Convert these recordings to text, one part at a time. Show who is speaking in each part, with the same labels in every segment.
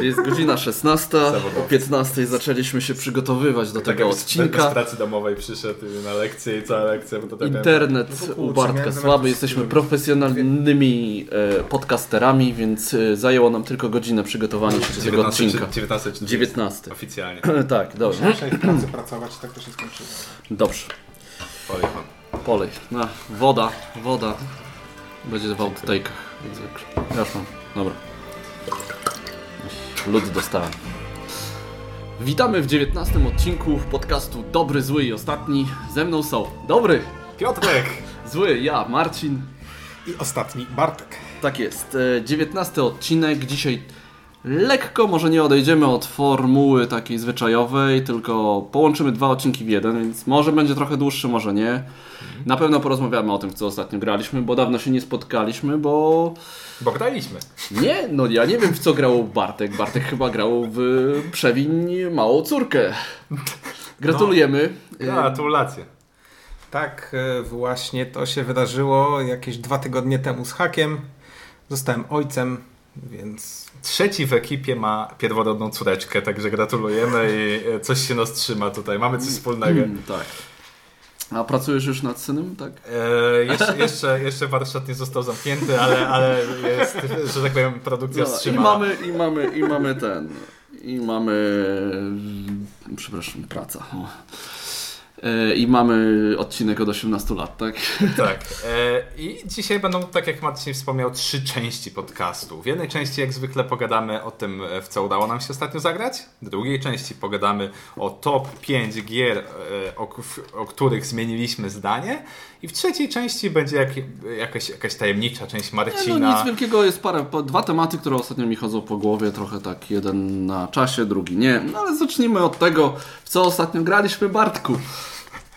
Speaker 1: Jest godzina 16. O 15 zaczęliśmy się przygotowywać do tego odcinka.
Speaker 2: Z pracy domowej przyszedł na lekcję i cała lekcja. Bo to tak
Speaker 1: Internet no u Bartka słaby. Jesteśmy profesjonalnymi e, podcasterami, więc e, zajęło nam tylko godzinę przygotowania się do tego odcinka.
Speaker 2: 19 czy
Speaker 1: 19.
Speaker 2: Oficjalnie.
Speaker 1: tak, dobrze.
Speaker 3: Muszę w pracy pracować, tak to się skończyło.
Speaker 1: Dobrze.
Speaker 2: Polej pan.
Speaker 1: Polej. No, woda, woda. Będzie w outtake'ach, jak zwykle. Mam. Dobra. Lud dostałem. Witamy w 19 odcinku podcastu Dobry, Zły i Ostatni. Ze mną są Dobry,
Speaker 2: Piotrek!
Speaker 1: Zły, ja, Marcin.
Speaker 3: I ostatni Bartek.
Speaker 1: Tak jest. e, 19 odcinek. Dzisiaj lekko, może nie odejdziemy od formuły takiej zwyczajowej, tylko połączymy dwa odcinki w jeden, więc może będzie trochę dłuższy, może nie. Na pewno porozmawiamy o tym, co ostatnio graliśmy, bo dawno się nie spotkaliśmy, bo...
Speaker 2: Bo graliśmy.
Speaker 1: Nie, no ja nie wiem w co grał Bartek. Bartek chyba grał w Przewiń Małą Córkę. Gratulujemy.
Speaker 2: Gratulacje.
Speaker 3: Tak, e, właśnie to się wydarzyło jakieś dwa tygodnie temu z hakiem. Zostałem ojcem, więc
Speaker 2: Trzeci w ekipie ma pierworodną córeczkę, także gratulujemy i e, coś się nas trzyma tutaj. Mamy coś wspólnego.
Speaker 1: Mm, tak. A pracujesz już nad synem, tak?
Speaker 2: E, jeszcze, jeszcze, jeszcze warsztat nie został zamknięty, ale, ale jest, że tak powiem, produkcja
Speaker 1: No, I
Speaker 2: wstrzymana.
Speaker 1: mamy, i mamy, i mamy ten. I mamy. Przepraszam, praca. O. E, I mamy odcinek od 18 lat, tak?
Speaker 2: Tak. E, I dzisiaj będą, tak jak Marcin wspomniał, trzy części podcastu. W jednej części, jak zwykle, pogadamy o tym, e, w co udało nam się ostatnio zagrać. W drugiej części pogadamy o top 5 gier, o, o których zmieniliśmy zdanie. I w trzeciej części będzie jak, jakaś, jakaś tajemnicza część
Speaker 1: Nie, no
Speaker 2: Marcina.
Speaker 1: nic wielkiego, jest parę, dwa tematy, które ostatnio mi chodzą po głowie, trochę tak, jeden na czasie, drugi nie. No ale zacznijmy od tego, w co ostatnio graliśmy, Bartku.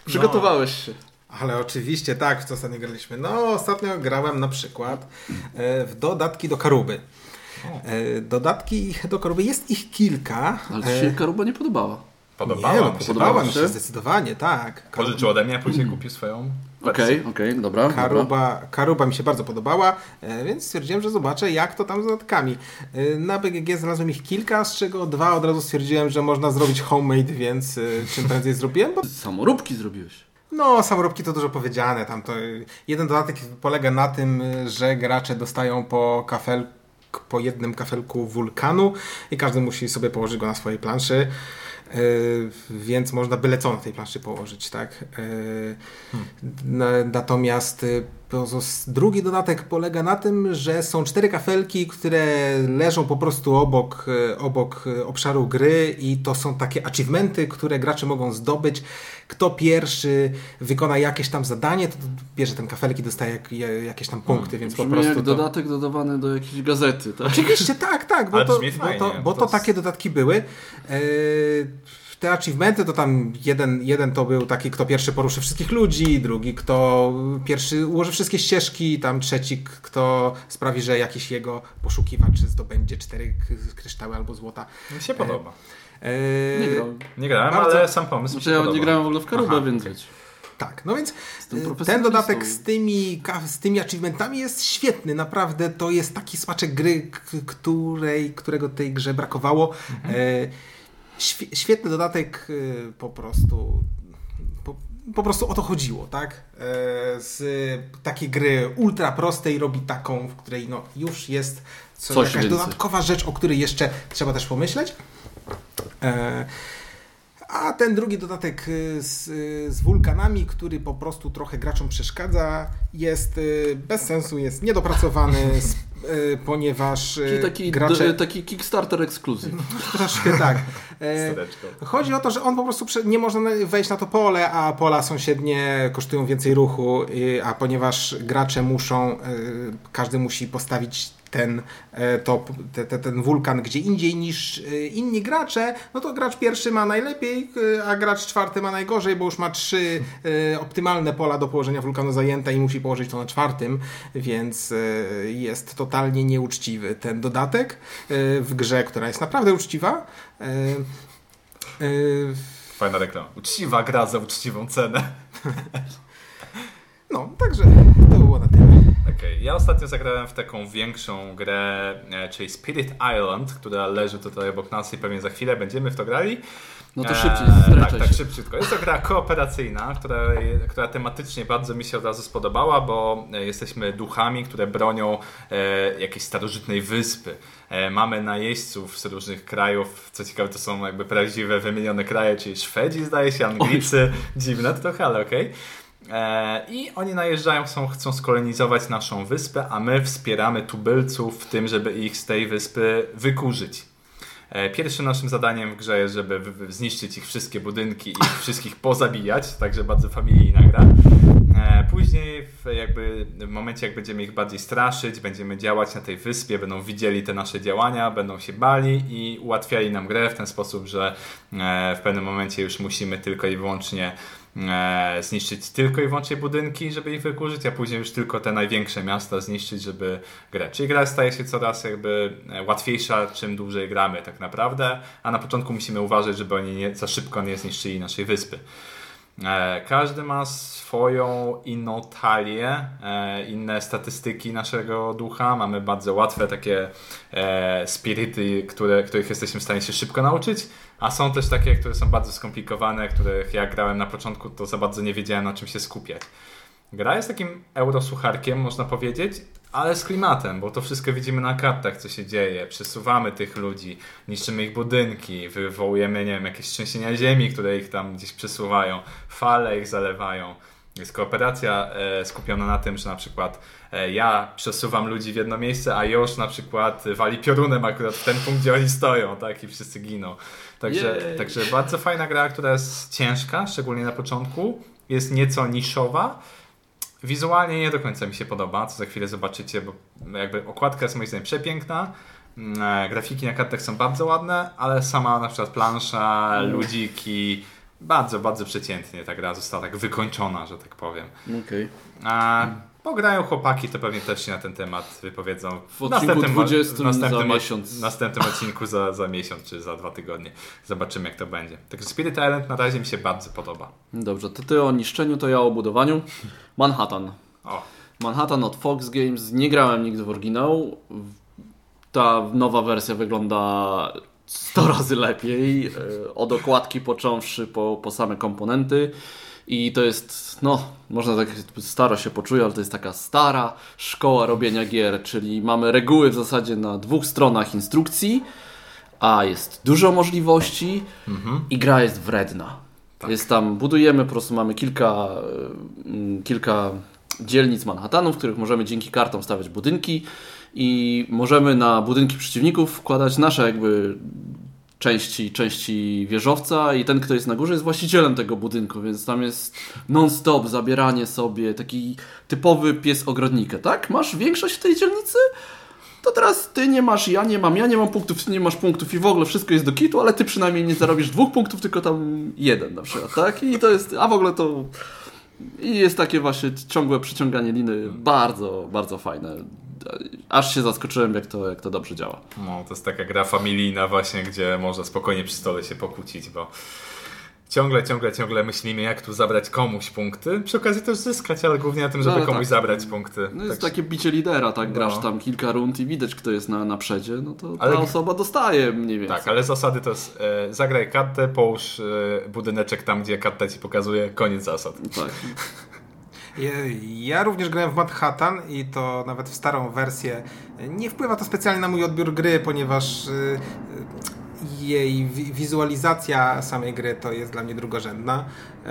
Speaker 1: Przygotowałeś się.
Speaker 3: Ale oczywiście tak, w co ostatnio graliśmy. No, ostatnio grałem na przykład e, w dodatki do Karuby. E, dodatki do Karuby, jest ich kilka.
Speaker 1: Ale
Speaker 3: E,
Speaker 1: ci się Karuba nie podobała.
Speaker 2: Podobała
Speaker 3: nie, no,
Speaker 2: mi się.
Speaker 3: podobała mi
Speaker 1: się?
Speaker 3: się zdecydowanie, tak.
Speaker 2: Pożyczył ode mnie, a później kupił swoją
Speaker 1: Okej, okej, dobra, dobra.
Speaker 3: Karuba, Karuba mi się bardzo podobała, e, więc stwierdziłem, że zobaczę jak to tam z dodatkami. E, Na BGG znalazłem ich kilka, z czego dwa od razu stwierdziłem, że można zrobić homemade, więc e, czym prędzej zrobiłem, bo
Speaker 1: Samoróbki zrobiłeś.
Speaker 3: no, samoróbki to dużo powiedziane. Tam to jeden dodatek polega na tym, że gracze dostają po kafel, po jednym kafelku wulkanu i każdy musi sobie położyć go na swojej planszy. Yy, więc można byle co na tej planszy położyć, tak? Yy, na- Natomiast pozos- drugi dodatek polega na tym, że są cztery kafelki, które leżą po prostu obok, y, obok y, obszaru gry i to są takie achievementy, które gracze mogą zdobyć. Kto pierwszy wykona jakieś tam zadanie, to bierze ten kafelek i dostaje jak, jakieś tam punkty, więc po prostu
Speaker 1: jak
Speaker 3: to...
Speaker 1: dodatek dodawany do jakiejś gazety, tak?
Speaker 3: Oczywiście, tak, tak, bo to, bo to,
Speaker 2: bo
Speaker 3: bo
Speaker 2: to
Speaker 3: to takie dodatki były. Eee, te achievementy to tam jeden, jeden to był taki, kto pierwszy poruszy wszystkich ludzi, drugi, kto pierwszy ułoży wszystkie ścieżki, tam trzeci, kto sprawi, że jakiś jego poszukiwacz zdobędzie cztery kryształy albo złota.
Speaker 2: Mi się podoba.
Speaker 3: Eee,
Speaker 1: Nie grałem.
Speaker 2: Nie grałem,
Speaker 3: Bardzo-
Speaker 2: ale sam pomysł mi
Speaker 1: Znaczy
Speaker 2: się
Speaker 1: ja nie grałem w ogóle w Karubę,
Speaker 2: Aha,
Speaker 1: więc wiecie.
Speaker 3: Tak, no więc e, ten dodatek z tymi, z tymi achievementami jest świetny, naprawdę to jest taki smaczek gry, której, którego tej grze brakowało.
Speaker 1: Mhm.
Speaker 3: E, świetny dodatek e, po prostu po, po prostu o to chodziło, tak? E, z takiej gry ultra prostej robi taką, w której no, już jest co,
Speaker 1: Coś
Speaker 3: jakaś
Speaker 1: więcej.
Speaker 3: dodatkowa rzecz, o której jeszcze trzeba też pomyśleć. E, a ten drugi dodatek y, z, y, z wulkanami, który po prostu trochę graczom przeszkadza, jest y, bez sensu, jest niedopracowany, ponieważ
Speaker 1: Czyli taki,
Speaker 3: gracze...
Speaker 1: taki Kickstarter ekskluzyw.
Speaker 3: Troszkę tak. E. Chodzi o to, że on po prostu prze- nie można na- wejść na to pole, a pola sąsiednie kosztują więcej ruchu, a ponieważ gracze muszą, każdy musi postawić ten, e, to, te, te, ten wulkan gdzie indziej niż y, inni gracze, no to gracz pierwszy ma najlepiej, y, a gracz czwarty ma najgorzej, bo już ma trzy optymalne pola do położenia wulkanu zajęte i musi położyć to na czwartym, więc jest totalnie nieuczciwy ten dodatek w grze, która jest naprawdę uczciwa.
Speaker 2: Fajna reklama. Uczciwa gra za uczciwą cenę.
Speaker 3: No, także to było na tyle.
Speaker 2: Okej, ja ostatnio zagrałem w taką większą grę, e, czyli Spirit Island, która leży tutaj obok nas i pewnie za chwilę będziemy w to grali.
Speaker 1: No to
Speaker 2: Eee,
Speaker 1: szybciej,
Speaker 2: Tak,
Speaker 1: zdraczaj
Speaker 2: tak,
Speaker 1: się.
Speaker 2: szybciutko. Jest to gra kooperacyjna, która, która tematycznie bardzo mi się od razu spodobała, bo e, jesteśmy duchami, które bronią e, jakiejś starożytnej wyspy. E, mamy najeźdźców z różnych krajów. Co ciekawe, to są jakby prawdziwe wymienione kraje, czyli Szwedzi, zdaje się, Anglicy. Dziwne to trochę, ale okej. E, I oni najeżdżają, chcą, chcą skolonizować naszą wyspę, a my wspieramy tubylców w tym, żeby ich z tej wyspy wykurzyć. E, Pierwszym naszym zadaniem w grze jest, żeby zniszczyć ich wszystkie budynki i ich wszystkich pozabijać, także bardzo familijna gra. E, Później w, jakby, w momencie jak będziemy ich bardziej straszyć, będziemy działać na tej wyspie, będą widzieli te nasze działania, będą się bali i ułatwiali nam grę w ten sposób, że e, w pewnym momencie już musimy tylko i wyłącznie e, zniszczyć tylko i wyłącznie budynki, żeby ich wykurzyć, a później już tylko te największe miasta zniszczyć, żeby grę. Czyli gra staje się coraz jakby e, łatwiejsza, czym dłużej gramy tak naprawdę, a na początku musimy uważać, żeby oni nie, za szybko nie zniszczyli naszej wyspy. E, Każdy ma swoją inną talię, e, inne statystyki naszego ducha. Mamy bardzo łatwe takie e, spirity, które, których jesteśmy w stanie się szybko nauczyć, a są też takie, które są bardzo skomplikowane, których jak grałem na początku, to za bardzo nie wiedziałem na czym się skupiać. Gra jest takim eurosłucharkiem, można powiedzieć, ale z klimatem, bo to wszystko widzimy na kartach, co się dzieje. Przesuwamy tych ludzi, niszczymy ich budynki, wywołujemy, nie wiem, jakieś trzęsienia ziemi, które ich tam gdzieś przesuwają, fale ich zalewają. Jest kooperacja e, skupiona na tym, że na przykład e, ja przesuwam ludzi w jedno miejsce, a Josz na przykład wali piorunem akurat w ten punkt, gdzie oni stoją, tak? I wszyscy giną. Także,
Speaker 1: Jej.
Speaker 2: także bardzo fajna gra, która jest ciężka, szczególnie na początku. Jest nieco niszowa, Wizualnie nie do końca mi się podoba, co za chwilę zobaczycie, bo jakby okładka jest moim zdaniem przepiękna. mm, Grafiki na kartach są bardzo ładne, ale sama na przykład plansza, ludziki, bardzo, bardzo przeciętnie ta gra została tak wykończona, że tak powiem.
Speaker 1: Okej.
Speaker 2: A pograją chłopaki, to pewnie też się na ten temat wypowiedzą
Speaker 1: W odcinku 20 za miesiąc.
Speaker 2: następnym odcinku za, za miesiąc czy za dwa tygodnie. Zobaczymy jak to będzie. Także Spirit Island na razie mi się bardzo podoba.
Speaker 1: Dobrze, to ty o niszczeniu, to ja o budowaniu. Manhattan.
Speaker 2: O,
Speaker 1: Manhattan od Fox Games. Nie grałem nigdy w oryginał. Ta nowa wersja wygląda 100 razy lepiej. e, Od okładki począwszy po, po same komponenty. I to jest, no, można tak staro się poczuje, ale to jest taka stara szkoła robienia gier, czyli mamy reguły w zasadzie na dwóch stronach instrukcji, a jest dużo możliwości i gra jest wredna. Jest tam, budujemy, po prostu mamy kilka, mm, kilka dzielnic Manhattanu, w których możemy dzięki kartom stawiać budynki i możemy na budynki przeciwników wkładać nasze jakby części, części wieżowca i ten, kto jest na górze jest właścicielem tego budynku, więc tam jest non-stop zabieranie sobie, taki typowy pies ogrodnika, tak? Masz większość w tej dzielnicy? To teraz ty nie masz, ja nie mam, ja nie mam punktów, ty nie masz punktów i w ogóle wszystko jest do kitu, ale ty przynajmniej nie zarobisz dwóch punktów, tylko tam jeden na przykład, tak? I to jest, a w ogóle to i jest takie właśnie ciągłe przyciąganie liny, bardzo, bardzo fajne. Aż się zaskoczyłem, jak to, jak to dobrze działa.
Speaker 2: No, to jest taka gra familijna właśnie, gdzie można spokojnie przy stole się pokłócić, bo ciągle, ciągle, ciągle myślimy, jak tu zabrać komuś punkty. Przy okazji też zyskać, ale głównie na tym, żeby
Speaker 1: No,
Speaker 2: komuś
Speaker 1: tak.
Speaker 2: zabrać punkty.
Speaker 1: No jest
Speaker 2: Tak-
Speaker 1: takie bicie lidera, tak? Grasz
Speaker 2: No.
Speaker 1: tam kilka rund i widać, kto jest na, na przedzie, no to
Speaker 2: Ale-
Speaker 1: ta osoba dostaje mniej więcej.
Speaker 2: Tak, ale zasady to jest e, zagraj kartę, połóż e, budyneczek tam, gdzie karta ci pokazuje, koniec zasad.
Speaker 1: tak.
Speaker 3: Ja, ja również grałem w Manhattan i to nawet w starą wersję. Nie wpływa to specjalnie na mój odbiór gry, ponieważ y, jej wi- wizualizacja samej gry to jest dla mnie drugorzędna. Y,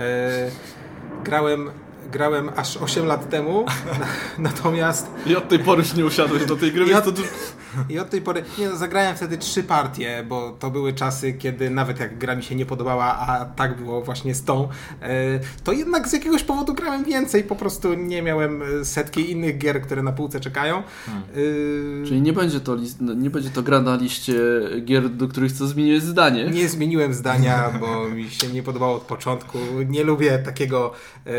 Speaker 3: grałem, grałem aż 8 lat temu, natomiast
Speaker 1: I od tej pory już nie usiadłeś do tej gry,
Speaker 3: I
Speaker 1: więc
Speaker 3: od-
Speaker 1: to
Speaker 3: i od tej pory, nie no, zagrałem wtedy trzy partie, bo to były czasy, kiedy nawet jak gra mi się nie podobała, a tak było właśnie z tą, e, to jednak z jakiegoś powodu grałem więcej, po prostu nie miałem e, setki innych gier, które na półce czekają. E,
Speaker 1: Czyli nie będzie, to list, nie będzie to gra na liście gier, do których chcę zmienić zdanie.
Speaker 3: Nie zmieniłem zdania, bo mi się nie podobało od początku. Nie lubię takiego, e,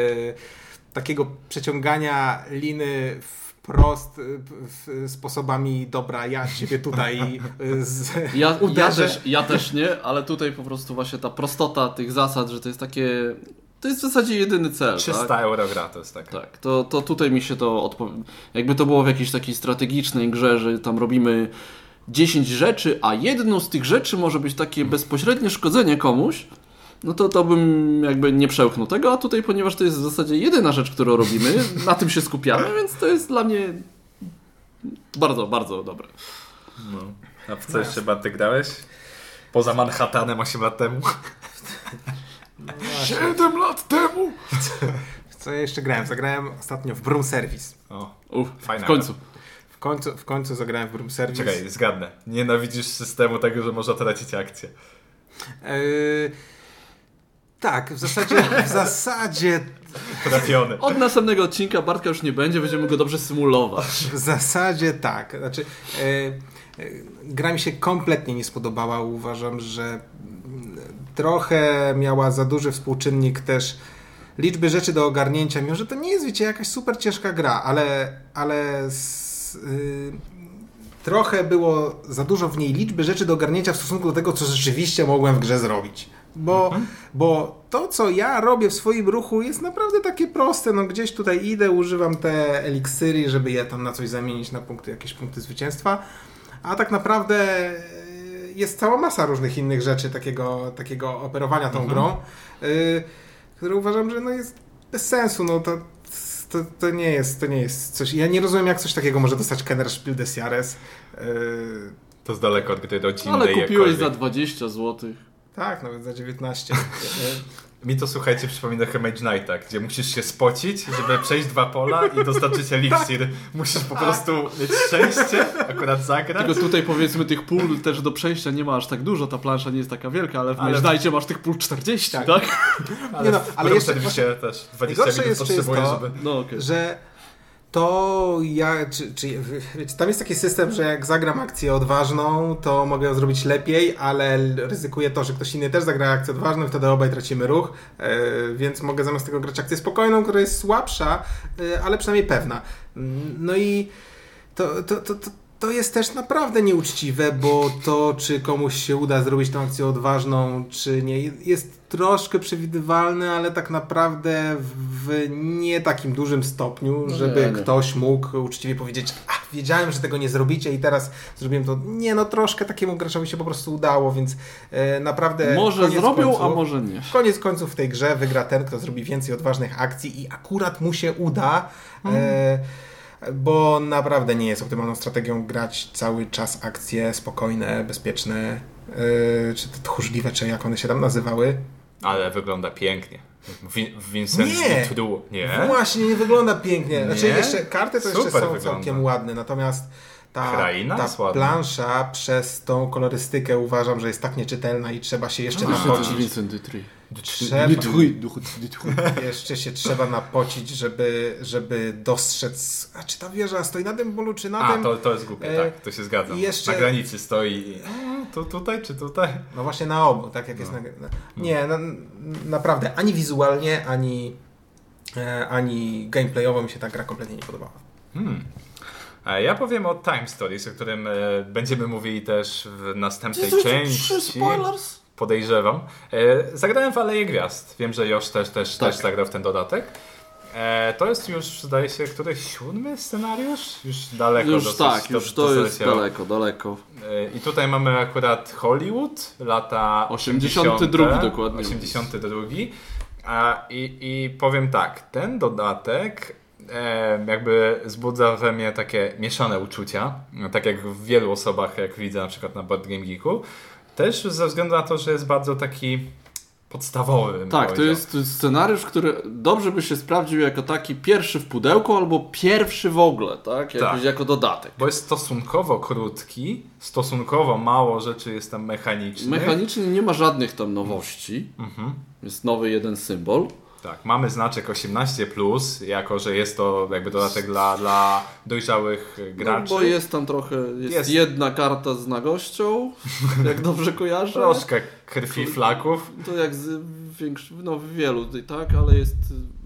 Speaker 3: takiego przeciągania liny wprost e, w, sposobami dobra, ja ciebie tutaj e, z,
Speaker 1: Ja, ja, też, ja też nie, ale tutaj po prostu właśnie ta prostota tych zasad, że to jest takie to jest w zasadzie jedyny cel.
Speaker 2: 300
Speaker 1: tak?
Speaker 2: euro gra to jest tak.
Speaker 1: Tak, to, to tutaj mi się to odpo... Jakby to było w jakiejś takiej strategicznej grze, że tam robimy 10 rzeczy, a jedną z tych rzeczy może być takie bezpośrednie szkodzenie komuś, no to to bym jakby nie przełknął tego, a tutaj, ponieważ to jest w zasadzie jedyna rzecz, którą robimy, na tym się skupiamy, więc to jest dla mnie bardzo, bardzo dobre.
Speaker 2: No. A w co jeszcze Bartek grałeś? Poza Manhattanem 8 lat temu. 7 lat temu!
Speaker 3: W co ja jeszcze grałem? Zagrałem ostatnio w Broom Service.
Speaker 2: O,
Speaker 1: Uf,
Speaker 2: Fajna
Speaker 1: w końcu.
Speaker 3: W końcu, w końcu zagrałem w Broom Service.
Speaker 2: czekaj, zgadnę. Nienawidzisz systemu tego, że można tracić akcję.
Speaker 3: Yy, tak, w zasadzie, w zasadzie,
Speaker 2: Trafiony.
Speaker 1: Od następnego odcinka Bartka już nie będzie, będziemy go dobrze symulować.
Speaker 3: w zasadzie tak. Znaczy, yy, yy, gra mi się kompletnie nie spodobała. Uważam, że mm, trochę miała za duży współczynnik też liczby rzeczy do ogarnięcia, mimo że to nie jest, wiecie, jakaś super ciężka gra, ale, ale z, yy, trochę było za dużo w niej liczby rzeczy do ogarnięcia w stosunku do tego, co rzeczywiście mogłem w grze zrobić. Bo, bo to, co ja robię w swoim ruchu jest naprawdę takie proste. No gdzieś tutaj idę, używam te eliksiry, żeby je tam na coś zamienić, na punkty, jakieś punkty zwycięstwa. A tak naprawdę e, jest cała masa różnych innych rzeczy takiego, takiego operowania tą grą, y, które uważam, że no jest bez sensu. No to, to, to, nie jest, to nie jest coś. Ja nie rozumiem, jak coś takiego może dostać Kenner Spiel des Jahres. Y,
Speaker 2: To z daleko od gry rodzinnej.
Speaker 1: Ale kupiłeś
Speaker 2: jakkolwiek.
Speaker 1: za 20 zł.
Speaker 3: Tak, nawet za 19.
Speaker 2: Mi to słuchajcie przypomina Mage Knighta, gdzie musisz się spocić, żeby przejść dwa pola i dostarczyć eliksir. Musisz po prostu mieć szczęście, akurat zagrać.
Speaker 1: Tylko tutaj powiedzmy tych pól też do przejścia nie ma aż tak dużo, ta plansza nie jest taka wielka, ale w
Speaker 2: Ale-
Speaker 1: Mejdajcie masz tych pól 40, tak?
Speaker 3: Tak.
Speaker 2: Ale,
Speaker 3: Nie no, ale jeszcze-
Speaker 2: też 20
Speaker 3: Najgorsze
Speaker 2: minut
Speaker 3: jest czysto,
Speaker 2: żeby...
Speaker 1: No okej.
Speaker 3: że to ja, czy, czy, wiecie, tam jest taki system, że jak zagram akcję odważną, to mogę ją zrobić lepiej, ale ryzykuję to, że ktoś inny też zagra akcję odważną wtedy obaj tracimy ruch, e, więc mogę zamiast tego grać akcję spokojną, która jest słabsza, e, ale przynajmniej pewna. Mm, No i to, to, to, to, to jest też naprawdę nieuczciwe, bo to, czy komuś się uda zrobić tą akcję odważną, czy nie, jest troszkę przewidywalne, ale tak naprawdę w nie takim dużym stopniu,
Speaker 1: No
Speaker 3: żeby
Speaker 1: nie, nie.
Speaker 3: ktoś mógł uczciwie powiedzieć, a wiedziałem, że tego nie zrobicie i teraz zrobiłem to. Nie, no troszkę takiemu graczowi się po prostu udało, więc e, naprawdę...
Speaker 1: Może zrobią,
Speaker 3: końców,
Speaker 1: a może nie.
Speaker 3: Koniec końców w tej grze wygra ten, kto zrobi więcej odważnych akcji i akurat mu się uda,
Speaker 1: Mhm.
Speaker 3: e, bo naprawdę nie jest optymalną strategią grać cały czas akcje spokojne, bezpieczne, e, czy tchórzliwe, czy jak one się tam nazywały.
Speaker 2: Ale wygląda pięknie. Win- Vincent
Speaker 3: Nie.
Speaker 2: Nie?
Speaker 3: Właśnie, nie wygląda pięknie. Znaczy
Speaker 2: Nie?
Speaker 3: jeszcze karty to jeszcze
Speaker 2: Super
Speaker 3: są
Speaker 2: wygląda.
Speaker 3: całkiem ładne, natomiast ta,
Speaker 2: Kraina
Speaker 3: ta plansza przez tą kolorystykę uważam, że jest tak nieczytelna i trzeba się jeszcze
Speaker 1: Myślę, to.
Speaker 3: Trzeba,
Speaker 1: Dutry, Dutry.
Speaker 3: jeszcze się trzeba napocić, żeby, żeby dostrzec, a czy ta wieża stoi na tym polu, czy na
Speaker 2: A,
Speaker 3: tym.
Speaker 2: to, to jest głupie,
Speaker 3: E,
Speaker 2: tak, to się zgadzam.
Speaker 3: i jeszcze-
Speaker 2: Na granicy stoi Tu, tutaj czy tutaj?
Speaker 3: No właśnie na obu, tak jak jest na... na nie, na, naprawdę, ani wizualnie, ani, e, ani gameplayowo mi się ta gra kompletnie nie podobała.
Speaker 2: Hmm. A Ja powiem o Time Stories, o którym e, będziemy mówili też w następnej
Speaker 1: Trzy
Speaker 2: części.
Speaker 1: spoilers?
Speaker 2: Podejrzewam. E, zagrałem w Aleję Gwiazd. Wiem, że Josh też, też,
Speaker 1: Tak.
Speaker 2: też zagrał w ten dodatek. E, to jest już, zdaje się, któryś siódmy scenariusz? Już daleko
Speaker 1: Już
Speaker 2: dosyć,
Speaker 1: tak,
Speaker 2: do-
Speaker 1: już to
Speaker 2: dosyć
Speaker 1: jest daleko, daleko.
Speaker 2: E, I tutaj mamy akurat Hollywood, lata
Speaker 1: 82
Speaker 2: 80.,
Speaker 1: dokładnie.
Speaker 2: 82. A, i, I powiem tak, ten dodatek jakby wzbudza we mnie takie mieszane uczucia, tak jak w wielu osobach, jak widzę na przykład na Board Game Geeku. Też ze względu na to, że jest bardzo taki podstawowy.
Speaker 1: Tak, to jest, to jest scenariusz, który dobrze by się sprawdził jako taki pierwszy w pudełku albo pierwszy w ogóle, tak? Jakoś
Speaker 2: Tak.
Speaker 1: jako dodatek.
Speaker 2: Bo jest stosunkowo krótki, stosunkowo mało rzeczy jest tam mechanicznych.
Speaker 1: Mechanicznie nie ma żadnych tam nowości.
Speaker 2: Mhm.
Speaker 1: Jest nowy jeden symbol.
Speaker 2: Tak, mamy znaczek 18, jako że jest to jakby dodatek dla, dla dojrzałych
Speaker 1: No,
Speaker 2: graczy.
Speaker 1: bo jest tam trochę, jest,
Speaker 2: Jest.
Speaker 1: jedna karta z nagością, jak dobrze kojarzę.
Speaker 2: Troszkę krwi flaków.
Speaker 1: To jak z większ... no w wielu, tak, ale jest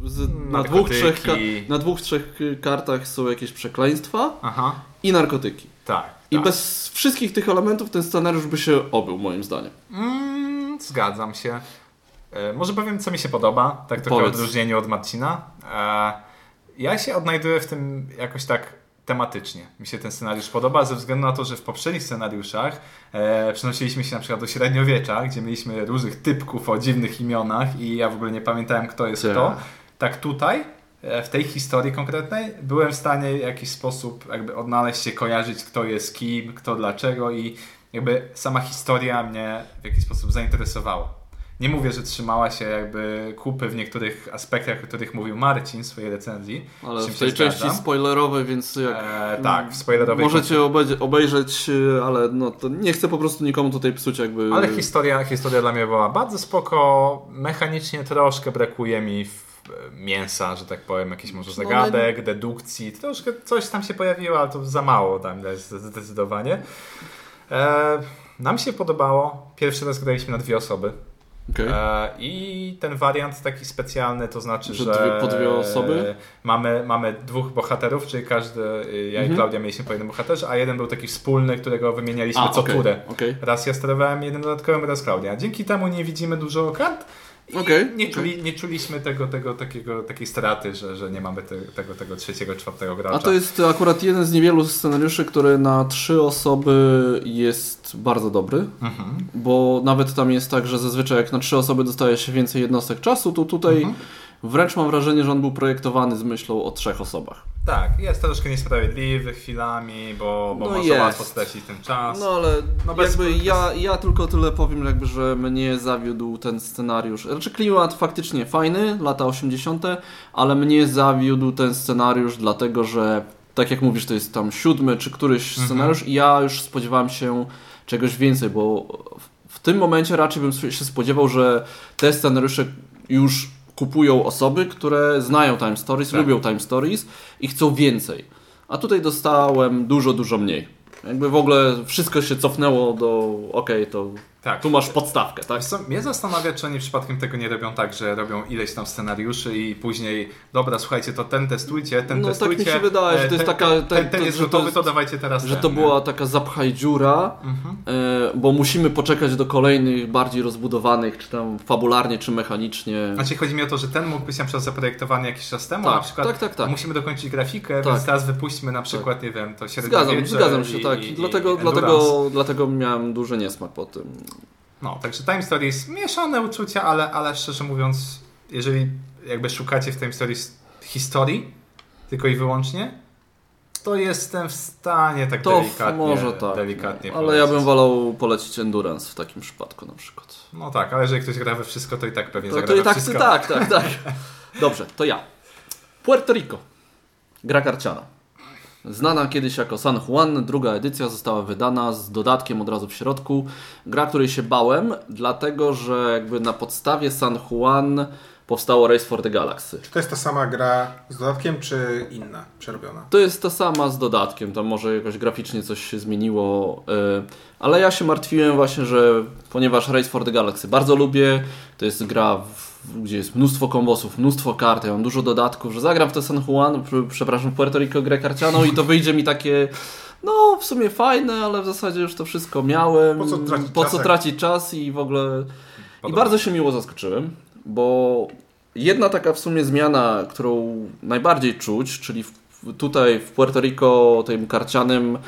Speaker 1: z, na, dwóch, trzech, na dwóch, trzech kartach są jakieś przekleństwa
Speaker 2: Aha,
Speaker 1: i narkotyki.
Speaker 2: tak.
Speaker 1: I
Speaker 2: tak.
Speaker 1: bez wszystkich tych elementów ten scenariusz by się obył, moim zdaniem.
Speaker 2: Mm, zgadzam się. E, może powiem, co mi się podoba, tak trochę
Speaker 1: Powiedz.
Speaker 2: w odróżnieniu od Marcina. E, ja się odnajduję w tym jakoś tak tematycznie. Mi się ten scenariusz podoba, ze względu na to, że w poprzednich scenariuszach e, przenosiliśmy się na przykład do średniowiecza, gdzie mieliśmy różnych typków o dziwnych imionach i ja w ogóle nie pamiętałem, kto jest
Speaker 1: Tak.
Speaker 2: kto. Tak tutaj, e, w tej historii konkretnej, byłem w stanie w jakiś sposób jakby odnaleźć się, kojarzyć, kto jest kim, kto dlaczego i jakby sama historia mnie w jakiś sposób zainteresowała. Nie mówię, że trzymała się jakby kupy w niektórych aspektach, o których mówił Marcin w swojej recenzji.
Speaker 1: Ale w tej części spoilerowej, więc jak
Speaker 2: E, tak, w spoilerowej
Speaker 1: możecie obejrzeć, obejrzeć, ale no to nie chcę po prostu nikomu tutaj psuć jakby...
Speaker 2: Ale historia, historia dla mnie była bardzo spoko. Mechanicznie troszkę brakuje mi e, mięsa, że tak powiem, jakichś może
Speaker 1: No,
Speaker 2: zagadek, dedukcji. Troszkę coś tam się pojawiło, ale to za mało tam jest zdecydowanie. E, nam się podobało. Pierwszy raz graliśmy na dwie osoby.
Speaker 1: Okej.
Speaker 2: E, I ten wariant taki specjalny, to znaczy,
Speaker 1: Że
Speaker 2: że,
Speaker 1: po dwie osoby?
Speaker 2: Mamy, mamy dwóch bohaterów, czyli każdy, y, ja i
Speaker 1: Mhm.
Speaker 2: Klaudia mieliśmy po jednym bohaterze, a jeden był taki wspólny, którego wymienialiśmy
Speaker 1: A,
Speaker 2: co
Speaker 1: okej,
Speaker 2: turę.
Speaker 1: okej.
Speaker 2: Raz ja sterowałem jednym dodatkowym, raz Klaudia. Dzięki temu nie widzimy dużo kart
Speaker 1: Okej,
Speaker 2: nie, czuli, nie czuliśmy tego, tego, takiego, takiej straty, że, że nie mamy te, tego, tego trzeciego, czwartego gracza.
Speaker 1: A to jest akurat jeden z niewielu scenariuszy, który na trzy osoby jest bardzo dobry,
Speaker 2: Mhm.
Speaker 1: bo nawet tam jest tak, że zazwyczaj jak na trzy osoby dostaje się więcej jednostek czasu, to tutaj
Speaker 2: Mhm.
Speaker 1: Wręcz mam wrażenie, że on był projektowany z myślą o trzech osobach.
Speaker 2: Tak, jest troszkę niesprawiedliwy chwilami, bo, bo
Speaker 1: No
Speaker 2: może
Speaker 1: jest.
Speaker 2: łatwo stracić ten czas.
Speaker 1: No ale
Speaker 2: No bez-
Speaker 1: jakby
Speaker 2: bez-
Speaker 1: ja, ja tylko tyle powiem, jakby, że mnie zawiódł ten scenariusz. Znaczy klimat faktycznie fajny, lata 80., ale mnie zawiódł ten scenariusz, dlatego że tak jak mówisz, to jest tam siódmy czy któryś
Speaker 2: Mhm.
Speaker 1: scenariusz i ja już spodziewałem się czegoś więcej, bo w- w tym momencie raczej bym się spodziewał, że te scenariusze już kupują osoby, które znają Time Stories,
Speaker 2: Tak.
Speaker 1: lubią Time Stories i chcą więcej. A tutaj dostałem dużo, dużo mniej. Jakby w ogóle wszystko się cofnęło do okej, to
Speaker 2: tak.
Speaker 1: tu masz podstawkę, tak?
Speaker 2: Co, mnie zastanawia, czy oni przypadkiem tego nie robią tak, że robią ileś tam scenariuszy i później, dobra, słuchajcie, to ten testujcie, ten
Speaker 1: No, tak
Speaker 2: testujcie.
Speaker 1: mi się wydaje, że
Speaker 2: e,
Speaker 1: to jest
Speaker 2: ten,
Speaker 1: taka-
Speaker 2: Ten,
Speaker 1: ten-
Speaker 2: ten
Speaker 1: to-
Speaker 2: jest
Speaker 1: że to
Speaker 2: gotowy,
Speaker 1: jest-
Speaker 2: to dawajcie teraz
Speaker 1: Że
Speaker 2: ten,
Speaker 1: to
Speaker 2: nie?
Speaker 1: była taka zapchaj dziura,
Speaker 2: Mhm.
Speaker 1: e, bo musimy poczekać do kolejnych, bardziej rozbudowanych, czy tam fabularnie, czy mechanicznie.
Speaker 2: Znaczy chodzi mi o to, że ten mógł być na przykład zaprojektowany jakiś czas temu,
Speaker 1: Tak,
Speaker 2: na przykład
Speaker 1: tak, tak, tak.
Speaker 2: musimy dokończyć grafikę,
Speaker 1: Tak.
Speaker 2: więc teraz wypuśćmy na przykład, nie wiem, to
Speaker 1: Zgadzam,
Speaker 2: średniowiecze
Speaker 1: zgadzam się,
Speaker 2: i,
Speaker 1: tak.
Speaker 2: i,
Speaker 1: dlatego,
Speaker 2: i
Speaker 1: dlatego, dlatego miałem duży niesmak po tym.
Speaker 2: No, także Time Stories, mieszane uczucia, ale, ale szczerze mówiąc, jeżeli jakby szukacie w Time Stories historii, tylko i wyłącznie, to jestem w stanie tak
Speaker 1: To
Speaker 2: delikatnie,
Speaker 1: może tak.
Speaker 2: delikatnie
Speaker 1: ale ja bym
Speaker 2: polecić.
Speaker 1: wolał polecić Endurance w takim przypadku na przykład.
Speaker 2: No tak, ale jeżeli ktoś gra we wszystko, to i tak pewnie
Speaker 1: To,
Speaker 2: zagra
Speaker 1: to i tak,
Speaker 2: wszystko.
Speaker 1: tak, tak, tak. Dobrze, to ja. Puerto Rico. Gra karciana. Znana kiedyś jako San Juan, druga edycja została wydana z dodatkiem od razu w środku. Gra, której się bałem, dlatego że jakby na podstawie San Juan powstało Race for the Galaxy.
Speaker 3: Czy to jest ta sama gra z dodatkiem, czy inna, przerobiona?
Speaker 1: To jest ta sama z dodatkiem, tam może jakoś graficznie coś się zmieniło, yy, ale ja się martwiłem właśnie, że ponieważ Race for the Galaxy bardzo lubię, to jest gra, w, gdzie jest mnóstwo kombosów, mnóstwo kart, ja mam dużo dodatków, że zagram w to San Juan, pr- przepraszam, Puerto Rico grę karcianą i to wyjdzie mi takie, no w sumie fajne, ale w zasadzie już to wszystko miałem,
Speaker 3: Po co tracić
Speaker 1: po
Speaker 3: czas,
Speaker 1: co tracić czas i w ogóle... I
Speaker 2: Podoba
Speaker 1: bardzo się miło zaskoczyłem, bo jedna taka w sumie zmiana, którą najbardziej czuć, czyli w, tutaj w Puerto Rico, tym karcianym,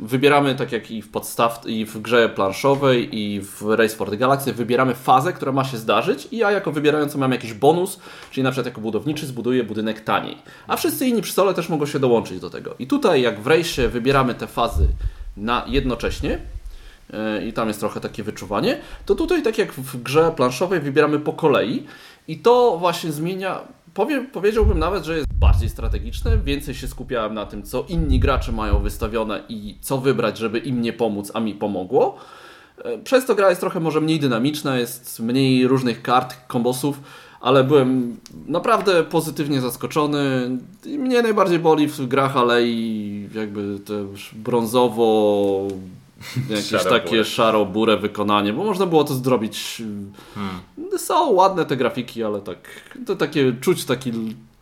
Speaker 1: wybieramy tak jak i w podstaw, i w grze planszowej, i w Race for the Galaxy, wybieramy fazę, która ma się zdarzyć i ja jako wybierający mam jakiś bonus, czyli na przykład jako budowniczy zbuduję budynek taniej. A wszyscy inni przy stole też mogą się dołączyć do tego. I tutaj jak w Race wybieramy te fazy na jednocześnie, e, i tam jest trochę takie wyczuwanie, to tutaj tak jak w grze planszowej wybieramy po kolei i to właśnie zmienia, powie, powiedziałbym nawet, że jest bardziej strategiczne, więcej się skupiałem na tym, co inni gracze mają wystawione i co wybrać, żeby im nie pomóc, a mi pomogło. E, Przez to gra jest trochę może mniej dynamiczna, jest mniej różnych kart, kombosów, ale byłem naprawdę pozytywnie zaskoczony. I mnie najbardziej boli w grach alei jakby też brązowo jakieś
Speaker 2: Szaro-burę.
Speaker 1: takie szaro-burę wykonanie, bo można było to zrobić.
Speaker 2: Hmm.
Speaker 1: Są ładne te grafiki, ale tak to takie czuć takie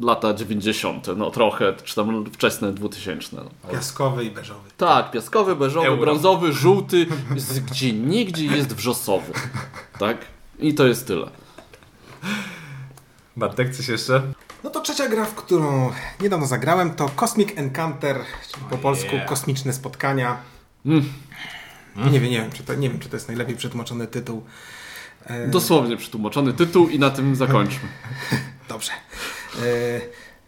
Speaker 1: lata 90, no trochę, czy tam wczesne 2000. No.
Speaker 3: Piaskowy i beżowy.
Speaker 1: Tak, piaskowy, beżowy,
Speaker 2: Euro.
Speaker 1: brązowy, żółty, z, gdzie nigdzie jest wrzosowy. Tak? I to jest tyle.
Speaker 2: Bartek, coś jeszcze?
Speaker 3: No to trzecia gra, w którą niedawno zagrałem, to Cosmic Encounter, czyli po polsku
Speaker 2: yeah.
Speaker 3: Kosmiczne Spotkania.
Speaker 1: Mm.
Speaker 3: Nie, wiem, nie, wiem, czy to, nie wiem, czy to jest najlepiej przetłumaczony tytuł. E,
Speaker 1: Dosłownie przetłumaczony tytuł i na tym zakończmy.
Speaker 3: Dobrze. E,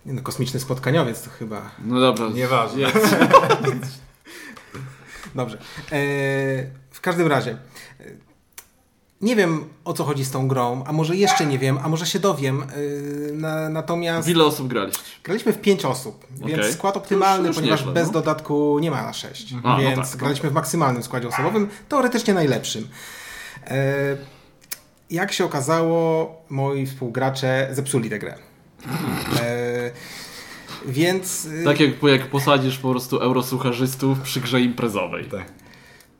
Speaker 3: nie no, Kosmiczny Spotkaniowiec to chyba...
Speaker 1: No dobra.
Speaker 2: Nieważne.
Speaker 3: Dobrze. E, w każdym razie... Nie wiem o co chodzi z tą grą, a może jeszcze nie wiem, a może się dowiem. e, Na, natomiast
Speaker 1: W ile osób graliście?
Speaker 3: graliśmy w 5 osób, więc
Speaker 1: Okej.
Speaker 3: skład
Speaker 1: już-
Speaker 3: optymalny,
Speaker 1: już
Speaker 3: ponieważ
Speaker 1: nieźle,
Speaker 3: bez
Speaker 1: no.
Speaker 3: dodatku nie ma na 6.
Speaker 1: A, no
Speaker 3: więc
Speaker 1: tak, no.
Speaker 3: graliśmy w maksymalnym składzie osobowym, teoretycznie najlepszym. E, jak się okazało, moi współgracze zepsuli tę grę. E, więc. y,
Speaker 1: Tak jak, jak posadzisz po prostu eurosucharzystów przy grze imprezowej.
Speaker 2: Tak.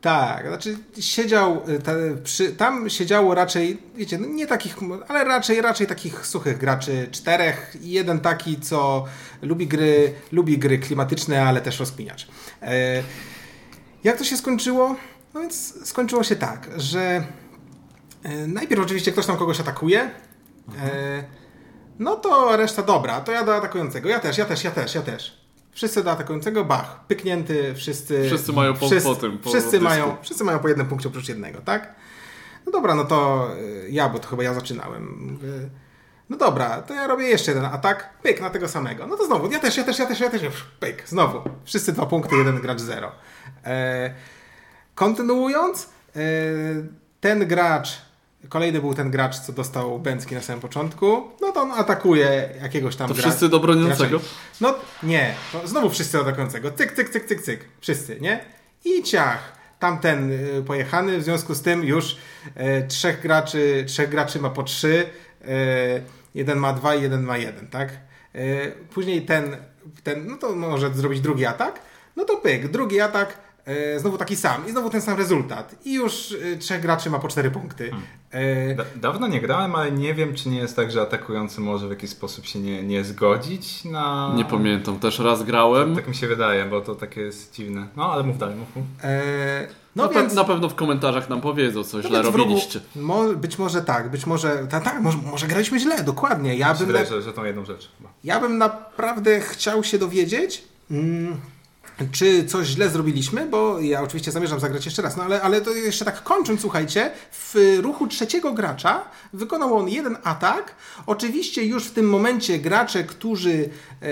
Speaker 3: Tak, znaczy siedział, y, ta, przy, tam siedziało raczej, wiecie, no nie takich, ale raczej, raczej takich suchych graczy, czterech i jeden taki, co lubi gry, lubi gry klimatyczne, ale też rozkminiacz. E, jak to się skończyło? No więc skończyło się tak, że e, najpierw oczywiście ktoś tam kogoś atakuje, e, no to reszta dobra, to ja do atakującego, ja też, ja też, ja też, ja też. Wszyscy do atakującego, bach, pyknięty, wszyscy...
Speaker 1: Wszyscy mają po-
Speaker 3: wszyscy,
Speaker 1: po tym, po
Speaker 3: wszyscy,
Speaker 1: dysku.
Speaker 3: mają, wszyscy mają po jednym punkcie oprócz jednego, tak? No dobra, no to y, ja, bo to chyba ja zaczynałem. No dobra, to ja robię jeszcze jeden atak, pyk, na tego samego. No to znowu, ja też, ja też, ja też, ja też, pyk, znowu. Wszyscy dwa punkty, jeden gracz zero. E, kontynuując, e, ten gracz, kolejny był ten gracz, co dostał bęcki na samym początku, no to on atakuje jakiegoś tam
Speaker 1: To
Speaker 3: gra-
Speaker 1: wszyscy do broniącego?
Speaker 3: No nie, to znowu wszyscy atakującego. Cyk, cyk, cyk, cyk, cyk. Wszyscy, nie? I ciach. Tamten y, pojechany, w związku z tym już e, trzech graczy, trzech graczy ma po trzy, e, jeden ma dwa i jeden ma jeden, tak? E, później ten, ten, no to może zrobić drugi atak, no to pyk, drugi atak, znowu taki sam i znowu ten sam rezultat. I już e, trzech graczy ma po cztery punkty. E,
Speaker 2: Da dawno nie grałem, ale nie wiem, czy nie jest tak, że atakujący może w jakiś sposób się nie, nie zgodzić na...
Speaker 1: Nie pamiętam, też raz grałem.
Speaker 2: Tak mi się wydaje, bo to takie jest dziwne. No, ale mów dalej, mów. mów.
Speaker 3: e, no
Speaker 1: na, pe-
Speaker 3: więc...
Speaker 1: na pewno w komentarzach nam powiedzą, co
Speaker 3: No
Speaker 1: źle robiliście.
Speaker 3: Mo, być może tak, być może. Tak, tak może, może graliśmy źle, dokładnie. Ja bym,
Speaker 2: wydaje,
Speaker 3: na,
Speaker 2: że, że tą jedną rzecz chyba.
Speaker 3: ja bym naprawdę chciał się dowiedzieć. Mm, czy coś źle zrobiliśmy, bo ja oczywiście zamierzam zagrać jeszcze raz, no ale, ale to jeszcze tak kończąc, słuchajcie, w ruchu trzeciego gracza wykonał on jeden atak. Oczywiście już w tym momencie gracze, którzy e,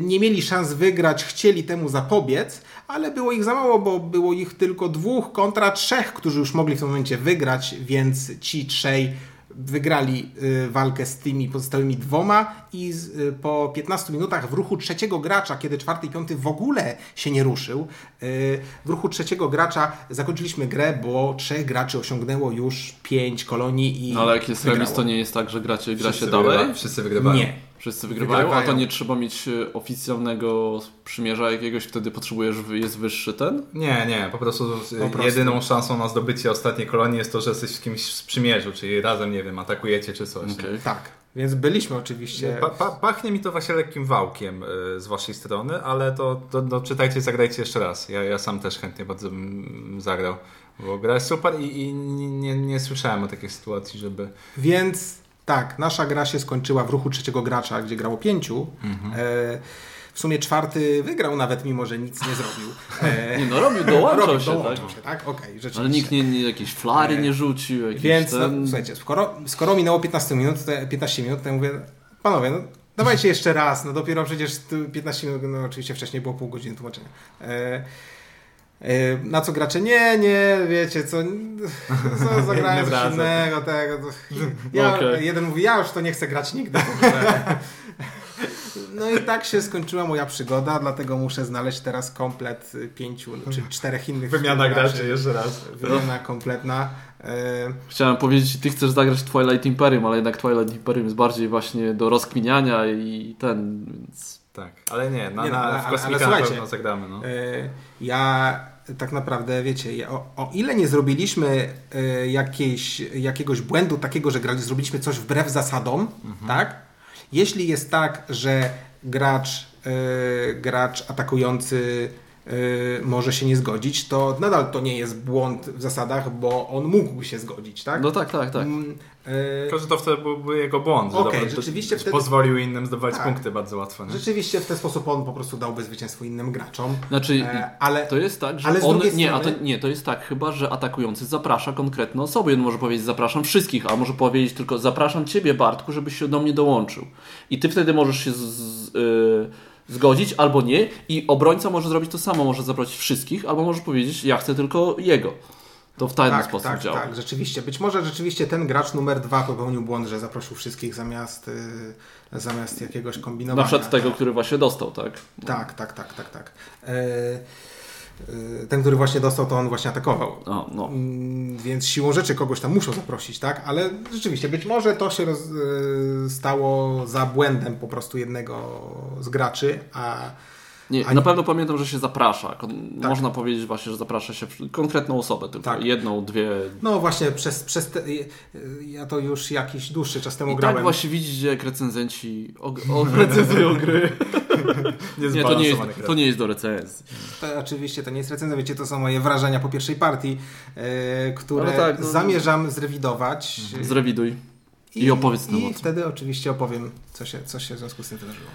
Speaker 3: nie mieli szans wygrać, chcieli temu zapobiec, ale było ich za mało, bo było ich tylko dwóch kontra trzech, którzy już mogli w tym momencie wygrać, więc ci trzej wygrali y, walkę z tymi pozostałymi dwoma i y, po 15 minutach w ruchu trzeciego gracza, kiedy czwarty i piąty w ogóle się nie ruszył, y, w ruchu trzeciego gracza zakończyliśmy grę, bo trzech graczy osiągnęło już pięć kolonii i
Speaker 1: No ale jak jest remis, to nie jest tak, że gracie, gra się
Speaker 2: Wszyscy
Speaker 1: dalej?
Speaker 2: wygrywa- Wszyscy wygrywają.
Speaker 3: Nie.
Speaker 1: Wszyscy wygrywają, a to
Speaker 3: Wygrywają.
Speaker 1: nie trzeba mieć e, oficjalnego przymierza jakiegoś, wtedy potrzebujesz, jest wyższy ten?
Speaker 2: Nie, nie, po prostu,
Speaker 3: Po prostu.
Speaker 2: jedyną szansą na zdobycie ostatniej kolonii jest to, że jesteś z kimś w sprzymierzu, czyli razem, nie wiem, atakujecie czy coś.
Speaker 1: Okej.
Speaker 3: Tak, więc byliśmy oczywiście...
Speaker 2: Pa, pa, pachnie mi to właśnie lekkim wałkiem y, z waszej strony, ale to, to no, czytajcie, zagrajcie jeszcze raz. Ja, ja sam też chętnie bardzo bym zagrał, bo gra jest super i, i nie, nie słyszałem o takiej sytuacji, żeby...
Speaker 3: Więc tak, nasza gra się skończyła w ruchu trzeciego gracza, gdzie grało pięciu.
Speaker 1: Mhm.
Speaker 3: E, w sumie czwarty wygrał nawet, mimo że nic nie zrobił. E,
Speaker 1: Nie no, robił, dołączał
Speaker 3: robił,
Speaker 1: się,
Speaker 3: dołączył
Speaker 1: tak?
Speaker 3: się, tak? Okej, rzeczywiście.
Speaker 1: Ale nikt nie, nie jakieś flary nie rzucił, jakiś
Speaker 3: Więc, no,
Speaker 1: ten...
Speaker 3: słuchajcie, skoro, skoro minęło 15 minut, to, 15 minut, to ja mówię, panowie, no dawajcie jeszcze raz, no dopiero przecież tu 15 minut, no oczywiście wcześniej było pół godziny tłumaczenia. E, e, na co gracze, nie, nie, wiecie co, co zagrałem coś innego, tego. To, ja,
Speaker 1: Okej.
Speaker 3: Jeden mówi, ja już to nie chcę grać nigdy. No i tak się skończyła moja przygoda, dlatego muszę znaleźć teraz komplet y, pięciu czy czterech innych graczy.
Speaker 2: jeszcze raz.
Speaker 3: Wymiana kompletna. E,
Speaker 1: Chciałem powiedzieć, ty chcesz zagrać w Twilight Imperium, ale jednak Twilight Imperium jest bardziej właśnie do rozkminiania i ten, więc...
Speaker 2: Tak, ale nie, na,
Speaker 3: Nie no,
Speaker 2: na, w
Speaker 3: ale- ale
Speaker 2: na
Speaker 3: słuchajcie,
Speaker 2: pewno zagramy. No.
Speaker 3: Ja tak naprawdę, wiecie, o, o ile nie zrobiliśmy jakiejś, jakiegoś błędu takiego, że grali, zrobiliśmy coś wbrew zasadom, tak? Jeśli jest tak, że gracz, e, gracz atakujący y, może się nie zgodzić, to nadal to nie jest błąd w zasadach, bo on mógł się zgodzić, tak?
Speaker 1: No tak, tak, tak.
Speaker 3: Mm, y,
Speaker 2: Tylko, że to wtedy byłby jego błąd.
Speaker 3: Okej,
Speaker 2: dobra,
Speaker 3: rzeczywiście wtedy-
Speaker 2: Pozwolił innym zdobywać
Speaker 3: Tak.
Speaker 2: punkty bardzo łatwo. Nie?
Speaker 3: Rzeczywiście w ten sposób on po prostu dałby zwycięstwo innym graczom.
Speaker 1: Znaczy,
Speaker 3: E, ale
Speaker 1: to jest tak, że
Speaker 3: ale z
Speaker 1: on.
Speaker 3: drugiej
Speaker 1: Nie, a to,
Speaker 3: strony-
Speaker 1: nie, to jest tak chyba, że atakujący zaprasza konkretne osoby. Jeden może powiedzieć zapraszam wszystkich, a może powiedzieć tylko zapraszam ciebie, Bartku, żebyś się do mnie dołączył. I ty wtedy możesz się z, z, y, zgodzić albo nie. I obrońca może zrobić to samo, może zaprosić wszystkich, albo może powiedzieć ja chcę tylko jego. To w ten
Speaker 3: tak,
Speaker 1: sposób
Speaker 3: tak,
Speaker 1: działa.
Speaker 3: tak, rzeczywiście. Być może rzeczywiście ten gracz numer dwa popełnił błąd, że zaprosił wszystkich zamiast, y, zamiast jakiegoś kombinowania.
Speaker 1: Na przykład tego, który właśnie dostał, tak?
Speaker 3: Tak, tak, tak, tak, tak. E, ten, który właśnie dostał, to on właśnie atakował.
Speaker 1: O, no.
Speaker 3: Mm, Więc siłą rzeczy kogoś tam muszą zaprosić, tak? Ale rzeczywiście, być może to się roz, e, stało za błędem po prostu jednego z graczy, a
Speaker 1: Nie,
Speaker 3: A-
Speaker 1: na pewno pamiętam, że się zaprasza.
Speaker 3: Tak.
Speaker 1: Można powiedzieć właśnie, że zaprasza się konkretną osobę, tylko
Speaker 3: Tak.
Speaker 1: jedną, dwie.
Speaker 3: no właśnie przez, przez te, ja to już jakiś dłuższy czas temu
Speaker 1: I
Speaker 3: grałem.
Speaker 1: tak właśnie widzicie, jak recenzenci o, o, recenzują gry. Nie, to nie, jest, to nie jest do recenzji.
Speaker 3: To oczywiście to nie jest recenzja, wiecie, to są moje wrażenia po pierwszej partii, e, które
Speaker 1: Ale tak, no-
Speaker 3: zamierzam zrewidować.
Speaker 1: Zrewiduj. I opowiedz nam o
Speaker 3: I wtedy oczywiście opowiem, co się, co się w związku z tym wydarzyło.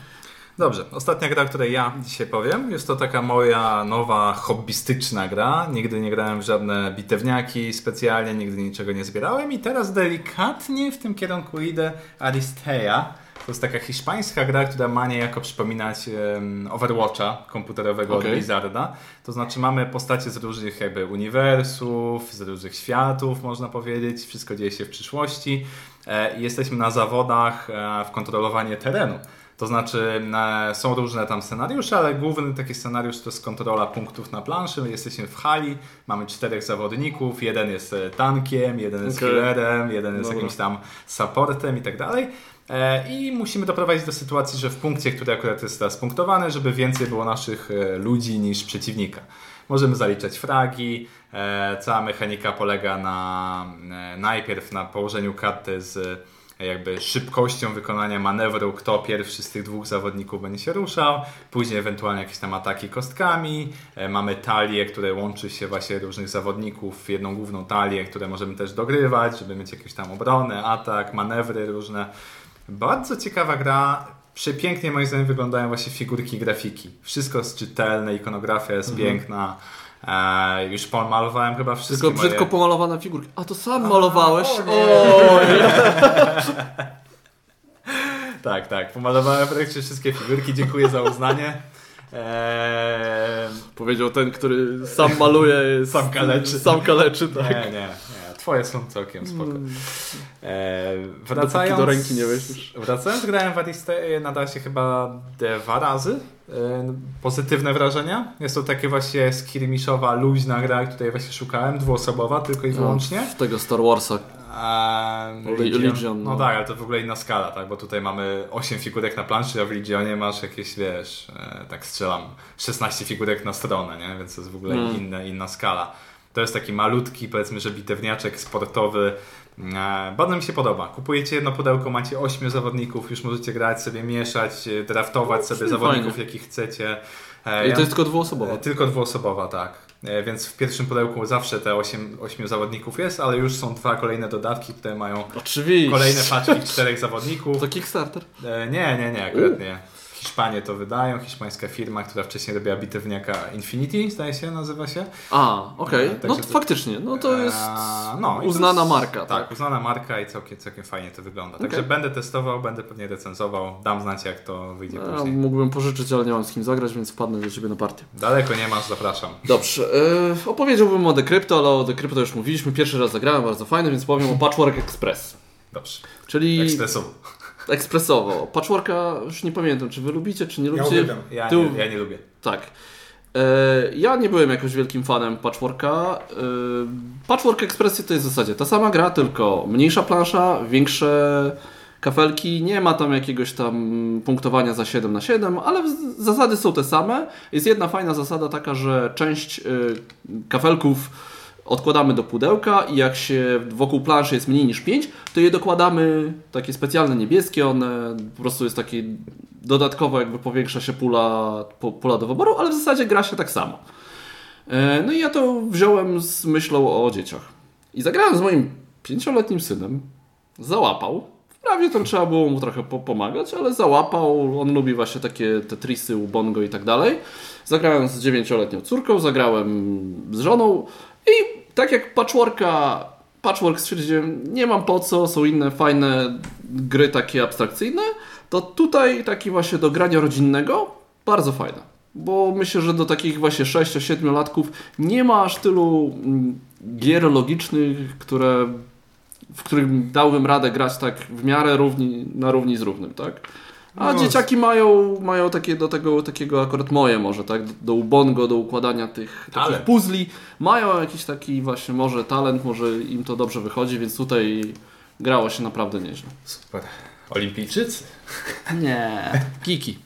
Speaker 2: Dobrze, ostatnia gra, o której ja dzisiaj powiem, jest to taka moja nowa hobbystyczna gra. Nigdy nie grałem w żadne bitewniaki specjalnie, nigdy niczego nie zbierałem i teraz delikatnie w tym kierunku idę Aristeia. To jest taka hiszpańska gra, która ma niejako przypominać em, Overwatcha komputerowego
Speaker 1: Okej.
Speaker 2: od Blizzarda. To znaczy mamy postacie z różnych jakby uniwersów, z różnych światów, można powiedzieć. Wszystko dzieje się w przyszłości. E, jesteśmy na zawodach e, w kontrolowanie terenu. To znaczy e, są różne tam scenariusze, ale główny taki scenariusz to jest kontrola punktów na planszy. My jesteśmy w hali, mamy czterech zawodników, jeden jest e, tankiem, jeden jest
Speaker 1: Okej.
Speaker 2: healerem, jeden jest
Speaker 1: Dobra.
Speaker 2: jakimś tam supportem i tak dalej. E, I musimy doprowadzić do sytuacji, że w punkcie, który akurat jest teraz punktowany, żeby więcej było naszych ludzi niż przeciwnika. Możemy zaliczać fragi. Cała mechanika polega na najpierw na położeniu karty z jakby szybkością wykonania manewru, kto pierwszy z tych dwóch zawodników będzie się ruszał, później ewentualnie jakieś tam ataki kostkami, e, mamy talię, które łączy się właśnie różnych zawodników w jedną główną talię, które możemy też dogrywać, żeby mieć jakąś tam obronę, atak, manewry różne. Bardzo ciekawa gra. Przepięknie moim zdaniem wyglądają właśnie figurki grafiki. Wszystko jest czytelne, ikonografia jest piękna. E, już pomalowałem chyba wszystkie
Speaker 1: Tylko brzydko
Speaker 2: moje...
Speaker 1: pomalowane figurki. A to sam malowałeś?
Speaker 3: o nie.
Speaker 1: Oj.
Speaker 2: Tak, tak. Pomalowałem praktycznie wszystkie figurki. Dziękuję za uznanie. Eee,
Speaker 1: Powiedział ten, który sam maluje.
Speaker 2: Sam kaleczy.
Speaker 1: Sam kaleczy, tak.
Speaker 2: nie, nie, nie. Twoje są całkiem spoko. Eee,
Speaker 1: Dopóki
Speaker 2: wracając...
Speaker 1: do ręki nie weźmiesz.
Speaker 2: Wracając, grałem w Aristeę na dasie chyba dwa razy. Eee, pozytywne wrażenia. Jest to takie właśnie skirmiszowa, luźna gra, której właśnie szukałem. Dwuosobowa tylko i wyłącznie.
Speaker 1: Z tego Star Warsa.
Speaker 2: Eee,
Speaker 1: Le- Legion,
Speaker 2: No
Speaker 1: no.
Speaker 2: tak, ale to w ogóle inna skala, tak? Bo tutaj mamy 8 figurek na planszy, a w Legionie masz jakieś, wiesz, e, tak strzelam, 16 figurek na stronę, nie? Więc to jest w ogóle
Speaker 1: Mm.
Speaker 2: inna, inna skala. To jest taki malutki, powiedzmy, że bitewniaczek sportowy. E, bardzo mi się podoba. Kupujecie jedno pudełko, macie 8 zawodników, już możecie grać sobie, mieszać, e, draftować sobie
Speaker 1: fajnie.
Speaker 2: zawodników, jakich chcecie. E,
Speaker 1: I
Speaker 2: ja-
Speaker 1: to jest tylko dwuosobowa.
Speaker 2: Tylko dwuosobowa, tak. Więc w pierwszym pudełku zawsze te 8, 8 zawodników jest, ale już są dwa kolejne dodatki, które mają
Speaker 1: Oczywiście.
Speaker 2: kolejne paczki czterech zawodników.
Speaker 1: To Kickstarter.
Speaker 2: Nie, nie, nie, akurat nie. Hiszpanie to wydają, hiszpańska firma, która wcześniej robiła bitewniaka Infinity, zdaje się, nazywa się.
Speaker 1: A, okej.
Speaker 2: E,
Speaker 1: No to faktycznie. No to jest
Speaker 2: Eee, no,
Speaker 1: uznana
Speaker 2: jest-
Speaker 1: marka.
Speaker 2: Tak,
Speaker 1: Tak.
Speaker 2: uznana marka i całkiem, całkiem fajnie to wygląda. Także
Speaker 1: Okej.
Speaker 2: będę testował, będę pewnie recenzował, dam znać jak to wyjdzie
Speaker 1: Ja
Speaker 2: później.
Speaker 1: mógłbym pożyczyć, ale nie mam z kim zagrać, więc wpadnę do Ciebie na partię.
Speaker 2: Daleko nie masz, zapraszam.
Speaker 1: Dobrze, e, opowiedziałbym o Decrypto, ale o Decrypto już mówiliśmy. Pierwszy raz zagrałem, bardzo fajny, więc powiem o Patchwork Express.
Speaker 2: Dobrze.
Speaker 1: Czyli
Speaker 2: Ekspresowo.
Speaker 1: Ekspresowo. Patchworka już nie pamiętam, czy Wy lubicie, czy nie
Speaker 3: Ja
Speaker 1: lubicie.
Speaker 3: uwielbiam.
Speaker 2: Ja,
Speaker 1: Ty-
Speaker 2: nie, ja nie lubię.
Speaker 1: Tak. E, ja nie byłem jakoś wielkim fanem Patchworka. E, Patchwork Express to jest w zasadzie ta sama gra, tylko mniejsza plansza, większe kafelki. Nie ma tam jakiegoś tam punktowania za 7 na 7, ale zasady są te same. Jest jedna fajna zasada taka, że część e, kafelków odkładamy do pudełka i jak się wokół planszy jest mniej niż 5, to je dokładamy takie specjalne niebieskie, one po prostu jest takie dodatkowo jakby powiększa się pula, pula do wyboru, ale w zasadzie gra się tak samo. E, no i ja to wziąłem z myślą o dzieciach. I zagrałem z moim pięcioletnim synem. Załapał. Wprawdzie tam trzeba było mu trochę pomagać, ale załapał. On lubi właśnie takie Tetrisy, Ubongo i tak dalej. Zagrałem z dziewięcioletnią córką, zagrałem z żoną i tak jak patchworka Patchwork stwierdziłem, nie mam po co, są inne fajne gry takie abstrakcyjne, to tutaj taki właśnie do grania rodzinnego bardzo fajne. Bo myślę, że do takich właśnie 6-7 latków nie ma aż tylu mm, gier logicznych, które, w których dałbym radę grać tak w miarę równi, na równi z równym, tak? A no. dzieciaki mają, mają takie do tego, takiego akurat moje może, tak? Do ubongo, do układania tych takich puzli. Mają jakiś taki właśnie może talent, może im to dobrze wychodzi, więc tutaj grało się naprawdę nieźle.
Speaker 2: Super. Olimpijczycy?
Speaker 1: Nie, kiki.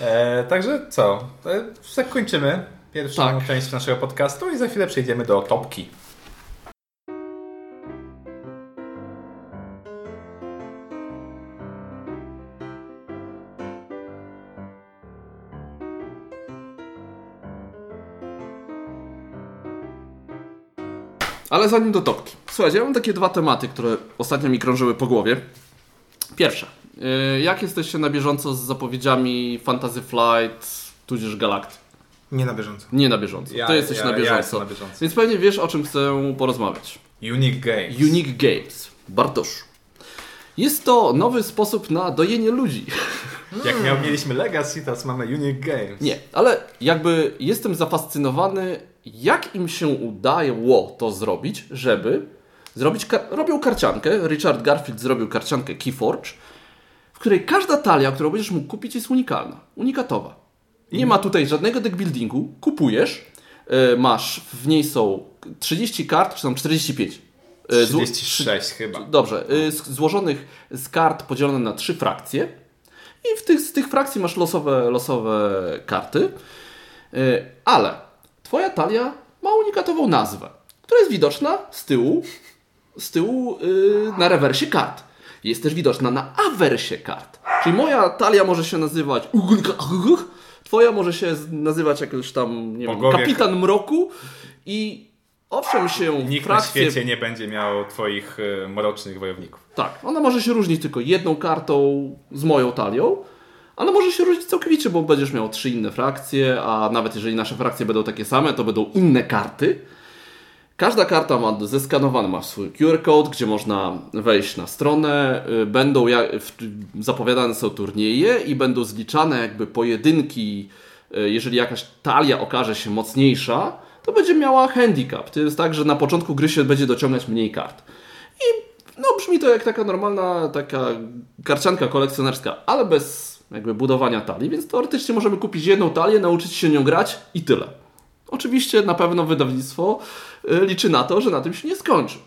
Speaker 2: E, także co? E, zakończymy pierwszą tak. część naszego podcastu i za chwilę przejdziemy do topki.
Speaker 1: Ale zanim do topki. Słuchajcie, ja mam takie dwa tematy, które ostatnio mi krążyły po głowie. Pierwsze. Y, jak jesteście na bieżąco z zapowiedziami Fantasy Flight, tudzież Galacty?
Speaker 3: Nie na bieżąco.
Speaker 1: Nie na bieżąco. Ja, Ty jesteś ja, na, bieżąco. Ja na bieżąco. Więc pewnie wiesz, o czym chcę porozmawiać.
Speaker 2: Unique Games.
Speaker 1: Unique Games. Bartosz. Jest to nowy sposób na dojenie ludzi.
Speaker 2: Jak miał, mieliśmy Legacy, teraz mamy Unique Games.
Speaker 1: Nie, ale jakby jestem zafascynowany jak im się udało to zrobić, żeby zrobić, robią karciankę, Richard Garfield zrobił karciankę Keyforge, w której każda talia, którą będziesz mógł kupić jest unikalna, unikatowa. Nie ma tutaj żadnego deckbuildingu, kupujesz, yy, masz, w niej są 30 kart, czy tam 45.
Speaker 2: 36 chyba.
Speaker 1: Dobrze, yy, złożonych z kart podzielone na trzy frakcje i w tych, z tych frakcji masz losowe, losowe karty, ale Twoja talia ma unikatową nazwę, która jest widoczna z tyłu, z tyłu yy, na rewersie kart. Jest też widoczna na awersie kart. Czyli moja talia może się nazywać Twoja może się nazywać jakoś tam, nie wiem, Kapitan Mroku i owszem się
Speaker 2: Nikt frakcje... na świecie nie będzie miał Twoich y, mrocznych wojowników.
Speaker 1: Tak, ona może się różnić tylko jedną kartą z moją talią, ale może się różnić całkowicie, bo będziesz miał trzy inne frakcje, a nawet jeżeli nasze frakcje będą takie same, to będą inne karty. Każda karta ma zeskanowany, ma swój QR code, gdzie można wejść na stronę. Y, będą zapowiadane są turnieje i będą zliczane jakby pojedynki. Y, jeżeli jakaś talia okaże się mocniejsza, to będzie miała handicap. To jest tak, że na początku gry się będzie dociągać mniej kart. I no, brzmi to jak taka normalna taka karcianka kolekcjonerska, ale bez jakby budowania talii, więc teoretycznie możemy kupić jedną talię, nauczyć się nią grać i tyle. Oczywiście na pewno wydawnictwo y, liczy na to, że na tym się nie skończy.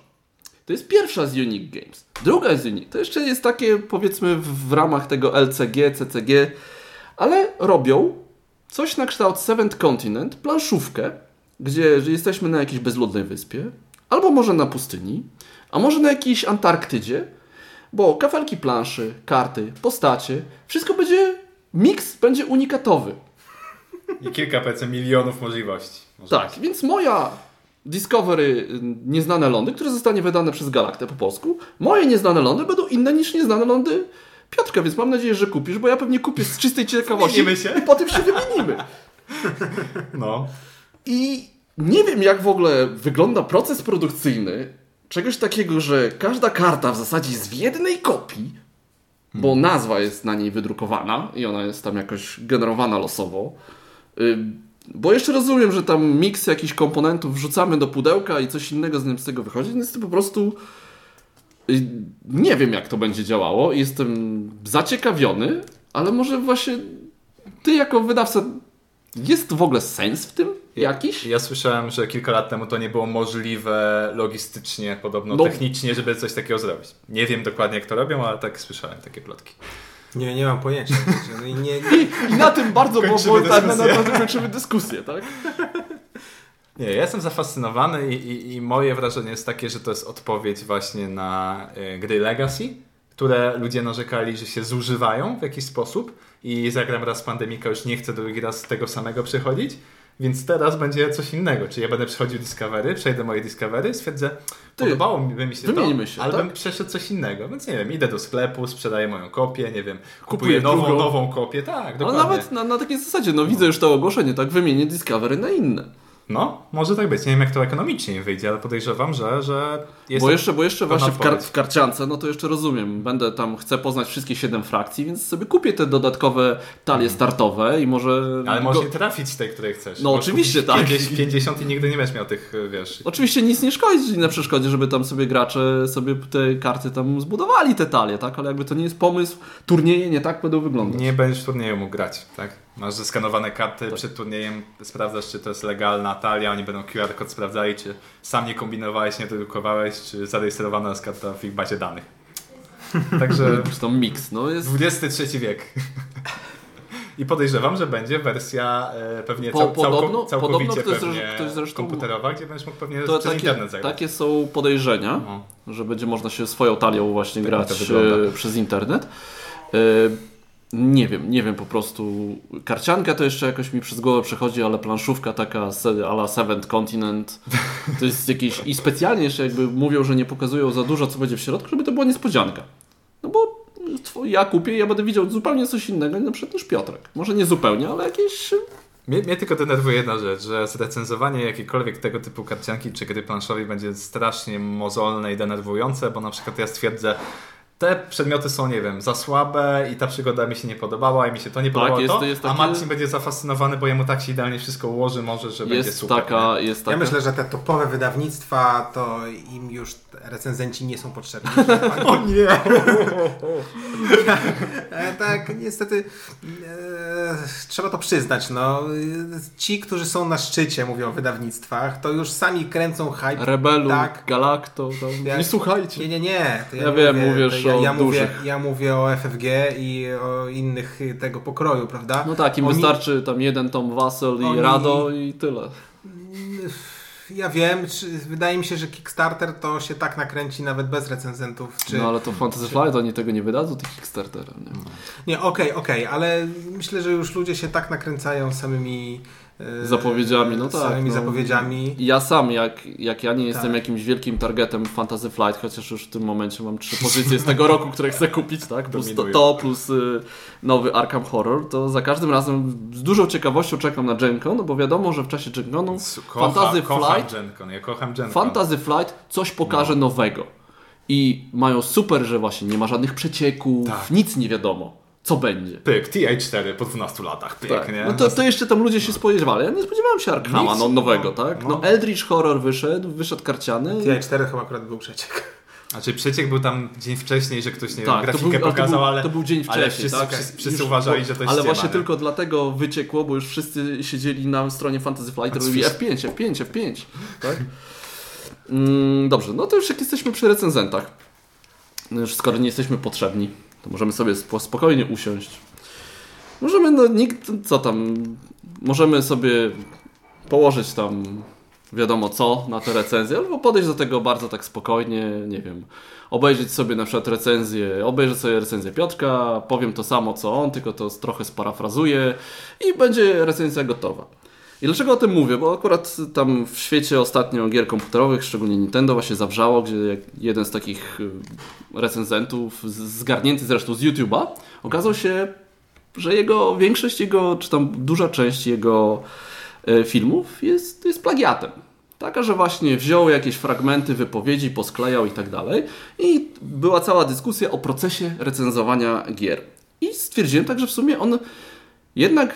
Speaker 1: To jest pierwsza z Unique Games. Druga z Unique, to jeszcze jest takie powiedzmy w ramach tego LCG, CCG, ale robią coś na kształt Seventh Continent, planszówkę, gdzie jesteśmy na jakiejś bezludnej wyspie, albo może na pustyni, a może na jakiejś Antarktydzie, bo kafelki planszy, karty, postacie, wszystko będzie, miks będzie unikatowy.
Speaker 2: I kilka PC milionów możliwości.
Speaker 1: tak, być. więc moja Discovery y, Nieznane Lądy, które zostanie wydane przez Galaktę po polsku, moje Nieznane Lądy będą inne niż Nieznane Lądy Piotrka, więc mam nadzieję, że kupisz, bo ja pewnie kupię z czystej ciekawości
Speaker 2: się.
Speaker 1: i potem się wymienimy.
Speaker 2: No.
Speaker 1: I nie wiem, jak w ogóle wygląda proces produkcyjny czegoś takiego, że każda karta w zasadzie jest w jednej kopii, bo hmm. nazwa jest na niej wydrukowana i ona jest tam jakoś generowana losowo. Bo jeszcze rozumiem, że tam miks jakichś komponentów wrzucamy do pudełka i coś innego z, nim z tego wychodzi, więc to po prostu y, nie wiem jak to będzie działało. Jestem zaciekawiony, ale może właśnie ty jako wydawca jest w ogóle sens w tym jakiś?
Speaker 2: Ja, ja, słyszałem, że kilka lat temu to nie było możliwe logistycznie, podobno no. technicznie, żeby coś takiego zrobić. Nie wiem dokładnie jak to robią, ale tak słyszałem takie plotki.
Speaker 3: Nie, nie mam pojęcia.
Speaker 1: No I, nie, nie... I, na tym bardzo kończymy było, tak, na, na, tym kończymy dyskusję, tak?
Speaker 2: Nie, ja jestem zafascynowany i, i, i, moje wrażenie jest takie, że to jest odpowiedź właśnie na y, gry Legacy, które ludzie narzekali, że się zużywają w jakiś sposób i zagram raz pandemika, już nie chcę drugi raz tego samego przechodzić. Więc teraz będzie coś innego. Czy ja będę przechodził Discovery, przejdę moje Discovery, stwierdzę,
Speaker 1: Ty,
Speaker 2: podobało mi się to,
Speaker 1: się,
Speaker 2: ale
Speaker 1: tak?
Speaker 2: bym przeszedł coś innego. Więc nie wiem, idę do sklepu, sprzedaję moją kopię, nie wiem,
Speaker 1: Kupuję
Speaker 2: kupuję nową, nową kopię, tak,
Speaker 1: Ale
Speaker 2: dokładnie.
Speaker 1: nawet na, na takiej zasadzie, no widzę już to ogłoszenie, tak? Wymienię Discovery na inne.
Speaker 2: No, może tak być. Nie wiem, jak to ekonomicznie im wyjdzie, ale podejrzewam, że, że jest
Speaker 1: Bo jeszcze, bo jeszcze właśnie w, kar w karciance, no to jeszcze rozumiem. Będę tam, chcę poznać wszystkie 7 frakcji, więc sobie kupię te dodatkowe talie startowe i może...
Speaker 2: Mhm. Ale
Speaker 1: go-
Speaker 2: możesz trafić tej, której chcesz.
Speaker 1: No
Speaker 2: Możesz
Speaker 1: oczywiście, tak.
Speaker 2: 50, 50 i nigdy nie będziesz miał tych, wiesz...
Speaker 1: Oczywiście nic nie szkodzi na przeszkodzie, żeby tam sobie gracze sobie te karty tam zbudowali te talie, tak? Ale jakby to nie jest pomysł, turnieje nie tak będą wyglądać.
Speaker 2: Nie będziesz w turnieju mógł grać, tak? Masz zeskanowane karty przed turniejem, sprawdzasz, czy to jest legalna talia, oni będą QR kod sprawdzali, czy sam nie kombinowałeś, nie drukowałeś, czy zarejestrowana jest karta w ich bazie danych. Także
Speaker 1: tam mix, no jest...
Speaker 2: XXIII wiek. I podejrzewam, że będzie wersja e, pewnie
Speaker 1: Po-
Speaker 2: cał,
Speaker 1: podobno-
Speaker 2: całko, całkowicie
Speaker 1: podobno ktoś
Speaker 2: pewnie
Speaker 1: ktoś zresztą-
Speaker 2: komputerowa, gdzie będziesz mógł pewnie
Speaker 1: To
Speaker 2: przez
Speaker 1: takie,
Speaker 2: internet zagrać.
Speaker 1: takie są podejrzenia,
Speaker 2: No.
Speaker 1: że będzie można się swoją talią właśnie
Speaker 2: Tak
Speaker 1: grać
Speaker 2: to
Speaker 1: e, przez internet. E, Nie wiem, nie wiem po prostu. Karcianka to jeszcze jakoś mi przez głowę przechodzi, ale planszówka taka a la Seventh Continent to jest jakieś... I specjalnie jeszcze jakby mówią, że nie pokazują za dużo, co będzie w środku, żeby to była niespodzianka. No bo ja kupię i ja będę widział zupełnie coś innego, na przykład niż Piotrek. Może nie zupełnie, ale jakieś...
Speaker 2: Mnie, mnie tylko denerwuje jedna rzecz, że zrecenzowanie jakiejkolwiek tego typu karcianki czy gry planszowej będzie strasznie mozolne i denerwujące, bo na przykład ja stwierdzę, te przedmioty są, nie wiem, za słabe i ta przygoda mi się nie podobała i mi się to nie podobało,
Speaker 1: jest-
Speaker 2: to,
Speaker 1: jest
Speaker 2: a Marcin będzie zafascynowany, bo jemu tak się idealnie wszystko ułoży może, że będzie
Speaker 1: Jest
Speaker 2: super.
Speaker 1: taka, jest taka...
Speaker 3: Ja myślę, że te topowe wydawnictwa, to im już recenzenci nie są potrzebni.
Speaker 2: O nie!
Speaker 3: E, tak, niestety e, trzeba to przyznać. No. Ci, którzy są na szczycie, mówią o wydawnictwach, to już sami kręcą hype.
Speaker 1: Rebelu,
Speaker 3: Tak.
Speaker 1: Galacto, tam...
Speaker 3: Ja-
Speaker 1: nie słuchajcie.
Speaker 3: Nie, nie, nie. To
Speaker 1: Ja wiem,
Speaker 3: mówię,
Speaker 1: mówisz
Speaker 3: to ja, mówię,
Speaker 1: dużych.
Speaker 3: ja mówię o FFG i o innych tego pokroju, prawda?
Speaker 1: No tak, im
Speaker 3: Oni-
Speaker 1: wystarczy tam jeden Tom Wassel i
Speaker 3: Oni-
Speaker 1: Rado i tyle.
Speaker 3: Ja wiem, czy, wydaje mi się, że Kickstarter to się tak nakręci nawet bez recenzentów. Czy...
Speaker 1: No ale to Fantasy Flight, oni tego nie wydadzą, tych Kickstartera. Nie?
Speaker 3: Okej, okej, ale myślę, że już ludzie się tak nakręcają samymi
Speaker 1: Zapowiedziami, no tak,
Speaker 3: Samymi
Speaker 1: no.
Speaker 3: zapowiedziami.
Speaker 1: Ja sam, jak, jak ja nie jestem
Speaker 3: Tak.
Speaker 1: jakimś wielkim targetem Fantasy Flight, chociaż już w tym momencie mam trzy pozycje z tego roku, które chcę kupić, tak? Plus to, to plus y, nowy Arkham Horror, to za każdym razem z dużą ciekawością czekam na Gen Con, no bo wiadomo, że w czasie Gen Conu
Speaker 2: Kocha,
Speaker 1: Fantasy
Speaker 2: kocham
Speaker 1: Flight
Speaker 2: Gencon, ja kocham Gencon.
Speaker 1: Fantasy Flight coś pokaże nowego. I mają super, że właśnie nie ma żadnych przecieków,
Speaker 2: Tak.
Speaker 1: nic nie wiadomo, co będzie.
Speaker 2: Pyk, TA4 po 12 latach, pyk,
Speaker 1: Tak.
Speaker 2: nie?
Speaker 1: No to, to jeszcze tam ludzie się spodziewali. Ja nie spodziewałem się Arkhama
Speaker 2: Nic.
Speaker 1: no, nowego, tak?
Speaker 2: No.
Speaker 1: No Eldritch Horror wyszedł, wyszedł karciany.
Speaker 3: TI4 chyba akurat był przeciek.
Speaker 2: Znaczy przeciek był tam dzień wcześniej, że ktoś nie
Speaker 1: Tak,
Speaker 2: wiem, grafikę
Speaker 1: był, ale
Speaker 2: pokazał,
Speaker 1: to był,
Speaker 2: ale,
Speaker 1: to był dzień wcześniej,
Speaker 2: ale wszyscy,
Speaker 1: tak?
Speaker 2: wszyscy, wszyscy
Speaker 1: Już-
Speaker 2: uważali, że to jest
Speaker 1: Ale
Speaker 2: ściema,
Speaker 1: właśnie
Speaker 2: nie?
Speaker 1: tylko dlatego wyciekło, bo już wszyscy siedzieli na stronie Fantasy Flight i
Speaker 2: A
Speaker 1: robili
Speaker 2: wszyscy-
Speaker 1: F5, F5, F5, tak? Mm, dobrze, no to już jak jesteśmy przy recenzentach, no już skoro nie jesteśmy potrzebni, to możemy sobie spo- spokojnie usiąść. Możemy, no nikt, co tam, możemy sobie położyć tam wiadomo co na te recenzje, albo podejść do tego bardzo tak spokojnie, nie wiem, obejrzeć sobie na przykład recenzję, obejrzeć sobie recenzję Piotrka, powiem to samo co on, tylko to trochę sparafrazuję i będzie recenzja gotowa. I dlaczego o tym mówię? Bo akurat tam w świecie ostatnio gier komputerowych, szczególnie Nintendo, właśnie zawrzało, gdzie jeden z takich y, recenzentów, zgarnięty zresztą z YouTube'a, okazał się, że jego większość jego, czy tam duża część jego e, filmów jest, jest plagiatem. Taka, że właśnie wziął jakieś fragmenty wypowiedzi, posklejał i tak dalej. I była cała dyskusja o procesie recenzowania gier. I stwierdziłem tak, że w sumie on jednak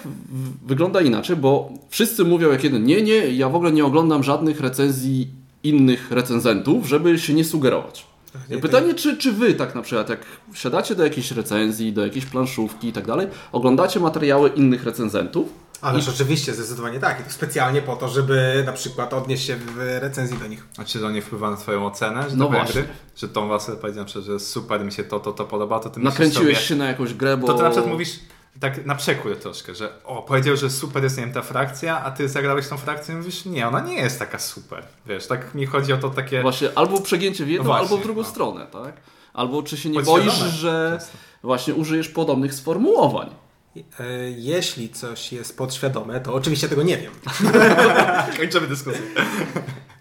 Speaker 1: wygląda inaczej, bo wszyscy mówią jak jeden, nie, nie, ja w ogóle nie oglądam żadnych recenzji innych recenzentów, żeby się nie sugerować. I pytanie, czy, czy wy tak na przykład, jak wsiadacie do jakiejś recenzji, do jakiejś planszówki i tak dalej, oglądacie materiały innych recenzentów,
Speaker 3: Ależ oczywiście, zdecydowanie tak. I to specjalnie po to, żeby na przykład odnieść się w recenzji do nich.
Speaker 2: A czy to nie wpływa na twoją ocenę? Że
Speaker 1: No właśnie.
Speaker 2: Gry? Że powiedział na przykład, że super, mi się to, to, to podoba, to ty
Speaker 1: nakręciłeś
Speaker 2: sobie,
Speaker 1: się na jakąś grę, bo...
Speaker 2: To ty na przykład mówisz tak na przekór troszkę, że o, powiedział, że super jest, nie wiem, ta frakcja, a ty zagrałeś tą frakcję i mówisz, nie, ona nie jest taka super. Wiesz, tak mi chodzi o to takie...
Speaker 1: Właśnie albo przegięcie w jedną,
Speaker 2: No właśnie,
Speaker 1: albo w drugą
Speaker 2: no.
Speaker 1: stronę, tak? Albo czy się nie boisz, że
Speaker 2: często.
Speaker 1: właśnie użyjesz podobnych sformułowań?
Speaker 3: E, Jeśli coś jest podświadome, to oczywiście tego nie wiem.
Speaker 2: Kończymy dyskusję.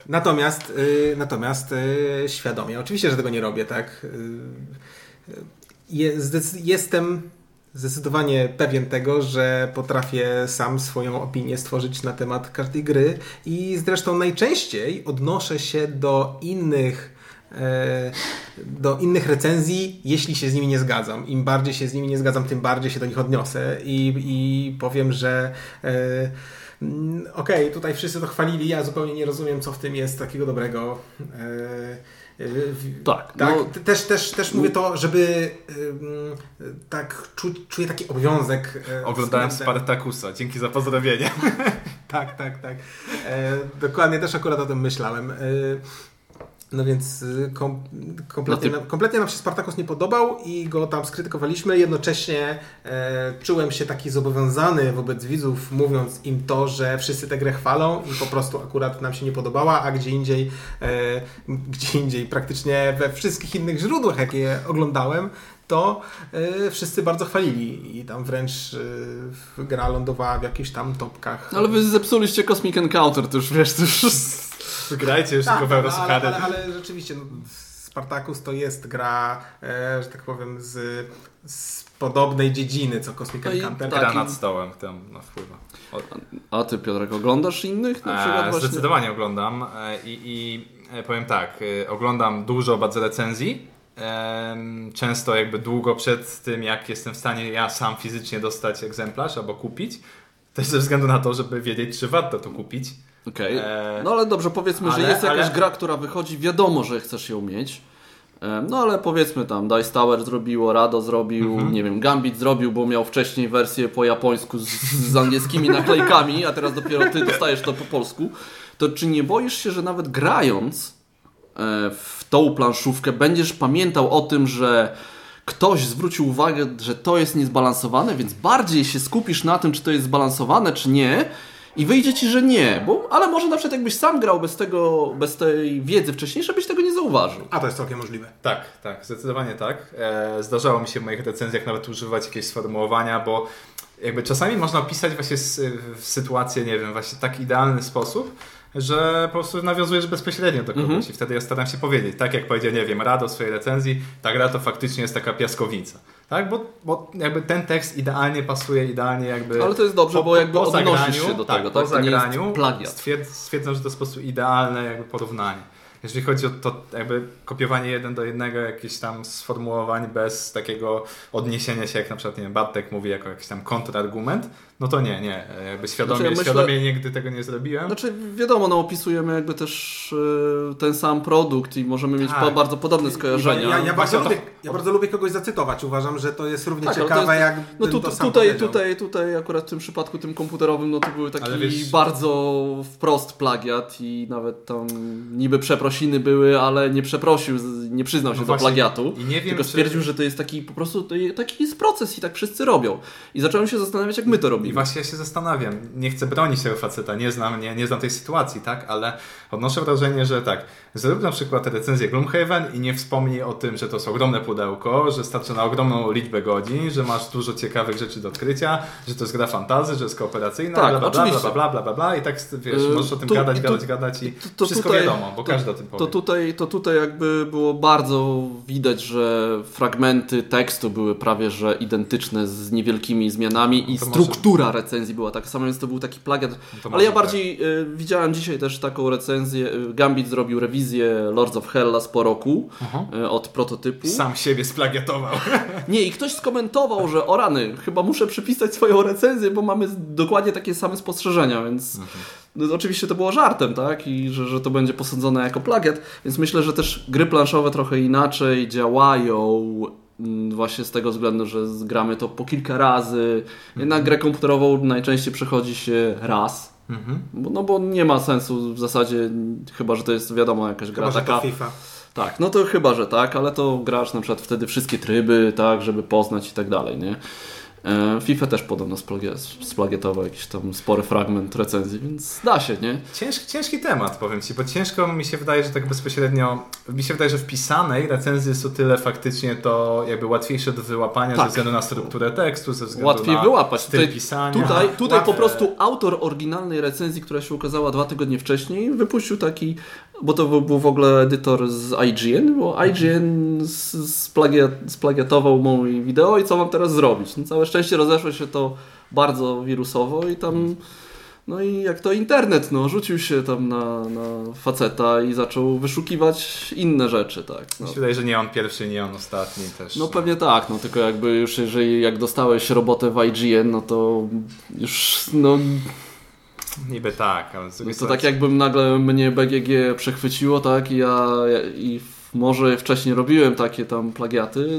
Speaker 3: Natomiast, y, natomiast y, świadomie, oczywiście, że tego nie robię, tak. Y, jestem zdecydowanie pewien tego, że potrafię sam swoją opinię stworzyć na temat każdej gry i zresztą najczęściej odnoszę się do innych e, do innych recenzji, jeśli się z nimi nie zgadzam. Im bardziej się z nimi nie zgadzam, tym bardziej się do nich odniosę i, i powiem, że e, mm, okej, tutaj wszyscy to chwalili, ja zupełnie nie rozumiem, co w tym jest takiego dobrego. E,
Speaker 1: Tak,
Speaker 3: tak.
Speaker 1: no-
Speaker 3: Te- Też, też, też mówię to, żeby tak czuć, czuję taki obowiązek. e,
Speaker 2: Oglądałem Spartakusa. Dzięki za pozdrowienie.
Speaker 3: tak, tak, tak. E, dokładnie też akurat o tym myślałem. E, no więc y, kom, kompletnie,
Speaker 1: No ty-
Speaker 3: nam, kompletnie nam się Spartacus nie podobał i go tam skrytykowaliśmy. Jednocześnie e, czułem się taki zobowiązany wobec widzów, mówiąc im to, że wszyscy tę grę chwalą i po prostu akurat nam się nie podobała, a gdzie indziej, e, gdzie indziej praktycznie we wszystkich innych źródłach, jakie oglądałem, to e, wszyscy bardzo chwalili i tam wręcz e, gra lądowała w jakichś tam topkach.
Speaker 1: Ale wy zepsuliście Cosmic Encounter, to już wiesz, to już...
Speaker 2: Wygrajcie już
Speaker 3: Tak,
Speaker 2: tylko w
Speaker 3: ale,
Speaker 2: Eurosuchary.
Speaker 3: ale, ale rzeczywiście no, Spartacus to jest gra, e, że tak powiem, z, z podobnej dziedziny co Cosmic
Speaker 1: No i
Speaker 3: Encounter.
Speaker 1: tak.
Speaker 2: Gra nad stołem tam na wpływa. O,
Speaker 1: A ty Piotrek, oglądasz innych na przykład
Speaker 2: E,
Speaker 1: właśnie?
Speaker 2: Zdecydowanie oglądam e, i, i e, powiem tak, e, oglądam dużo bardzo recenzji. Często jakby długo przed tym, jak jestem w stanie ja sam fizycznie dostać egzemplarz albo kupić. Też ze względu na to, żeby wiedzieć, czy warto to kupić.
Speaker 1: Okej.
Speaker 2: E,
Speaker 1: No ale dobrze, powiedzmy,
Speaker 2: ale-
Speaker 1: że jest jakaś
Speaker 2: ale-
Speaker 1: gra, która wychodzi, wiadomo, że chcesz ją mieć. E, No ale powiedzmy tam, Dice Tower zrobiło, Rado zrobił,
Speaker 2: Mhm.
Speaker 1: nie wiem, Gambit zrobił, bo miał wcześniej wersję po japońsku z, z angielskimi naklejkami, a teraz dopiero ty dostajesz to po polsku. To czy nie boisz się, że nawet grając e, w tą planszówkę będziesz pamiętał o tym, że ktoś zwrócił uwagę, że to jest niezbalansowane, więc bardziej się skupisz na tym, czy to jest zbalansowane, czy nie. I wyjdzie ci, że nie, bo, ale może na przykład jakbyś sam grał bez tego, bez tej wiedzy wcześniejszej, byś tego nie zauważył.
Speaker 3: A to jest całkiem możliwe.
Speaker 2: Tak, tak, zdecydowanie tak. E, zdarzało mi się w moich recenzjach nawet używać jakieś sformułowania, bo jakby czasami można opisać właśnie sytuację, nie wiem, właśnie tak idealny sposób, że po prostu nawiązujesz bezpośrednio do kogoś i wtedy ja staram się powiedzieć, tak jak powiedział, nie wiem, Rado w swojej recenzji, ta gra to faktycznie jest taka piaskownica. Tak, bo, bo jakby ten tekst idealnie pasuje, idealnie jakby...
Speaker 1: Ale to jest dobrze, bo jakby odnosisz się do
Speaker 2: tak,
Speaker 1: tego,
Speaker 2: po
Speaker 1: tak? Jest
Speaker 2: zagraniu stwierd- stwierdzam, że to jest po prostu idealne jakby porównanie. Jeżeli chodzi o to jakby kopiowanie jeden do jednego jakichś tam sformułowań bez takiego odniesienia się, jak na przykład nie wiem, Bartek mówi jako jakiś tam kontrargument, no to nie, nie. Jakby świadomie,
Speaker 1: Znaczy, ja myślę-
Speaker 2: świadomie nigdy tego nie zrobiłem.
Speaker 1: Znaczy wiadomo, no opisujemy jakby też e, ten sam produkt i możemy mieć
Speaker 2: Tak.
Speaker 1: po, bardzo podobne skojarzenia.
Speaker 3: Ja, ja,
Speaker 2: Właśnie
Speaker 3: bardzo lubię, ja bardzo lubię kogoś zacytować. Uważam, że to jest równie
Speaker 1: Tak,
Speaker 3: ciekawe,
Speaker 1: jest-
Speaker 3: jak
Speaker 1: No tu,
Speaker 3: to sam
Speaker 1: tutaj,
Speaker 3: powiedział.
Speaker 1: tutaj, tutaj akurat w tym przypadku tym komputerowym, no to były taki
Speaker 2: wiesz-
Speaker 1: bardzo wprost plagiat i nawet tam niby przeprosiny były, ale nie przeprosił, nie przyznał się
Speaker 2: No
Speaker 1: do
Speaker 2: właśnie.
Speaker 1: plagiatu.
Speaker 2: I nie wiem,
Speaker 1: tylko
Speaker 2: czy-
Speaker 1: stwierdził, że to jest taki po prostu taki jest proces i tak wszyscy robią. I zacząłem się zastanawiać, jak my to
Speaker 2: I właśnie ja się zastanawiam, nie chcę bronić tego faceta, nie znam, nie, nie znam tej sytuacji, tak, ale odnoszę wrażenie, że tak, zrób na przykład recenzję Gloomhaven i nie wspomnij o tym, że to jest ogromne pudełko, że starczy na ogromną liczbę godzin, że masz dużo ciekawych rzeczy do odkrycia, że to jest gra fantazy, że jest kooperacyjna,
Speaker 1: Tak,
Speaker 2: bla, bla, bla,
Speaker 1: oczywiście.
Speaker 2: bla, bla, bla, bla, bla i tak, wiesz,
Speaker 1: Yy,
Speaker 2: możesz o tym gadać,
Speaker 1: tu-
Speaker 2: gadać, gadać i
Speaker 1: to- to
Speaker 2: wszystko
Speaker 1: tutaj-
Speaker 2: wiadomo, bo
Speaker 1: to-
Speaker 2: każdy o tym powie.
Speaker 1: To tutaj, to tutaj jakby było bardzo widać, że fragmenty tekstu były prawie że identyczne z niewielkimi zmianami i
Speaker 2: To
Speaker 1: struktura recenzji była taka sama, więc to był taki plagiat.
Speaker 2: To
Speaker 1: Ale ja
Speaker 2: tak.
Speaker 1: bardziej y, widziałem dzisiaj też taką recenzję. y, Gambit zrobił rewizję Lords of Hellas po roku y, od prototypu.
Speaker 2: Sam siebie splagiatował.
Speaker 1: Nie, i ktoś skomentował, że o rany, chyba muszę przypisać swoją recenzję, bo mamy dokładnie takie same spostrzeżenia, więc no, oczywiście to było żartem, tak? I że, że to będzie posądzone jako plagiat, więc myślę, że też gry planszowe trochę inaczej działają właśnie z tego względu, że gramy to po kilka razy. Jednak grę komputerową najczęściej przechodzi się raz.
Speaker 2: Mhm.
Speaker 1: Bo, no bo nie ma sensu w zasadzie, chyba że to jest wiadomo jakaś gra
Speaker 3: Chyba,
Speaker 1: taka.
Speaker 3: FIFA.
Speaker 1: Tak, no to chyba, że tak, ale to grasz na przykład wtedy wszystkie tryby, tak, żeby poznać i tak dalej, nie? E, FIFA też podobno splagiatował jakiś tam spory fragment recenzji, więc da się, nie?
Speaker 2: Ciężki, ciężki temat, powiem Ci, bo ciężko mi się wydaje, że tak bezpośrednio, mi się wydaje, że w pisanej recenzji jest o tyle faktycznie to jakby łatwiejsze do wyłapania
Speaker 1: Tak.
Speaker 2: ze względu na strukturę tekstu, ze względu
Speaker 1: Łatwiej
Speaker 2: na
Speaker 1: wyłapać.
Speaker 2: styl
Speaker 1: Tutaj-
Speaker 2: pisania.
Speaker 1: Tutaj, tutaj po prostu autor oryginalnej recenzji, która się ukazała dwa tygodnie wcześniej, wypuścił taki, bo to był w ogóle edytor z IGN, bo IGN splagiatował mój wideo i co mam teraz zrobić? No, całe szczęście rozeszło się to bardzo wirusowo i tam no i jak to internet, no rzucił się tam na, na faceta i zaczął wyszukiwać inne rzeczy, tak. No.
Speaker 2: Wydaje, że nie on pierwszy, nie on ostatni też.
Speaker 1: No pewnie tak, no tylko jakby już jeżeli jak dostałeś robotę w IGN, no to już no,
Speaker 2: Niby tak, ale
Speaker 1: no to tak jakby nagle mnie BGG przechwyciło, tak i ja i w- może wcześniej robiłem takie tam plagiaty.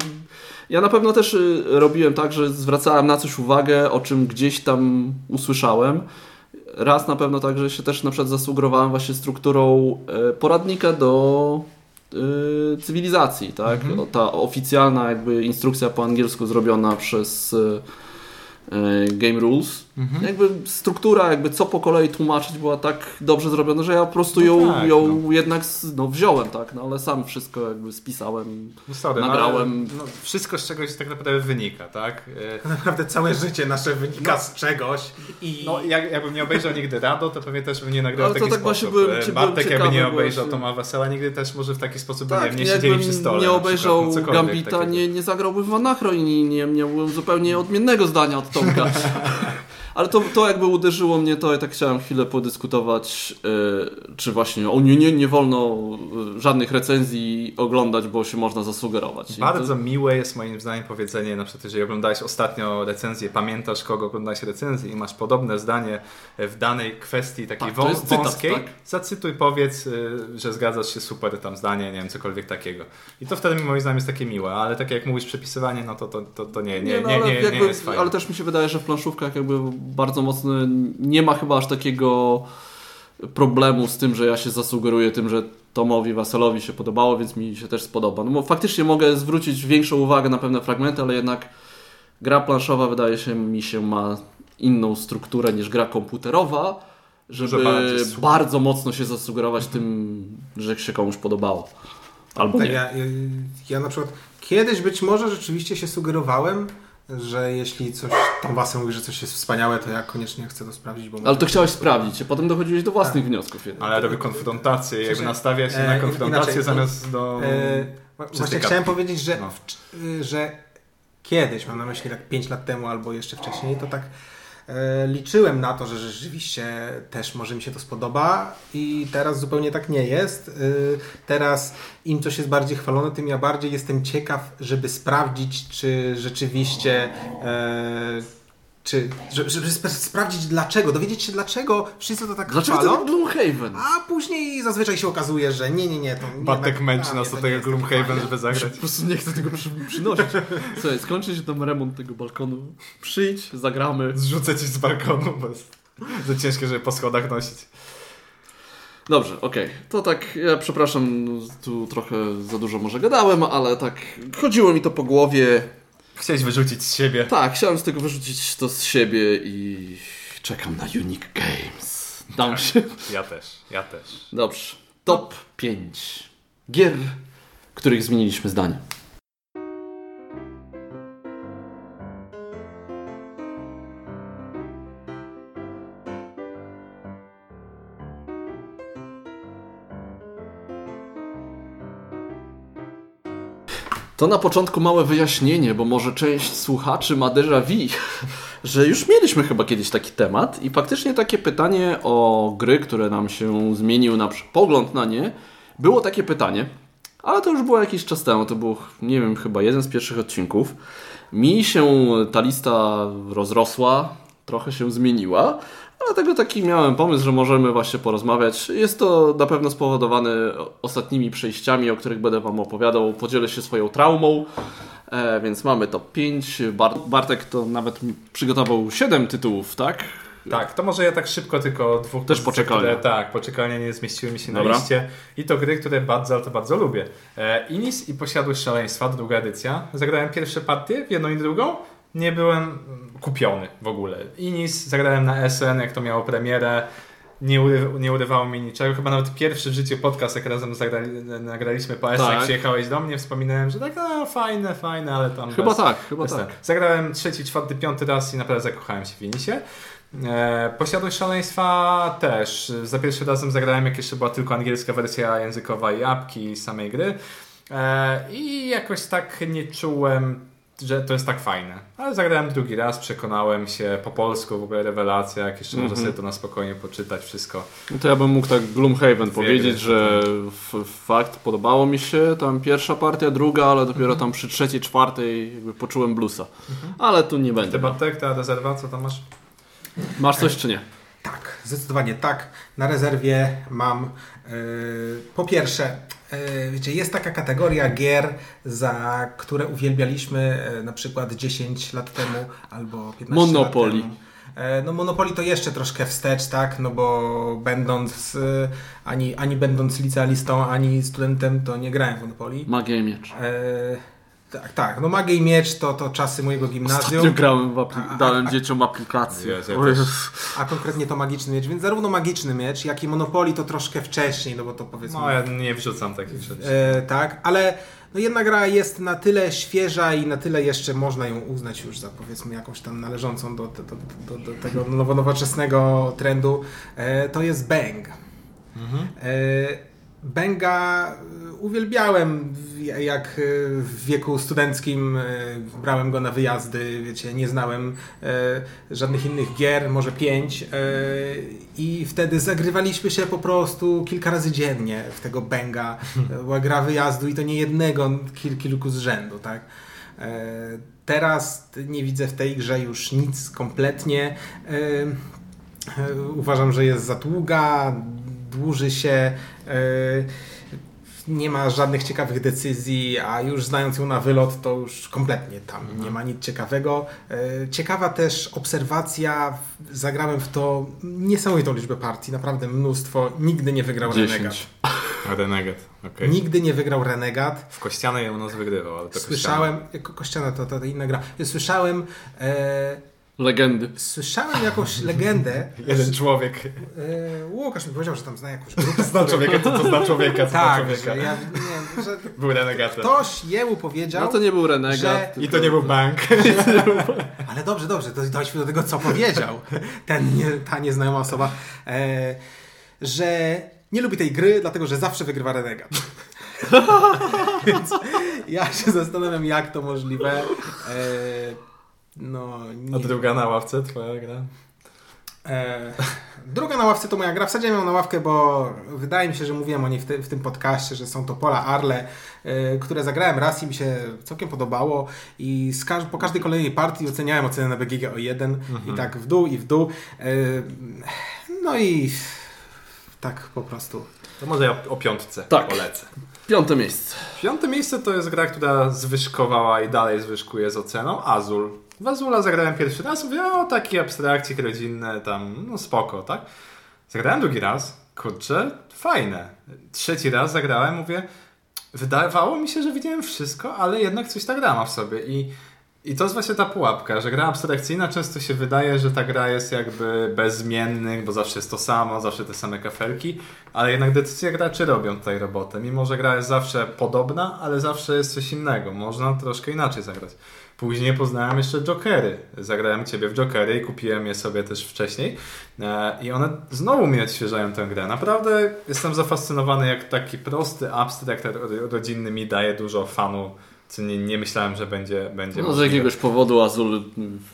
Speaker 1: Ja na pewno też y, robiłem tak, że zwracałem na coś uwagę, o czym gdzieś tam usłyszałem. Raz na pewno tak, że się też na przykład zasugerowałem właśnie strukturą e, poradnika do y, cywilizacji, tak? O, Ta oficjalna jakby instrukcja po angielsku zrobiona przez y, y, Game Rules. Jakby struktura, jakby co po kolei tłumaczyć była tak dobrze zrobiona, że ja po prostu
Speaker 2: No
Speaker 1: ją,
Speaker 2: tak,
Speaker 1: ją jednak z- no, wziąłem, tak? No ale sam wszystko jakby spisałem.
Speaker 2: No sorry,
Speaker 1: nagrałem.
Speaker 2: No, ale, no, wszystko z czegoś tak naprawdę wynika, tak? E,
Speaker 3: Naprawdę całe życie nasze wynika z czegoś i
Speaker 2: No, jak, jakbym nie obejrzał nigdy Rado, to pewnie też bym nie nagrał
Speaker 1: Ale
Speaker 2: w taki
Speaker 1: tak właśnie
Speaker 2: sposób.
Speaker 1: byłem-
Speaker 2: E,
Speaker 1: byłem
Speaker 2: Bartek jakby nie obejrzał Toma Wesela, nigdy też może w taki sposób by
Speaker 1: Tak,
Speaker 2: nie, nie siedzieli przy stole.
Speaker 1: nie obejrzał
Speaker 2: przykład, no,
Speaker 1: Gambita,
Speaker 2: takiego.
Speaker 1: nie, nie zagrałbym w Anachro i nie, nie miałbym zupełnie odmiennego zdania od Tomka. Ale to, to jakby uderzyło mnie, to ja tak chciałem chwilę podyskutować, e, czy właśnie o nie, nie, nie wolno e, żadnych recenzji oglądać, bo się można zasugerować.
Speaker 2: Bardzo
Speaker 1: to,
Speaker 2: miłe jest moim zdaniem powiedzenie, na przykład jeżeli oglądałeś ostatnio recenzję, pamiętasz kogo oglądałeś recenzję i masz podobne zdanie w danej kwestii takiej
Speaker 1: Tak,
Speaker 2: wą-
Speaker 1: cytat,
Speaker 2: wąskiej,
Speaker 1: tak?
Speaker 2: zacytuj, powiedz, y, że zgadzasz się, super tam zdanie, nie wiem, cokolwiek takiego. I to wtedy moim zdaniem jest takie miłe, ale tak jak mówisz przepisywanie, no to, to, to, to nie, nie, nie,
Speaker 1: no,
Speaker 2: nie,
Speaker 1: ale,
Speaker 2: nie,
Speaker 1: jakby,
Speaker 2: jest fajne.
Speaker 1: ale też mi się wydaje, że w planszówkach jakby bardzo mocno nie ma chyba aż takiego problemu z tym, że ja się zasugeruję tym, że Tomowi Waselowi się podobało, więc mi się też spodoba. No bo faktycznie mogę zwrócić większą uwagę na pewne fragmenty, ale jednak gra planszowa wydaje się mi się ma inną strukturę niż gra komputerowa, żeby bardzo mocno się zasugerować tym, że się komuś podobało. Albo
Speaker 3: Tak,
Speaker 1: nie.
Speaker 3: ja, ja, ja na przykład kiedyś być może rzeczywiście się sugerowałem, że jeśli coś tam Wasem mówi, że coś jest wspaniałe, to ja koniecznie chcę to sprawdzić, bo
Speaker 1: Ale to chciałeś sprawdzić, a potem dochodziłeś do własnych wniosków. jednak.
Speaker 2: Ale robię konfrontację, jakby
Speaker 3: Słyszę-
Speaker 2: nastawia się
Speaker 3: e,
Speaker 2: na konfrontację
Speaker 3: inaczej,
Speaker 2: zamiast do...
Speaker 3: E, właśnie chciałem powiedzieć, że,
Speaker 2: No.
Speaker 3: w, że kiedyś, mam na myśli tak 5 lat temu albo jeszcze wcześniej, to tak e, liczyłem na to, że rzeczywiście też może mi się to spodoba i teraz zupełnie tak nie jest. Y, teraz im coś jest bardziej chwalone, tym ja bardziej jestem ciekaw, żeby sprawdzić, czy rzeczywiście e, czy, żeby, żeby sp- sprawdzić dlaczego, dowiedzieć się dlaczego wszyscy to tak
Speaker 1: Dlaczego
Speaker 3: chwalą.
Speaker 1: to Gloomhaven?
Speaker 3: A później zazwyczaj się okazuje, że nie, nie, nie. To jednak-
Speaker 2: męczy nas do tego
Speaker 3: takie
Speaker 2: Gloomhaven, żeby zagrać.
Speaker 1: Po prostu nie chcę tego przy, przynosić. Słuchaj, skończy się tam remont tego balkonu. Przyjdź, zagramy.
Speaker 2: Zrzucę ci z balkonu, bo jest za ciężkie, żeby po schodach nosić.
Speaker 1: Dobrze, okej. To tak, ja przepraszam, tu trochę za dużo może gadałem, ale tak chodziło mi to po głowie.
Speaker 2: Chciałeś wyrzucić z siebie.
Speaker 1: Tak, chciałem z tego wyrzucić to z siebie i czekam na Unique Games. Dam się.
Speaker 2: Ja też, ja też.
Speaker 1: Dobrze. Top 5 gier, których zmieniliśmy zdanie. To na początku małe wyjaśnienie, bo może część słuchaczy ma déjà vu, że już mieliśmy chyba kiedyś taki temat i faktycznie takie pytanie o gry, które nam się zmienił na pogląd na nie, było takie pytanie, ale to już było jakiś czas temu, to był, nie wiem, chyba jeden z pierwszych odcinków. Mi się ta lista rozrosła, trochę się zmieniła, dlatego taki miałem pomysł, że możemy właśnie porozmawiać. Jest to na pewno spowodowane ostatnimi przejściami, o których będę Wam opowiadał. Podzielę się swoją traumą. E, więc mamy top 5. Bar Bartek to nawet przygotował 7 tytułów, tak?
Speaker 2: Tak, to może ja tak szybko tylko dwóch
Speaker 1: Też
Speaker 2: pozycji,
Speaker 1: poczekalnia.
Speaker 2: Które, tak, poczekalnia nie zmieściły mi się
Speaker 1: Dobra.
Speaker 2: na liście. I to gry, które bardzo, ale to bardzo lubię. E, Inis i Posiadłość Szaleństwa, druga edycja. Zagrałem pierwsze partie, w jedną i drugą. Nie byłem kupiony w ogóle. Inis zagrałem na SN, jak to miało premierę. Nie, ury, nie urywało mi niczego. Chyba nawet pierwszy w życiu podcast, jak razem zagrali, nagraliśmy po SN,
Speaker 1: Tak.
Speaker 2: jak przyjechałeś do mnie, wspominałem, że tak, no fajne, fajne, ale tam
Speaker 1: Chyba
Speaker 2: bez,
Speaker 1: tak, chyba tak.
Speaker 2: ten. Zagrałem trzeci, czwarty, piąty raz i naprawdę zakochałem się w Inisie. E, Posiadłość szaleństwa też. Za pierwszym razem zagrałem, jak jeszcze była tylko angielska wersja językowa i apki samej gry. E, I jakoś tak nie czułem, że to jest tak fajne. Ale zagrałem drugi raz, przekonałem się po polsku, w ogóle rewelacja, jak jeszcze można sobie to na spokojnie poczytać, wszystko.
Speaker 1: No to ja bym mógł tak Gloomhaven
Speaker 2: Dwie
Speaker 1: powiedzieć, że f- fakt podobało mi się, tam pierwsza partia, druga, ale dopiero tam przy trzeciej, czwartej jakby poczułem bluesa. Ale tu nie
Speaker 2: Ty
Speaker 1: będę.
Speaker 2: Bartek, ta rezerwa, co tam masz?
Speaker 1: Masz coś czy nie?
Speaker 3: Tak, zdecydowanie tak. Na rezerwie mam yy, po pierwsze, wiecie, jest taka kategoria gier, za które uwielbialiśmy yy, na przykład 10 lat temu albo 15
Speaker 1: Monopoly.
Speaker 3: lat temu. E, No Monopoly to jeszcze troszkę wstecz, tak? No bo będąc e, ani, ani będąc licealistą, ani studentem, to nie grałem w Monopoly.
Speaker 1: Magia i miecz.
Speaker 3: E, tak, tak. No Magię i Miecz to, to czasy mojego gimnazjum.
Speaker 1: Ostatnio grałem w apli-
Speaker 3: A-
Speaker 1: dałem
Speaker 3: a-
Speaker 1: dzieciom aplikację.
Speaker 2: Jezu.
Speaker 3: A konkretnie to magiczny miecz, więc zarówno magiczny miecz, jak i Monopoly to troszkę wcześniej, no bo to powiedzmy.
Speaker 2: No ja nie wrzucam takich rzeczy.
Speaker 3: e, tak, ale no jedna gra jest na tyle świeża i na tyle jeszcze można ją uznać już za powiedzmy jakąś tam należącą do, do, do, do, do tego nowo, nowoczesnego trendu. E, to jest Bang. E, Benga e, uwielbiałem, jak e, w wieku studenckim e, brałem go na wyjazdy, wiecie, nie znałem żadnych innych gier, może pięć i wtedy zagrywaliśmy się po prostu kilka razy dziennie w tego Benga. Była gra wyjazdu i to nie jednego, kil, kilku z rzędu, tak. Teraz nie widzę w tej grze już nic kompletnie. Uważam, że jest za długa, dłuży się, nie ma żadnych ciekawych decyzji, a już znając ją na wylot, to już kompletnie tam nie ma nic ciekawego. E, Ciekawa też obserwacja, zagrałem w to niesamowitą liczbę partii, naprawdę mnóstwo. Nigdy nie wygrał Renegat.
Speaker 1: 10.
Speaker 2: Renegat, okej.
Speaker 3: Nigdy nie wygrał Renegat.
Speaker 2: W Kościane u nas wygrywał, ale to
Speaker 3: Słyszałem, jako Kościana to, to, to inna gra, słyszałem, e,
Speaker 1: Legendy.
Speaker 3: słyszałem jakąś legendę.
Speaker 2: Jeden człowiek.
Speaker 3: e, Łukasz mi powiedział, że tam zna jakąś grupę.
Speaker 2: Zna człowieka, to co zna człowieka, co zna
Speaker 3: Tak,
Speaker 2: człowieka.
Speaker 3: że ja, nie, że
Speaker 2: Był renegatem.
Speaker 3: ktoś jemu powiedział,
Speaker 1: No to nie był Renegat.
Speaker 3: że-
Speaker 2: I to nie był bank.
Speaker 3: ale dobrze, dobrze, to dojdźmy do tego, co powiedział ten, nie, ta nieznajoma osoba, e, że nie lubi tej gry, dlatego że zawsze wygrywa Renegat. Więc ja się zastanawiam, jak to możliwe. E, no,
Speaker 2: A
Speaker 3: nie,
Speaker 2: druga na ławce, twoja gra?
Speaker 3: E, druga na ławce to moja gra. Wsadziłem ją na ławkę, bo wydaje mi się, że mówiłem o niej w, ty, w tym podcaście, że są to pola Arle, e, które zagrałem raz i mi się całkiem podobało i z każ- po każdej kolejnej partii oceniałem ocenę na BGG o jeden i tak w dół i w dół. E, no i tak po prostu.
Speaker 2: To może ja o piątce
Speaker 1: Tak.
Speaker 2: polecę.
Speaker 1: Piąte miejsce.
Speaker 2: Piąte miejsce to jest gra, która zwyżkowała i dalej zwyżkuje z oceną. Azul. W Azula zagrałem pierwszy raz, mówię, o takie abstrakcje rodzinne, tam, no spoko, tak? Zagrałem drugi raz, kurczę, fajne. Trzeci raz zagrałem, mówię, wydawało mi się, że widziałem wszystko, ale jednak coś ta gra w sobie i i to jest właśnie ta pułapka, że gra abstrakcyjna często się wydaje, że ta gra jest jakby bez zmiennych, bo zawsze jest to samo, zawsze te same kafelki, ale jednak decyzje graczy robią tutaj robotę. Mimo, że gra jest zawsze podobna, ale zawsze jest coś innego. Można troszkę inaczej zagrać. Później poznałem jeszcze Jokery. Zagrałem Ciebie w Jokery i kupiłem je sobie też wcześniej. E, I one znowu mi odświeżają tę grę. Naprawdę jestem zafascynowany, jak taki prosty abstrakt ro- rodzinny mi daje dużo fanu, co nie, nie myślałem, że będzie, będzie
Speaker 1: No, z jakiegoś powodu Azul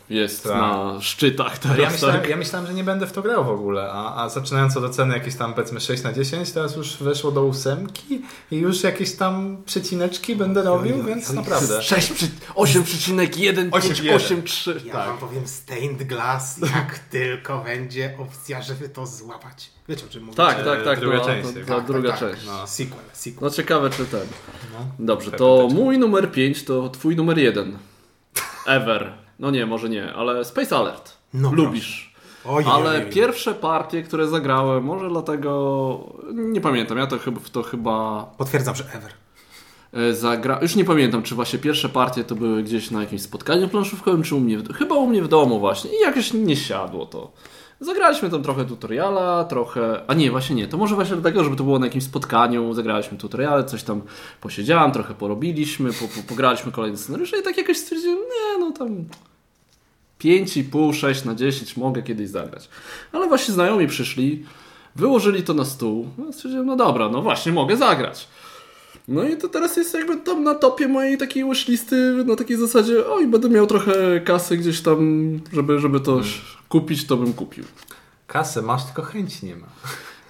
Speaker 1: jest
Speaker 2: Tak.
Speaker 1: na szczytach
Speaker 2: Ale ja
Speaker 1: teraz.
Speaker 2: myślałem,
Speaker 1: tak?
Speaker 2: ja myślałem, że nie będę w to grał w ogóle, a, a zaczynając od oceny jakieś tam powiedzmy 6 na 10, teraz już weszło do ósemki i już jakieś tam przecineczki będę robił, więc naprawdę.
Speaker 1: 6 przy... 8,158,3.
Speaker 2: 8,1.
Speaker 3: Ja
Speaker 2: Tak.
Speaker 3: wam powiem stained glass, jak tylko będzie opcja, żeby to złapać. Wiecie o czym mówię?
Speaker 1: Tak, tak, tak.
Speaker 2: druga
Speaker 1: no,
Speaker 2: część,
Speaker 1: to-
Speaker 2: tak.
Speaker 1: to
Speaker 3: Tak,
Speaker 1: druga
Speaker 3: tak, tak.
Speaker 1: część.
Speaker 2: No.
Speaker 3: Sequel, sequel.
Speaker 1: No ciekawe czy ten.
Speaker 2: No.
Speaker 1: Dobrze,
Speaker 2: Tak,
Speaker 1: to mój numer 5 to twój numer 1. Ever. No nie, może nie, ale Space Alert.
Speaker 3: No
Speaker 1: Lubisz.
Speaker 3: Oj,
Speaker 1: Ale
Speaker 3: oj, oj.
Speaker 1: pierwsze partie, które zagrałem, może dlatego nie pamiętam, ja to chyba, to chyba
Speaker 3: Potwierdzam, że ever.
Speaker 1: e, zagra... Już nie pamiętam, czy właśnie pierwsze partie to były gdzieś na jakimś spotkaniu planszówkowym, czy u mnie, w... chyba u mnie w domu właśnie i jakoś nie siadło to. Zagraliśmy tam trochę tutoriala, trochę... A nie, właśnie nie. To może właśnie dlatego, żeby to było na jakimś spotkaniu, zagraliśmy tutoriale, coś tam posiedziałem, trochę porobiliśmy, po, po, pograliśmy kolejne scenariusze i tak jakoś stwierdziłem, nie, no tam 5,5, 6 na 10 mogę kiedyś zagrać. Ale właśnie znajomi przyszli, wyłożyli to na stół. No, stwierdziłem, no dobra, no właśnie, mogę zagrać. No i to teraz jest jakby tam na topie mojej takiej wishlisty, na takiej zasadzie, oj, będę miał trochę kasy gdzieś tam, żeby, żeby to kupić, to bym kupił.
Speaker 2: Kasę masz, tylko chęci nie ma.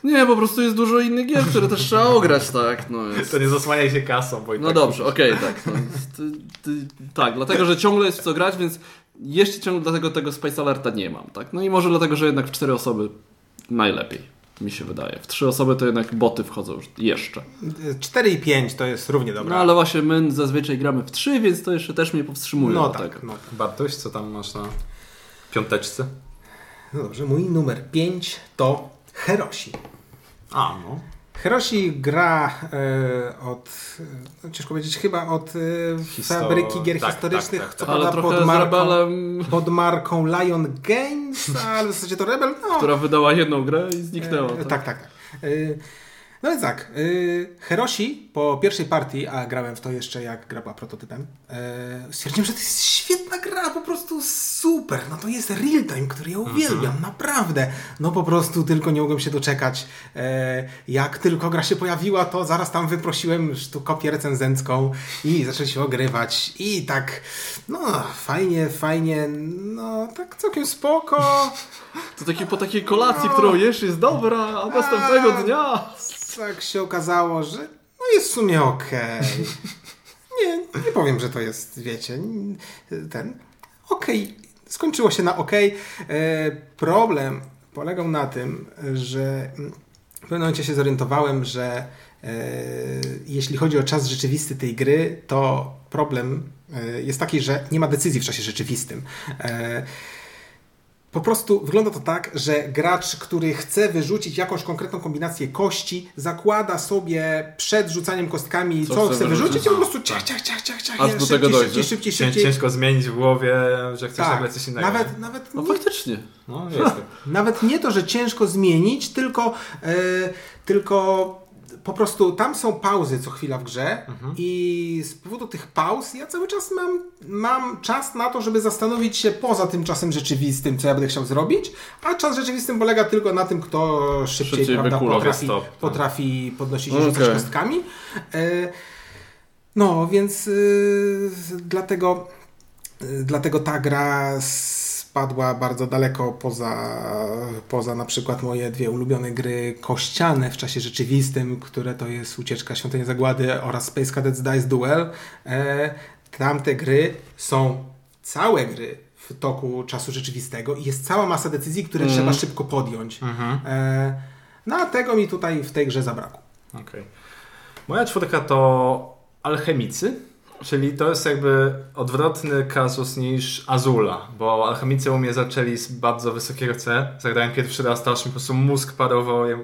Speaker 1: Nie, po prostu jest dużo innych gier, które też trzeba ograć, tak. No, jest.
Speaker 2: To nie zasłaniaj się kasą, bo i
Speaker 1: no
Speaker 2: tak
Speaker 1: dobrze, okej, tak. No, ty, ty, tak, dlatego, że ciągle jest w co grać, więc jeszcze ciągle dlatego tego Space Alerta nie mam, tak. No i może dlatego, że jednak w cztery osoby najlepiej, mi się wydaje. W trzy osoby to jednak boty wchodzą już jeszcze.
Speaker 3: 4 i 5 to jest równie dobre.
Speaker 1: No ale właśnie my zazwyczaj gramy w trzy, więc to jeszcze też mnie powstrzymuje
Speaker 3: No tak,
Speaker 1: tego.
Speaker 3: no.
Speaker 2: Bartoś, co tam masz na piąteczce?
Speaker 3: no dobrze, mój numer 5 to Herosi.
Speaker 2: A, no.
Speaker 3: Herosi gra e, od, e, no ciężko powiedzieć, chyba od e, fabryki gier
Speaker 2: tak,
Speaker 3: historycznych,
Speaker 2: tak, tak,
Speaker 3: co
Speaker 2: tak.
Speaker 1: Ale
Speaker 3: pod marką,
Speaker 1: Rebelem,
Speaker 3: pod marką Lion Games, ale w zasadzie to Rebel, no.
Speaker 1: która wydała jedną grę i zniknęła.
Speaker 3: E,
Speaker 1: tak.
Speaker 3: tak, tak, tak. E, No więc tak, y, Herosi po pierwszej partii, a grałem w to jeszcze jak gra była prototypem, e, stwierdziłem, że to jest świetna gra, po prostu super. No to jest real time, który ja uwielbiam, naprawdę. No po prostu tylko nie mogłem się doczekać. E, Jak tylko gra się pojawiła, to zaraz tam wyprosiłem tu kopię recenzencką i zaczęliśmy ogrywać. I tak, no fajnie, fajnie, no tak całkiem spoko.
Speaker 1: To taki, po takiej kolacji, którą jesz, jest dobra, a następnego dnia...
Speaker 3: tak się okazało, że no jest w sumie okej. Nie, nie powiem, że to jest, wiecie, ten okej. Skończyło się na okej. E, Problem polegał na tym, że w pewnym momencie się zorientowałem, że e, jeśli chodzi o czas rzeczywisty tej gry, to problem e, jest taki, że nie ma decyzji w czasie rzeczywistym. Po prostu wygląda to tak, że gracz, który chce wyrzucić jakąś konkretną kombinację kości, zakłada sobie przed rzucaniem kostkami, co,
Speaker 1: Co
Speaker 3: chce wyrzucić,
Speaker 1: wyrzucić?
Speaker 3: i po prostu ciach, ciach, ciach, ciach, ciach,
Speaker 1: Aż do
Speaker 3: szybciej,
Speaker 1: tego
Speaker 3: szybciej,
Speaker 1: dojdzie.
Speaker 3: szybciej,
Speaker 2: Cię-
Speaker 3: szybciej.
Speaker 2: Ciężko zmienić w głowie, że chcesz
Speaker 3: Tak,
Speaker 2: nagle coś innego.
Speaker 3: nawet, nawet,
Speaker 1: No
Speaker 3: nie,
Speaker 1: faktycznie.
Speaker 2: No, jest. tak.
Speaker 3: nawet nie to, że ciężko zmienić, tylko, e, tylko po prostu tam są pauzy co chwila w grze i z powodu tych pauz ja cały czas mam, mam czas na to, żeby zastanowić się poza tym czasem rzeczywistym, co ja będę chciał zrobić, a czas rzeczywisty polega tylko na tym, kto szybciej,
Speaker 1: Szybciej
Speaker 3: prawda, potrafi,
Speaker 2: Stop, tak.
Speaker 3: potrafi podnosić
Speaker 1: Okej.
Speaker 3: rzucać kostkami. E, no, więc y, dlatego, y, dlatego ta gra spadła bardzo daleko poza, poza na przykład moje dwie ulubione gry kościane w czasie rzeczywistym, które to jest Ucieczka Świątyni Zagłady oraz Space Cadets Dice Duel. E, tamte gry są całe gry w toku czasu rzeczywistego i jest cała masa decyzji, które
Speaker 1: Mhm.
Speaker 3: trzeba szybko podjąć. E, no a tego mi tutaj w tej grze zabrakło.
Speaker 2: Okej. Moja czwórka to alchemicy, czyli to jest jakby odwrotny kazus niż Azula, bo alchemicy u mnie zaczęli z bardzo wysokiego C. Zagrałem pierwszy raz, to aż mi po prostu mózg parował. Ja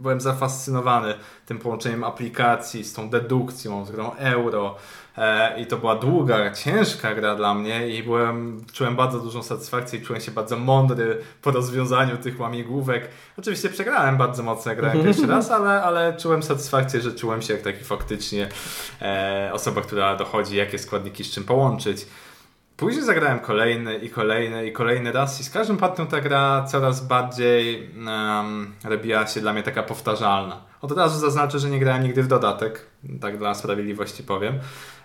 Speaker 2: byłem zafascynowany tym połączeniem aplikacji z tą dedukcją, z grą euro. E, I to była długa, ciężka gra dla mnie i byłem, czułem bardzo dużą satysfakcję i czułem się bardzo mądry po rozwiązaniu tych łamigłówek. Oczywiście przegrałem bardzo mocno, jak grałem pierwszy raz, ale, ale czułem satysfakcję, że czułem się jak taki faktycznie e, osoba, która dochodzi, jakie składniki z czym połączyć. Później zagrałem kolejny i kolejny i kolejny raz i z każdym partią ta gra coraz bardziej um, robiła się dla mnie taka powtarzalna. Od razu zaznaczę, że nie grałem nigdy w dodatek, tak dla sprawiedliwości powiem,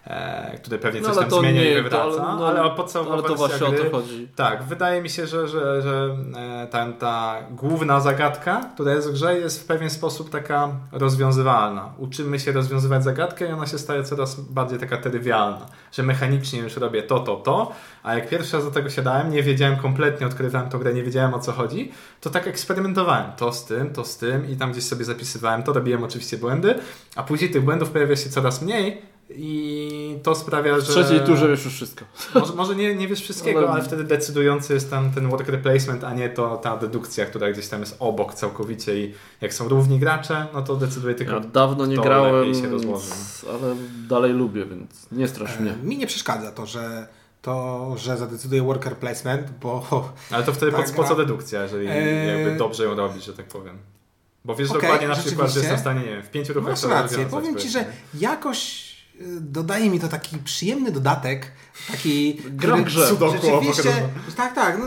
Speaker 2: e, który pewnie
Speaker 1: No
Speaker 2: coś
Speaker 1: ale
Speaker 2: tam
Speaker 1: to
Speaker 2: zmienia i
Speaker 1: nie,
Speaker 2: wywraca,
Speaker 1: to, ale, no,
Speaker 2: ale podstawowa
Speaker 1: ale to właśnie
Speaker 2: gry,
Speaker 1: o to chodzi.
Speaker 2: tak, wydaje mi się, że, że, że e, ta, ta główna zagadka, która jest w grze, jest w pewien sposób taka rozwiązywalna. Uczymy się rozwiązywać zagadkę i ona się staje coraz bardziej taka trywialna, że mechanicznie już robię to, to, to, a jak pierwszy raz do tego siadałem, nie wiedziałem kompletnie, odkrywałem tą grę, nie wiedziałem o co chodzi, to tak eksperymentowałem. To z tym, to z tym i tam gdzieś sobie zapisywałem, to robiłem oczywiście błędy, a później tych błędów pojawia się coraz mniej, I to sprawia,
Speaker 1: W
Speaker 2: że...
Speaker 1: trzeciej turze wiesz już wszystko.
Speaker 2: Może, może nie, nie wiesz wszystkiego, ale...
Speaker 1: Ale-
Speaker 2: wtedy decydujący jest tam ten work replacement, a nie to ta dedukcja, która gdzieś tam jest obok całkowicie i jak są równi gracze, no to decyduje tylko...
Speaker 1: Ja dawno nie grałem,
Speaker 2: się rozłoży.
Speaker 1: więc- ale dalej lubię, więc nie strasz mnie.
Speaker 3: E, Mi nie przeszkadza to, że to, że zadecyduje worker placement, bo
Speaker 2: Ale to wtedy po,
Speaker 3: Tak,
Speaker 2: po co dedukcja, jeżeli
Speaker 3: Eee.
Speaker 2: jakby dobrze ją robisz, że tak powiem. Bo wiesz
Speaker 3: Okej,
Speaker 2: dokładnie na przykład, że jestem w stanie, nie wiem, w pięciu ruchach
Speaker 3: masz rację. Powiem Ci, że jakoś dodaje mi to taki przyjemny dodatek, taki...
Speaker 1: Gra w
Speaker 3: który
Speaker 1: grze.
Speaker 3: Rzeczywiście, tak, tak. No,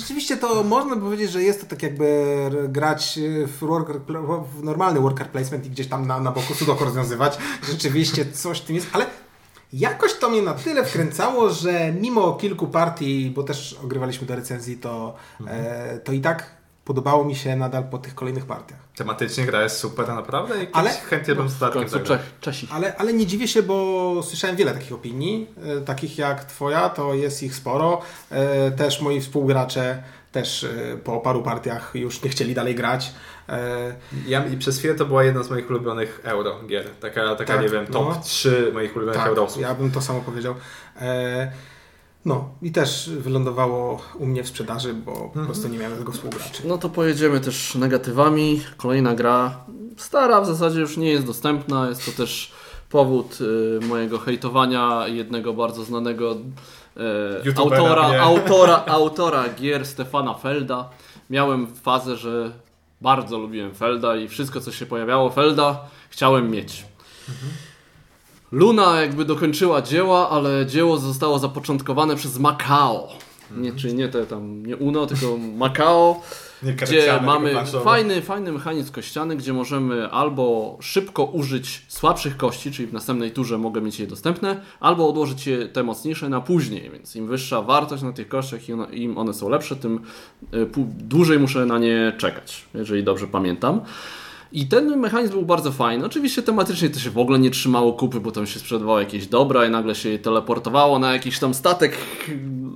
Speaker 3: rzeczywiście to można by powiedzieć, że jest to tak jakby grać w, worker, w normalny worker placement i gdzieś tam na, na boku sudoku rozwiązywać. Rzeczywiście coś w tym jest, ale jakoś to mnie na tyle wkręcało, że mimo kilku partii, bo też ogrywaliśmy do recenzji, to, e, to i tak podobało mi się nadal po tych kolejnych partiach.
Speaker 2: Tematycznie gra jest super, naprawdę i
Speaker 3: Ale-
Speaker 2: chętnie bym z
Speaker 1: W
Speaker 2: dodatkiem
Speaker 1: Czesi.
Speaker 3: Ale, ale nie dziwię się, bo słyszałem wiele takich opinii, e, takich jak Twoja, to jest ich sporo. E, też moi współgracze też e, po paru partiach już nie chcieli dalej grać.
Speaker 2: Ja, I przez chwilę to była jedna z moich ulubionych euro gier. Taka, taka
Speaker 3: Tak,
Speaker 2: nie wiem, top
Speaker 3: no.
Speaker 2: 3 moich ulubionych
Speaker 3: tak,
Speaker 2: eurosów.
Speaker 3: ja bym to samo powiedział. No i też wylądowało u mnie w sprzedaży, bo po prostu nie miałem tego współgraczy.
Speaker 1: No to pojedziemy też negatywami. Kolejna gra, stara w zasadzie już nie jest dostępna. Jest to też powód y, mojego hejtowania jednego bardzo znanego
Speaker 2: YouTubera,
Speaker 1: autora,
Speaker 2: nie?
Speaker 1: autora, autora gier Stefana Felda. Miałem fazę, że bardzo lubiłem Felda i wszystko co się pojawiało Felda chciałem mieć. Luna jakby dokończyła dzieła, ale dzieło zostało zapoczątkowane przez Macao. Nie, czyli nie te tam, nie Uno, tylko Macao,
Speaker 2: Nie
Speaker 1: gdzie mamy fajny, fajny mechanizm kościany, gdzie możemy albo szybko użyć słabszych kości, czyli w następnej turze mogę mieć je dostępne, albo odłożyć je te mocniejsze na później, więc im wyższa wartość na tych kościach im one są lepsze, tym y, dłużej muszę na nie czekać, jeżeli dobrze pamiętam. I ten mechanizm był bardzo fajny. Oczywiście tematycznie to się w ogóle nie trzymało kupy, bo tam się sprzedawało jakieś dobra i nagle się je teleportowało na jakiś tam statek.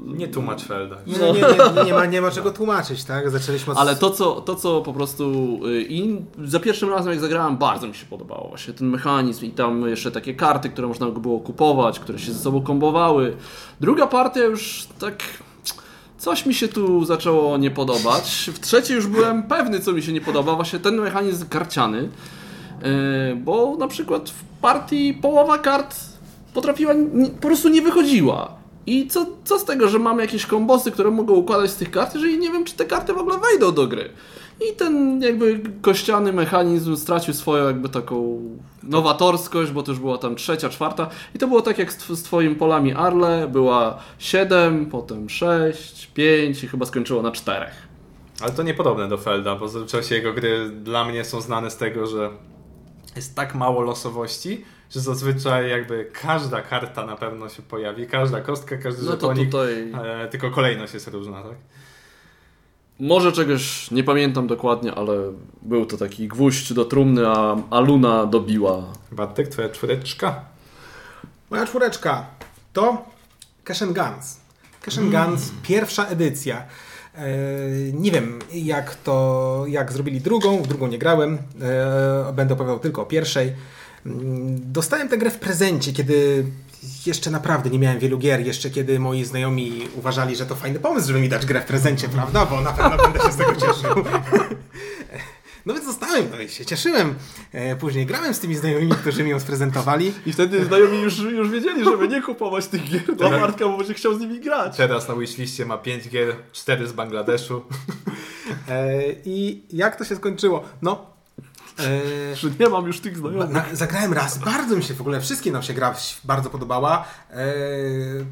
Speaker 2: Nie tłumacz Felda.
Speaker 3: Nie, nie, nie, nie, ma, nie ma czego tłumaczyć, tak? Zaczęliśmy od...
Speaker 1: Ale to co, to, co po prostu y, i za pierwszym razem jak zagrałem, bardzo mi się podobało właśnie ten mechanizm i tam jeszcze takie karty, które można było kupować, które się ze sobą kombowały. Druga partia już tak coś mi się tu zaczęło nie podobać. W trzeciej już byłem pewny, co mi się nie podoba, właśnie ten mechanizm karciany, Y, bo na przykład w partii połowa kart potrafiła, po prostu nie wychodziła. I co, co z tego, że mamy jakieś kombosy, które mogą układać z tych kart, jeżeli nie wiem, czy te karty w ogóle wejdą do gry. I ten jakby kościany mechanizm stracił swoją jakby taką nowatorskość, bo to już była tam trzecia, czwarta. I to było tak jak z, z twoimi polami Arle, była 7, potem 6, 5 i chyba skończyło na 4.
Speaker 2: Ale to niepodobne do Felda, bo zazwyczaj jego gry dla mnie są znane z tego, że jest tak mało losowości, że zazwyczaj jakby każda karta na pewno się pojawi, każda kostka, każdy
Speaker 1: No to
Speaker 2: żetonik,
Speaker 1: tutaj
Speaker 2: e, tylko kolejność jest różna, tak?
Speaker 1: Może czegoś nie pamiętam dokładnie, ale był to taki gwóźdź do trumny, a, a Luna dobiła.
Speaker 2: Bartek, twoja czwóreczka?
Speaker 3: Moja czwóreczka to Cash and Guns. Cash and Guns, pierwsza edycja. E, nie wiem, jak to, jak zrobili drugą, w drugą nie grałem, e, będę opowiadał tylko o pierwszej. Mm, Dostałem tę grę w prezencie, kiedy jeszcze naprawdę nie miałem wielu gier, jeszcze kiedy moi znajomi uważali, że to fajny pomysł, żeby mi dać grę w prezencie, prawda? Bo na pewno będę się z tego cieszył. No więc dostałem, no i się cieszyłem. E, Później grałem z tymi znajomymi, którzy mi ją sprezentowali.
Speaker 1: I wtedy znajomi już, już wiedzieli, żeby nie kupować tych gier dla
Speaker 2: Tak.
Speaker 1: Bartka, bo będzie chciał z nimi grać.
Speaker 2: Teraz na wishliście ma 5 gier, 4 z Bangladeszu.
Speaker 3: E, I jak to się skończyło? No. E,
Speaker 1: Że nie mam już tych znajomych.
Speaker 3: na, zagrałem raz, bardzo mi się w ogóle, wszystkim nam się gra bardzo podobała. E,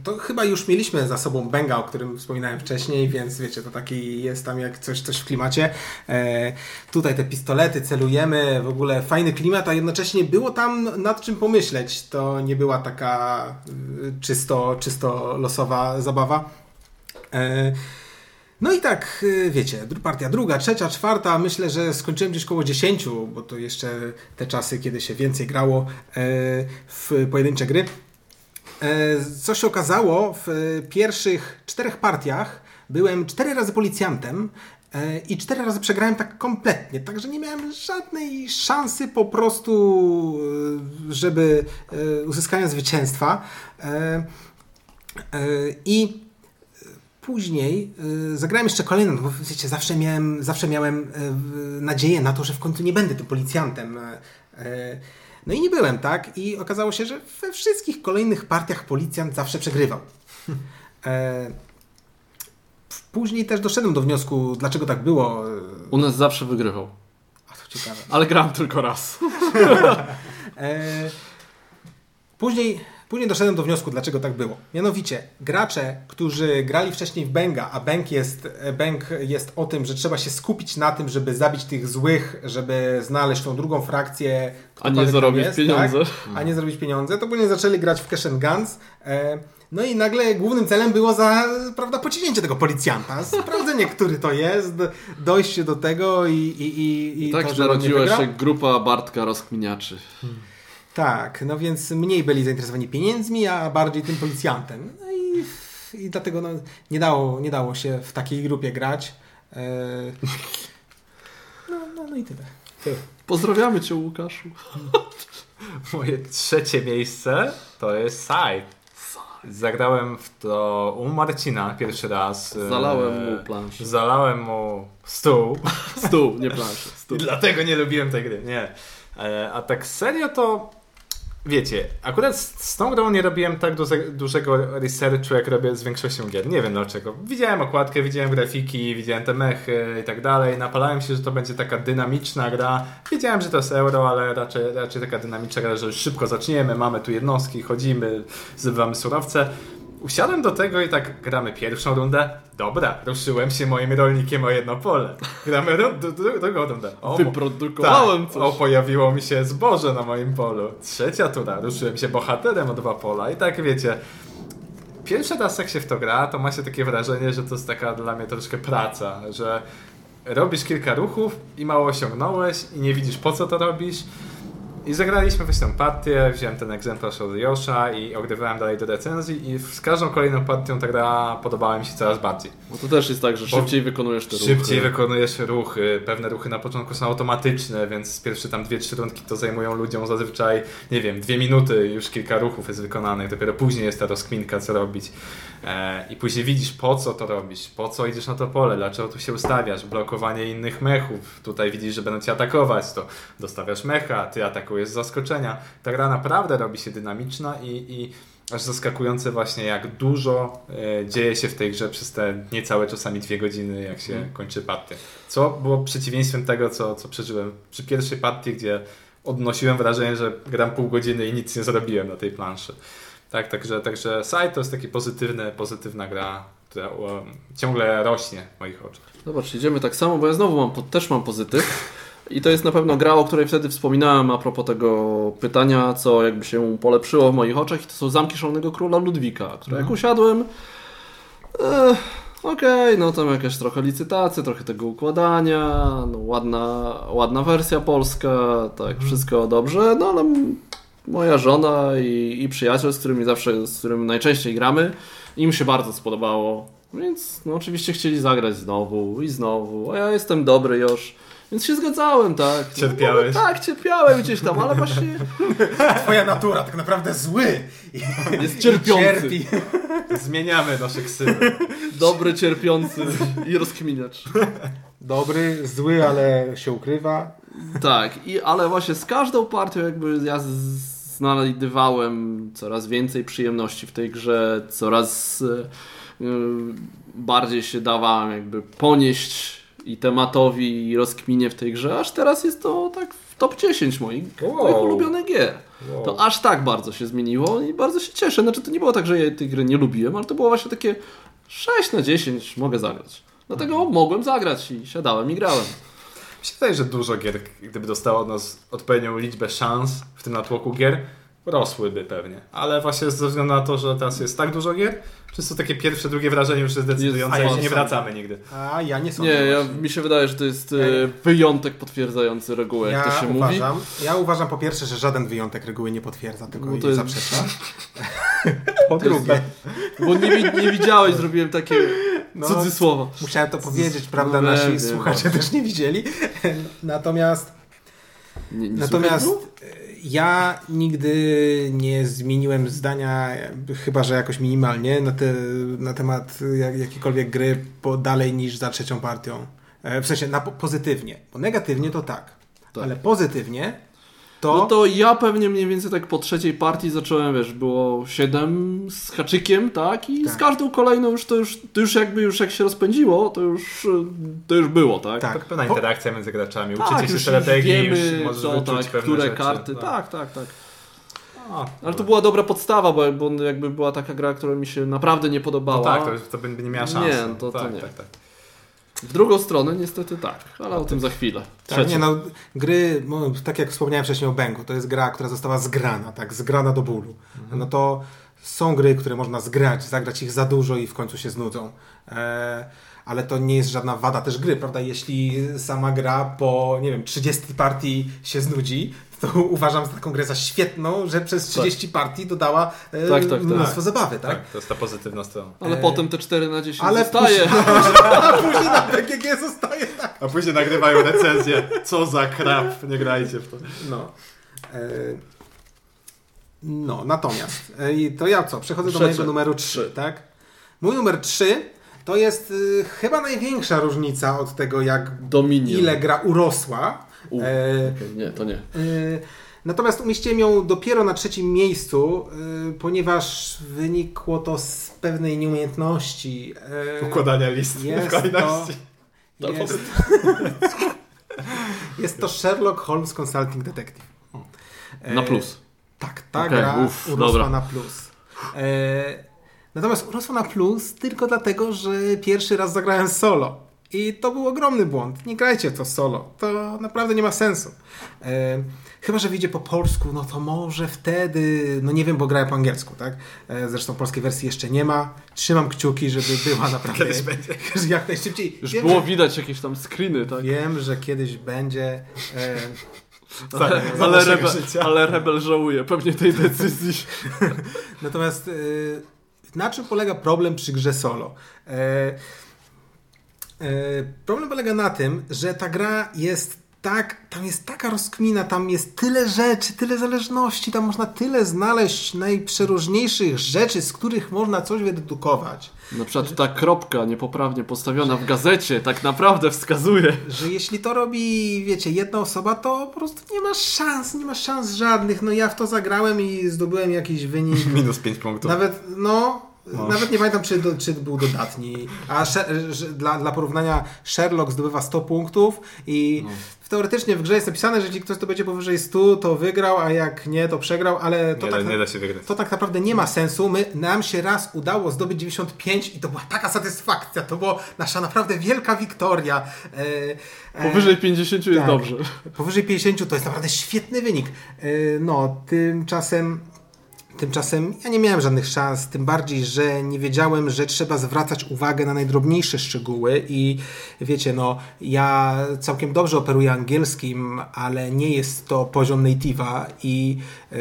Speaker 3: to chyba już mieliśmy za sobą Benga, o którym wspominałem wcześniej, więc wiecie, to taki jest tam jak coś, coś w klimacie. E, tutaj te pistolety, celujemy, w ogóle fajny klimat, a jednocześnie było tam nad czym pomyśleć. To nie była taka y, czysto, czysto losowa zabawa. E, no i tak, y, wiecie, partia druga, trzecia, czwarta, myślę, że skończyłem gdzieś koło 10, bo to jeszcze te czasy, kiedy się więcej grało e, w pojedyncze gry. E, Co się okazało, w pierwszych czterech partiach byłem cztery razy policjantem E, I cztery razy przegrałem tak kompletnie, także nie miałem żadnej szansy po prostu, żeby uzyskania zwycięstwa. I później zagrałem jeszcze kolejną, no bo wiecie, zawsze miałem, zawsze miałem nadzieję na to, że w końcu nie będę tym policjantem. No i nie byłem, tak? I okazało się, że we wszystkich kolejnych partiach policjant zawsze przegrywał. Później też doszedłem do wniosku, dlaczego tak było.
Speaker 1: U nas zawsze wygrywał.
Speaker 3: A to ciekawe.
Speaker 1: Ale gram tylko raz.
Speaker 3: e... Później, później doszedłem do wniosku, dlaczego tak było. Mianowicie, gracze, którzy grali wcześniej w Benga, a Bang jest, Bang jest o tym, że trzeba się skupić na tym, żeby zabić tych złych, żeby znaleźć tą drugą frakcję.
Speaker 1: A nie zarobić jest, pieniądze. Tak?
Speaker 3: A nie zarobić pieniądze. To później zaczęli grać w Cash and Guns. E... No i nagle głównym celem było za, prawda, pociśnięcie tego policjanta, sprawdzenie, który to jest, dojście do tego i... i, i,
Speaker 1: i tak to, narodziła się grupa Bartka rozkminiaczy. Hmm.
Speaker 3: Tak, no więc mniej byli zainteresowani pieniędzmi, a bardziej tym policjantem. No i, i dlatego no, nie, dało, nie dało się w takiej grupie grać. E... No, no, no i tyle.
Speaker 1: tyle. Pozdrawiamy Cię, Łukaszu.
Speaker 2: Moje trzecie miejsce to jest Side. Zagrałem w to u Marcina pierwszy raz.
Speaker 1: Zalałem mu planszę.
Speaker 2: Zalałem mu stół.
Speaker 1: Stół, nie planszę. Stół.
Speaker 2: Dlatego nie lubiłem tej gry, nie. E, a tak serio to wiecie, akurat z, z tą grą nie robiłem tak duże, dużego researchu, jak robię z większością gier. Nie wiem dlaczego. Widziałem okładkę, widziałem grafiki, widziałem te mechy i tak dalej. Napalałem się, że to będzie taka dynamiczna gra. Wiedziałem, że to jest euro, ale raczej, raczej taka dynamiczna gra, że szybko zaczniemy, mamy tu jednostki, chodzimy, zdobywamy surowce. Usiadłem do tego i tak gramy pierwszą rundę. Dobra, ruszyłem się moim rolnikiem o jedno pole. Gramy drugą rundę.
Speaker 1: O, Wyprodukowałem
Speaker 2: tak, coś. O, pojawiło mi się zboże na moim polu. Trzecia tura, ruszyłem się bohaterem o dwa pola. I tak wiecie, pierwszy raz jak się w to gra, to ma się takie wrażenie, że to jest taka dla mnie troszkę praca, że robisz kilka ruchów i mało osiągnąłeś i nie widzisz po co to robisz i zagraliśmy właśnie tę partię, wziąłem ten egzemplarz od Josza i ogrywałem dalej do recenzji i z każdą kolejną partią ta gra podobała mi się coraz bardziej.
Speaker 1: Bo to też jest tak, że szybciej Bo wykonujesz te
Speaker 2: ruchy. Szybciej wykonujesz ruchy, pewne ruchy na początku są automatyczne, więc pierwsze tam dwie, trzy rundki to zajmują ludziom zazwyczaj, nie wiem, dwie minuty już kilka ruchów jest wykonanych, dopiero później jest ta rozkminka co robić. E, I później widzisz po co to robisz, po co idziesz na to pole, dlaczego tu się ustawiasz, blokowanie innych mechów, tutaj widzisz, że będą cię atakować, to dostawiasz mecha, ty atakujesz z zaskoczenia. Ta gra naprawdę robi się dynamiczna i, i aż zaskakujące właśnie jak dużo e, dzieje się w tej grze przez te niecałe czasami dwie godziny, jak się mm. kończy partia. Co było przeciwieństwem tego, co, co przeżyłem przy pierwszej partii, gdzie odnosiłem wrażenie, że gram pół godziny i nic nie zrobiłem na tej planszy. Tak, także, także Side to jest taka pozytywna, pozytywna gra, która um, ciągle rośnie w moich oczach.
Speaker 1: Zobacz, idziemy tak samo, bo ja znowu mam, też mam pozytyw. I to jest na pewno gra, o której wtedy wspominałem a propos tego pytania, co jakby się polepszyło w moich oczach. I to są Zamki Szalonego Króla Ludwika, które jak mhm. usiadłem... Eh, Okej, okay, no tam jakaś trochę licytacja, trochę tego układania, no ładna, ładna wersja polska, tak, mhm. wszystko dobrze, no ale moja żona i, i przyjaciel, z którymi zawsze, z którym najczęściej gramy, im się bardzo spodobało. Więc no, oczywiście chcieli zagrać znowu i znowu, a ja jestem dobry już. Więc się zgadzałem, tak.
Speaker 2: Cierpiałeś?
Speaker 1: No, tak, cierpiałem gdzieś tam, ale właśnie...
Speaker 3: Twoja natura tak naprawdę zły.
Speaker 1: Jest cierpiący. Cierpi.
Speaker 2: Zmieniamy nasze ksywy.
Speaker 1: Dobry, cierpiący i rozkminiacz.
Speaker 3: Dobry, zły, ale się ukrywa.
Speaker 1: Tak, i, ale właśnie z każdą partią jakby ja znajdywałem coraz więcej przyjemności w tej grze, coraz yy, bardziej się dawałem jakby ponieść i tematowi i rozkminie w tej grze, aż teraz jest to tak w top 10 moich, wow. moich ulubionych gier. Wow. To aż tak bardzo się zmieniło i bardzo się cieszę. Znaczy to nie było tak, że ja tej gry nie lubiłem, ale to było właśnie takie 6 na 10 mogę zagrać. Dlatego mhm. mogłem zagrać i siadałem i grałem.
Speaker 2: Wydaje, że dużo gier, gdyby dostało od nas odpowiednią liczbę szans w tym natłoku gier, rosłyby pewnie. Ale właśnie ze względu na to, że teraz jest tak dużo gier, Wszyscy takie pierwsze, drugie wrażenie już jest decydujące, jest, ja nie, wracamy nigdy.
Speaker 3: A ja nie sądzę.
Speaker 1: Nie, ja, mi się wydaje, że to jest ja, e, wyjątek potwierdzający regułę, ja jak to się
Speaker 3: uważam,
Speaker 1: mówi.
Speaker 3: Ja uważam po pierwsze, że żaden wyjątek reguły nie potwierdza, tylko no to jest... zaprzecza. po drugie.
Speaker 1: Bo nie, nie widziałeś, zrobiłem takie
Speaker 3: No,
Speaker 1: Cudzysłowa.
Speaker 3: Musiałem to powiedzieć, prawda?
Speaker 1: No,
Speaker 3: Nasi
Speaker 1: wiem,
Speaker 3: słuchacze też nie widzieli. Natomiast
Speaker 1: Nie, nie
Speaker 3: Natomiast ja nigdy nie zmieniłem zdania, chyba że jakoś minimalnie, na, te, na temat jak, jakiejkolwiek gry po, dalej niż za trzecią partią. E, W sensie na, po- pozytywnie. Bo negatywnie to tak.
Speaker 1: Tak.
Speaker 3: Ale pozytywnie to,
Speaker 1: No to ja pewnie mniej więcej tak po trzeciej partii zacząłem, wiesz, było 7 z haczykiem, tak? I z
Speaker 3: Tak.
Speaker 1: każdą kolejną już to już, to już jakby już jak się rozpędziło, to już, to już było, tak?
Speaker 3: Tak.
Speaker 2: To pewna interakcja między graczami.
Speaker 1: Tak,
Speaker 2: Uczycie się strategii,
Speaker 1: wiemy,
Speaker 2: już
Speaker 1: co, tak, które
Speaker 2: rzeczy.
Speaker 1: karty,
Speaker 2: No.
Speaker 1: tak, tak, tak.
Speaker 2: O,
Speaker 1: Ale to była dobra podstawa, bo, bo jakby była taka gra, która mi się naprawdę nie podobała.
Speaker 2: No tak, to, to by nie miała szans.
Speaker 1: Nie, to- to
Speaker 2: tak,
Speaker 1: nie.
Speaker 2: Tak, tak.
Speaker 1: W drugą stronę niestety tak, ale o tym za chwilę.
Speaker 3: Tak, nie no, gry, no, tak jak wspomniałem wcześniej o Bęku, to jest gra, która została zgrana, tak, zgrana do bólu. No to są gry, które można zgrać, zagrać ich za dużo i w końcu się znudzą. E, ale to nie jest żadna wada też gry, prawda? Jeśli sama gra po, nie wiem, 30 partii się znudzi, to uważam taką grę za świetną, że przez 30 partii dodała e,
Speaker 1: Tak, tak, tak.
Speaker 3: mnóstwo zabawy, tak?
Speaker 2: Tak, to jest ta pozytywna strona.
Speaker 1: Ale
Speaker 3: e,
Speaker 1: potem te 4 na 10
Speaker 3: Ale
Speaker 1: zostaje.
Speaker 3: A później na PGG zostaje tak.
Speaker 2: A później nagrywają recenzję. Co za krap, nie grajcie w to.
Speaker 3: No. E, no, natomiast e, i to ja co? Przechodzę do mojego numeru 3, tak? Mój numer 3 to jest y, chyba największa różnica od tego, jak
Speaker 1: Dominion.
Speaker 3: ile gra urosła.
Speaker 1: U,
Speaker 3: E,
Speaker 1: okej, nie, to nie.
Speaker 3: y, Natomiast umieściłem ją dopiero na trzecim miejscu, y, ponieważ wynikło to z pewnej nieumiejętności. y,
Speaker 2: Układania list
Speaker 3: Jest
Speaker 2: w kolejności.
Speaker 3: to, jest, jest to Sherlock Holmes Consulting Detective.
Speaker 1: Na
Speaker 3: E,
Speaker 1: plus.
Speaker 3: Tak, ta
Speaker 1: Okej,
Speaker 3: gra
Speaker 1: uff,
Speaker 3: urosła
Speaker 1: dobra.
Speaker 3: na plus. E, natomiast urosła na plus tylko dlatego, że pierwszy raz zagrałem solo. I to był ogromny błąd. Nie grajcie to solo. To naprawdę nie ma sensu. E, chyba, że wyjdzie po polsku, no to może wtedy, no nie wiem, bo grałem po angielsku, tak? E, zresztą polskiej wersji jeszcze nie ma. Trzymam kciuki, żeby była naprawdę
Speaker 2: Kiedyś będzie.
Speaker 3: jak najszybciej.
Speaker 1: Już
Speaker 3: Wiem,
Speaker 1: było
Speaker 3: że-
Speaker 1: widać jakieś tam screeny, tak?
Speaker 3: Wiem, że kiedyś będzie. E,
Speaker 1: Ale,
Speaker 2: za
Speaker 1: ale,
Speaker 2: życia.
Speaker 1: ale Rebel żałuje pewnie tej decyzji.
Speaker 3: Natomiast y, na czym polega problem przy grze solo? E, e, problem polega na tym, że ta gra jest tak, tam jest taka rozkmina, tam jest tyle rzeczy, tyle zależności, tam można tyle znaleźć najprzeróżniejszych rzeczy, z których można coś wydedukować.
Speaker 1: Na przykład ta kropka niepoprawnie postawiona w gazecie tak naprawdę wskazuje.
Speaker 3: Że jeśli to robi, wiecie, jedna osoba, to po prostu nie ma szans, nie ma szans żadnych. No ja w to zagrałem i zdobyłem jakiś wynik
Speaker 2: Minus 5 punktów.
Speaker 3: Nawet, no, nawet nie pamiętam, czy, do, czy był dodatni. A dla, dla porównania, Sherlock zdobywa 100 punktów i teoretycznie w grze jest napisane, że jeśli ktoś to będzie powyżej 100, to wygrał, a jak nie, to przegrał, ale to,
Speaker 2: Nie,
Speaker 3: tak,
Speaker 2: da, nie da się wygrać.
Speaker 3: to tak naprawdę nie ma sensu. My, nam się raz udało zdobyć 95 i to była taka satysfakcja. To była nasza naprawdę wielka wiktoria. E, e,
Speaker 1: Powyżej 50 jest
Speaker 3: tak.
Speaker 1: dobrze.
Speaker 3: Powyżej 50 to jest naprawdę świetny wynik. Yy, No, tymczasem. Tymczasem ja nie miałem żadnych szans, tym bardziej, że nie wiedziałem, że trzeba zwracać uwagę na najdrobniejsze szczegóły i wiecie, no ja całkiem dobrze operuję angielskim, ale nie jest to poziom native'a i yy,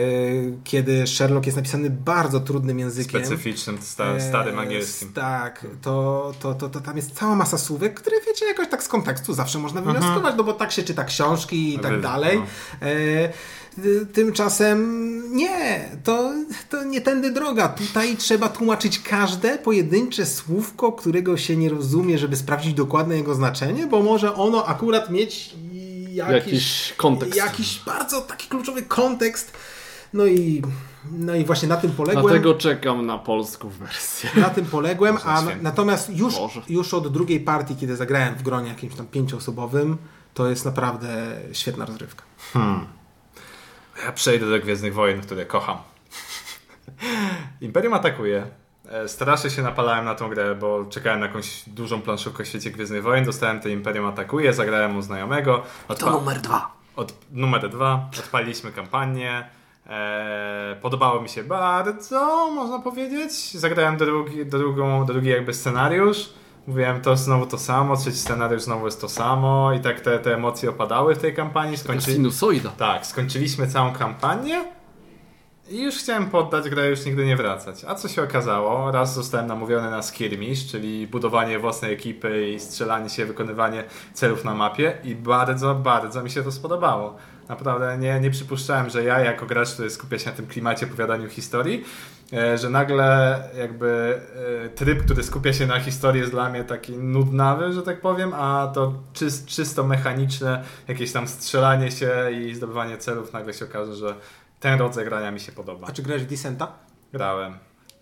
Speaker 3: kiedy Sherlock jest napisany bardzo trudnym językiem,
Speaker 2: Specyficznym, sta, starym
Speaker 3: E,
Speaker 2: angielskim.
Speaker 3: Tak, to, to, to, to tam jest cała masa słówek, które wiecie, jakoś tak z kontekstu zawsze można wywnioskować, no bo tak się czyta książki i tak
Speaker 2: Wy-
Speaker 3: dalej.
Speaker 2: no.
Speaker 3: E, tymczasem nie, to, to nie tędy droga. Tutaj trzeba tłumaczyć każde pojedyncze słówko, którego się nie rozumie, żeby sprawdzić dokładne jego znaczenie, bo może ono akurat mieć jakiś,
Speaker 1: Jakiś kontekst.
Speaker 3: jakiś bardzo taki kluczowy kontekst. No i, no i właśnie na tym poległem.
Speaker 1: Dlatego czekam na polską wersję.
Speaker 3: Na tym poległem, a
Speaker 2: święty.
Speaker 3: natomiast już,
Speaker 1: Boże.
Speaker 3: już od drugiej partii, kiedy zagrałem w gronie jakimś tam pięcioosobowym, to jest naprawdę świetna rozrywka.
Speaker 2: Ja przejdę do Gwiezdnych Wojen, które kocham. Imperium atakuje. E, Strasznie się napalałem na tą grę, bo czekałem na jakąś dużą planszówkę w świecie Gwiezdnych Wojen. Dostałem to Imperium atakuje, zagrałem u znajomego. Odpa-
Speaker 1: dwa.
Speaker 2: od, numer dwa. Odpaliliśmy kampanię. E, podobało mi się bardzo, można powiedzieć. Zagrałem drugi, drugą, drugi jakby scenariusz. Mówiłem, to znowu to samo, trzeci scenariusz znowu jest to samo i tak te, te emocje opadały w tej kampanii.
Speaker 1: To
Speaker 2: Skończy...
Speaker 1: sinusoida.
Speaker 2: Tak, skończyliśmy całą kampanię I już chciałem poddać grę, już nigdy nie wracać. A co się okazało? Raz zostałem namówiony na skirmish, czyli budowanie własnej ekipy i strzelanie się, wykonywanie celów na mapie i bardzo, bardzo mi się to spodobało. Naprawdę nie, nie przypuszczałem, że ja jako gracz, który skupia się na tym klimacie opowiadaniu historii, e, że nagle jakby e, tryb, który skupia się na historii jest dla mnie taki nudnawy, że tak powiem, a to czyst, czysto mechaniczne, jakieś tam strzelanie się i zdobywanie celów nagle się okaże, że ten rodzaj grania mi się podoba.
Speaker 3: A czy grałeś w Descenta?
Speaker 2: Grałem.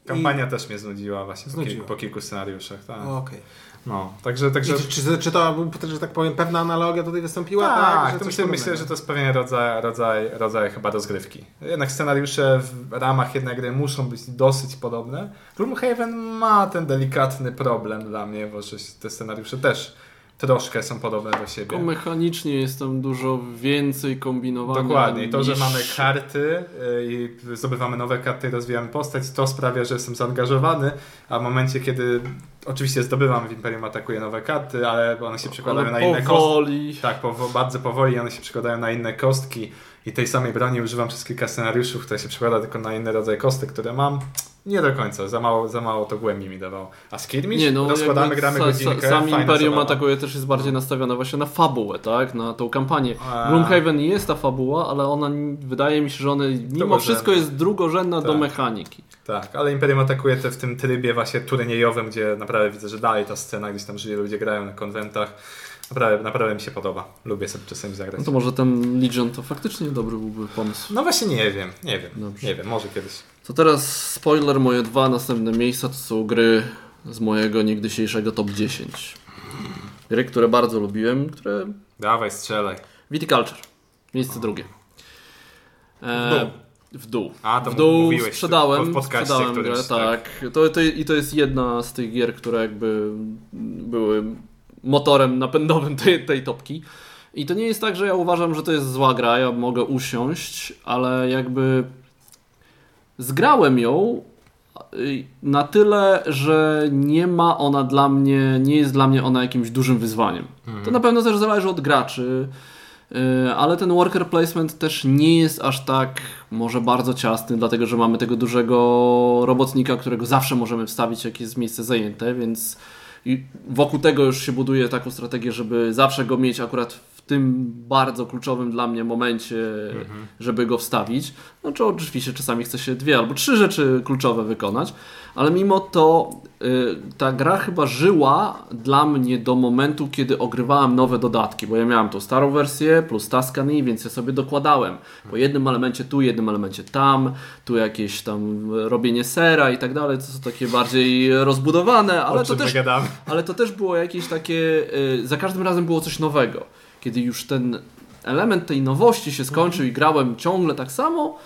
Speaker 2: Kampania też mnie znudziła właśnie
Speaker 3: Znudziła.
Speaker 2: Po, kilku, po kilku scenariuszach. Tak.
Speaker 3: Okej.
Speaker 2: No, także, także
Speaker 3: Czy, czy, czy to, że tak powiem, pewna analogia tutaj wystąpiła?
Speaker 2: tak,
Speaker 3: że
Speaker 2: to myślę, myślę, że to jest pewien rodzaj, rodzaj, rodzaj chyba rozgrywki. Jednak scenariusze w ramach jednej gry muszą być dosyć podobne. Gloomhaven ma ten delikatny problem dla mnie, bo te scenariusze też troszkę są podobne do siebie.
Speaker 1: Tylko mechanicznie jest tam dużo więcej kombinowania.
Speaker 2: Dokładnie. To, że
Speaker 1: niż-
Speaker 2: mamy karty y, i zdobywamy nowe karty i rozwijamy postać, to sprawia, że jestem zaangażowany, a w momencie, kiedy oczywiście zdobywam w Imperium Atakuje nowe karty, ale one się przekładają
Speaker 1: Ale
Speaker 2: na inne kostki.
Speaker 1: powoli.
Speaker 2: Tak, powo- bardzo powoli one się przekładają na inne kostki i tej samej broni używam przez kilka scenariuszów, które się przekłada tylko na inny rodzaj kostek, które mam. Nie do końca, za mało, za mało to głębi mi dawało. A Skirmish?
Speaker 1: Nie, no,
Speaker 2: Rozkładamy, gramy
Speaker 1: sa-
Speaker 2: godzinkę,
Speaker 1: sa, Sam Imperium
Speaker 2: zabawa.
Speaker 1: atakuje też jest bardziej nastawiona właśnie na fabułę, tak? Na tą kampanię.
Speaker 2: A.
Speaker 1: Gloomhaven jest ta fabuła, ale ona wydaje mi się, że ona mimo
Speaker 2: Drugorzędna.
Speaker 1: wszystko jest drugorzędna do
Speaker 2: Tak.
Speaker 1: mechaniki.
Speaker 2: Tak, ale Imperium atakuje te w tym trybie właśnie turniejowym, gdzie naprawdę widzę, że dalej ta scena gdzieś tam żyje, ludzie grają na konwentach. Naprawdę, naprawdę mi się podoba. Lubię sobie czasami zagrać.
Speaker 1: No to może ten Legion to faktycznie dobry byłby pomysł.
Speaker 2: No właśnie nie wiem, nie wiem,
Speaker 1: Dobrze.
Speaker 2: nie wiem, może kiedyś.
Speaker 1: To teraz spoiler, moje dwa następne miejsca to są gry z mojego niegdysiejszego top 10. Gry, które bardzo lubiłem, które...
Speaker 2: Dawaj, strzelaj.
Speaker 1: Viticulture. Miejsce drugie. E,
Speaker 2: W dół.
Speaker 1: W dół.
Speaker 2: A, to
Speaker 1: w dół
Speaker 2: mówiłeś
Speaker 1: sprzedałem,
Speaker 2: w podcaście
Speaker 1: sprzedałem
Speaker 2: którymś,
Speaker 1: grę,
Speaker 2: tak.
Speaker 1: tak. To, to, I to jest jedna z tych gier, które jakby były motorem napędowym tej, tej topki. I to nie jest tak, że ja uważam, że to jest zła gra, ja mogę usiąść, ale jakby zgrałem ją y, na tyle, że nie ma ona dla mnie, nie jest dla mnie ona jakimś dużym wyzwaniem. To na pewno też zależy od graczy, y, ale ten worker placement też nie jest aż tak może bardzo ciasny, dlatego że mamy tego dużego robotnika, którego zawsze możemy wstawić, jak jest miejsce zajęte, więc wokół tego już się buduje taką strategię, żeby zawsze go mieć akurat tym bardzo kluczowym dla mnie momencie, żeby go wstawić. No czy oczywiście czasami chce się dwie albo trzy rzeczy kluczowe wykonać, ale mimo to y, ta gra chyba żyła dla mnie do momentu, kiedy ogrywałem nowe dodatki, bo ja miałem tą starą wersję plus Tuscany, więc ja sobie dokładałem po jednym elemencie tu, jednym elemencie tam, tu jakieś tam robienie sera i tak dalej, to są takie bardziej rozbudowane, ale to też ale to też było jakieś takie. y, Za każdym razem było coś nowego. Kiedy już ten element tej nowości się skończył i grałem ciągle tak samo,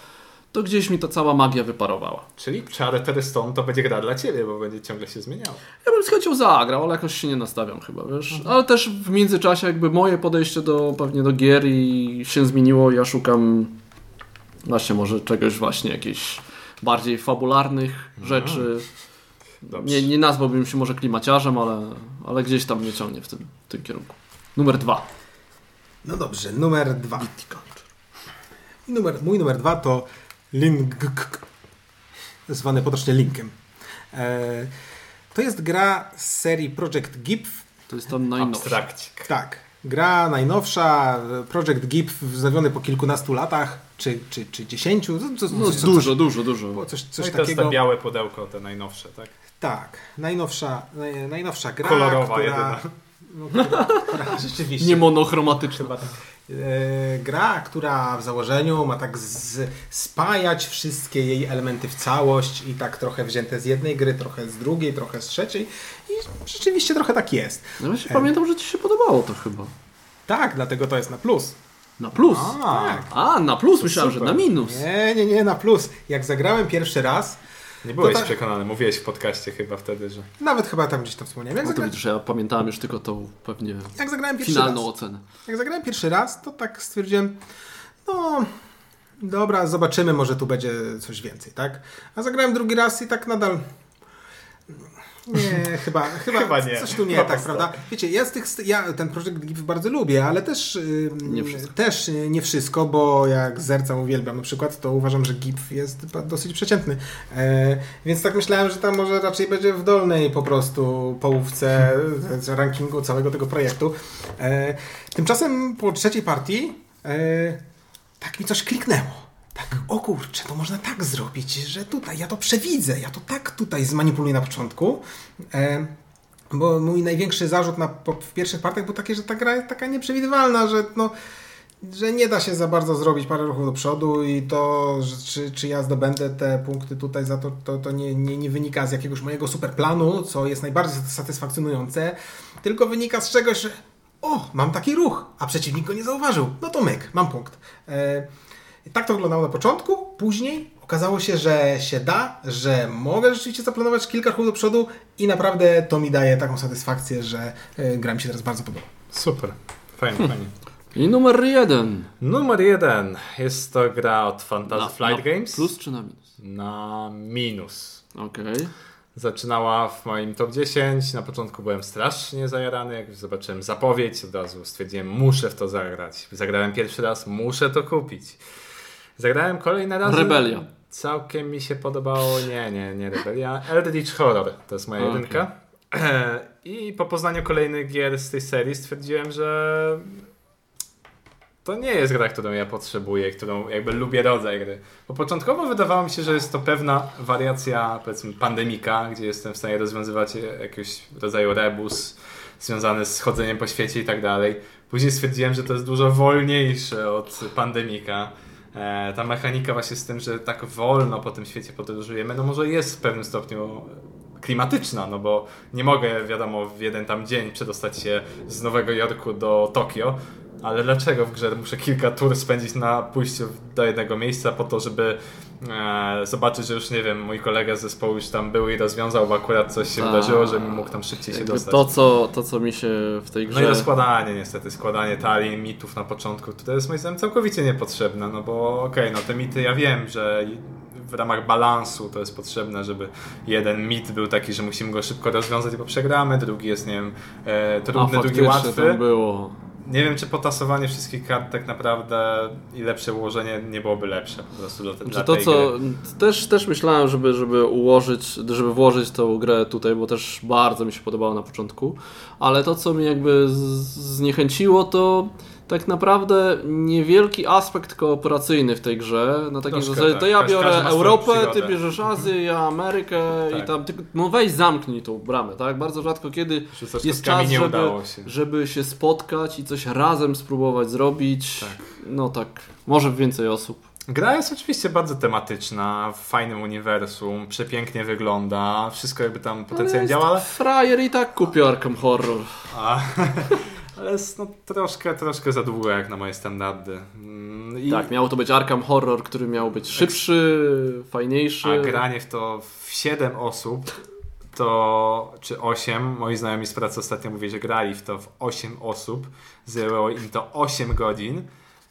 Speaker 1: to gdzieś mi ta cała magia wyparowała.
Speaker 2: Czyli Charter Stone to będzie gra dla Ciebie, bo będzie ciągle się zmieniało.
Speaker 1: Ja bym z chęcią zagrał, ale jakoś się nie nastawiam chyba, wiesz. Ale też w międzyczasie jakby moje podejście do pewnie do gier i się zmieniło. Ja szukam właśnie może czegoś właśnie jakichś bardziej fabularnych rzeczy.
Speaker 2: Dobrze.
Speaker 1: Nie, nie nazwałbym się może klimaciarzem, ale, ale gdzieś tam mnie ciągnie w tym, w tym kierunku. Numer dwa.
Speaker 3: No dobrze, numer dwa. I numer, mój numer dwa to Link, zwany potocznie Linkiem. E, to jest gra z serii Project GIF.
Speaker 1: To jest najnowszy.
Speaker 2: Abstrakcik.
Speaker 3: Tak, gra najnowsza, Project GIF wznowiony po kilkunastu latach, czy, czy, czy dziesięciu, co, co,
Speaker 1: No,
Speaker 3: coś,
Speaker 1: dużo, dużo, dużo.
Speaker 3: Było coś,
Speaker 2: No
Speaker 3: coś
Speaker 2: i to jest to białe pudełko, te najnowsze, tak?
Speaker 3: Tak, najnowsza, naj, najnowsza gra,
Speaker 2: Kolorowa,
Speaker 3: która,
Speaker 2: jedyna.
Speaker 3: No, która, która rzeczywiście
Speaker 1: Nie monochromatyczna.
Speaker 3: Chyba tak. E, gra, która w założeniu ma tak z, spajać wszystkie jej elementy w całość i tak trochę wzięte z jednej gry, trochę z drugiej, trochę z trzeciej i rzeczywiście trochę tak jest.
Speaker 1: No właśnie pamiętam, że Ci się podobało to chyba.
Speaker 3: Tak, dlatego to jest na plus.
Speaker 1: Na plus.
Speaker 2: A,
Speaker 3: Tak.
Speaker 1: A, na plus myślałem, że na minus.
Speaker 3: Nie, nie, nie, na plus. Jak zagrałem pierwszy raz,
Speaker 2: nie byłeś
Speaker 3: To tak-
Speaker 2: przekonany, mówiłeś w podcaście chyba wtedy, że...
Speaker 3: nawet chyba tam gdzieś to wspomniałem, jak,
Speaker 1: No to
Speaker 3: zagra...
Speaker 1: widzisz, ja pamiętałem już tylko tą pewnie
Speaker 3: jak zagrałem pierwszy
Speaker 1: finalną
Speaker 3: raz,
Speaker 1: ocenę.
Speaker 3: jak zagrałem pierwszy raz, to tak stwierdziłem, no dobra, zobaczymy, może tu będzie coś więcej, tak? A zagrałem drugi raz i tak nadal Nie, chyba, chyba,
Speaker 2: Chyba nie.
Speaker 3: coś tu nie
Speaker 2: Chyba
Speaker 3: tak, prawda? Wiecie, ja, z tych, ja ten projekt GIF bardzo lubię, ale też,
Speaker 1: Nie wszystko.
Speaker 3: też nie wszystko, bo jak Zerca uwielbiam na przykład, to uważam, że GIF jest dosyć przeciętny. E, więc tak myślałem, że tam może raczej będzie w dolnej po prostu połówce rankingu całego tego projektu. E, tymczasem po trzeciej partii e, tak mi coś kliknęło. Tak, o kurczę, to można tak zrobić, że tutaj, ja to przewidzę, ja to tak tutaj zmanipuluję na początku. E, bo mój największy zarzut na, po, w pierwszych partiach był taki, że ta gra jest taka nieprzewidywalna, że no, że nie da się za bardzo zrobić parę ruchów do przodu i to, że, czy, czy ja zdobędę te punkty tutaj za to, to, to nie, nie, nie wynika z jakiegoś mojego superplanu, co jest najbardziej satysfakcjonujące, tylko wynika z czegoś, że o, mam taki ruch, a przeciwnik go nie zauważył. No to myk, mam punkt. E, i tak to wyglądało na początku, później okazało się, że się da, że mogę rzeczywiście zaplanować kilka ruchów do przodu i naprawdę to mi daje taką satysfakcję, że e, gra mi się teraz bardzo podoba.
Speaker 2: Super. Fajnie, fajnie.
Speaker 1: I numer jeden.
Speaker 2: Numer jeden. Jest to gra od Fantasy
Speaker 1: Na-
Speaker 2: Flight
Speaker 1: na
Speaker 2: Games.
Speaker 1: Plus czy na minus?
Speaker 2: Na minus.
Speaker 1: Okej.
Speaker 2: Zaczynała w moim top 10. Na początku byłem strasznie zajarany. Jak zobaczyłem zapowiedź, od razu stwierdziłem, muszę w to zagrać. Zagrałem pierwszy raz, muszę to kupić. Zagrałem kolejne razy.
Speaker 1: Rebelia.
Speaker 2: Całkiem mi się podobało. Nie, nie, nie Rebelia. Eldritch Horror to jest moja
Speaker 1: Okej.
Speaker 2: jedynka. I po poznaniu kolejnych gier z tej serii stwierdziłem, że to nie jest gra, którą ja potrzebuję, którą jakby lubię rodzaj gry. Bo początkowo wydawało mi się, że jest to pewna wariacja, powiedzmy, pandemika, gdzie jestem w stanie rozwiązywać jakiegoś rodzaju rebus związany z chodzeniem po świecie i tak dalej. Później stwierdziłem, że to jest dużo wolniejsze od pandemika. E, ta mechanika właśnie z tym, że tak wolno po tym świecie podróżujemy, no może jest w pewnym stopniu klimatyczna, no bo nie mogę, wiadomo, w jeden tam dzień przedostać się z Nowego Jorku do Tokio, ale dlaczego w grze muszę kilka tur spędzić na pójściu do jednego miejsca po to, żeby e, zobaczyć, że już nie wiem, mój kolega z zespołu już tam był i rozwiązał, bo akurat coś się
Speaker 1: Tak.
Speaker 2: wydarzyło, żebym mógł tam szybciej się dostać.
Speaker 1: to, co, to, co mi się w tej
Speaker 2: No
Speaker 1: grze...
Speaker 2: i to składanie niestety, składanie talii, mitów na początku, to jest moim zdaniem całkowicie niepotrzebne, no bo okej, no te mity ja wiem, że w ramach balansu to jest potrzebne, żeby jeden mit był taki, że musimy go szybko rozwiązać, bo przegramy, drugi jest, nie wiem, e,
Speaker 1: A,
Speaker 2: trudny, drugi
Speaker 1: faktycznie
Speaker 2: łatwy.
Speaker 1: było.
Speaker 2: Nie wiem, czy potasowanie wszystkich kart tak naprawdę i lepsze ułożenie nie byłoby lepsze po prostu dla, dla
Speaker 1: to,
Speaker 2: tej
Speaker 1: co
Speaker 2: gry.
Speaker 1: też, też myślałem, żeby, żeby ułożyć, żeby włożyć tą grę tutaj, bo też bardzo mi się podobało na początku, ale to, co mnie jakby zniechęciło, to tak naprawdę niewielki aspekt kooperacyjny w tej grze, na takiej
Speaker 2: Troszkę
Speaker 1: zasadzie,
Speaker 2: tak.
Speaker 1: to ja biorę Europę, ty bierzesz Azję, ja Amerykę
Speaker 2: Tak.
Speaker 1: i tam, ty, no weź zamknij tą bramę, tak? Bardzo rzadko kiedy jest czas,
Speaker 2: nie
Speaker 1: żeby,
Speaker 2: udało się.
Speaker 1: żeby się spotkać i coś razem spróbować zrobić.
Speaker 2: Tak.
Speaker 1: No tak, może więcej osób.
Speaker 2: Gra jest oczywiście bardzo tematyczna, w fajnym uniwersum, przepięknie wygląda, wszystko jakby tam potencjalnie działa, ale,
Speaker 1: Frajer i tak kupi Arkham Horror.
Speaker 2: a, ale jest no, troszkę, troszkę za długo jak na moje standardy. Mm, I,
Speaker 1: Tak, miało to być Arkham Horror, który miał być szybszy, fajniejszy.
Speaker 2: A granie w to w 7 osób to, czy 8, moi znajomi z pracy ostatnio mówili, że grali w to w 8 osób, zajęło im to 8 godzin.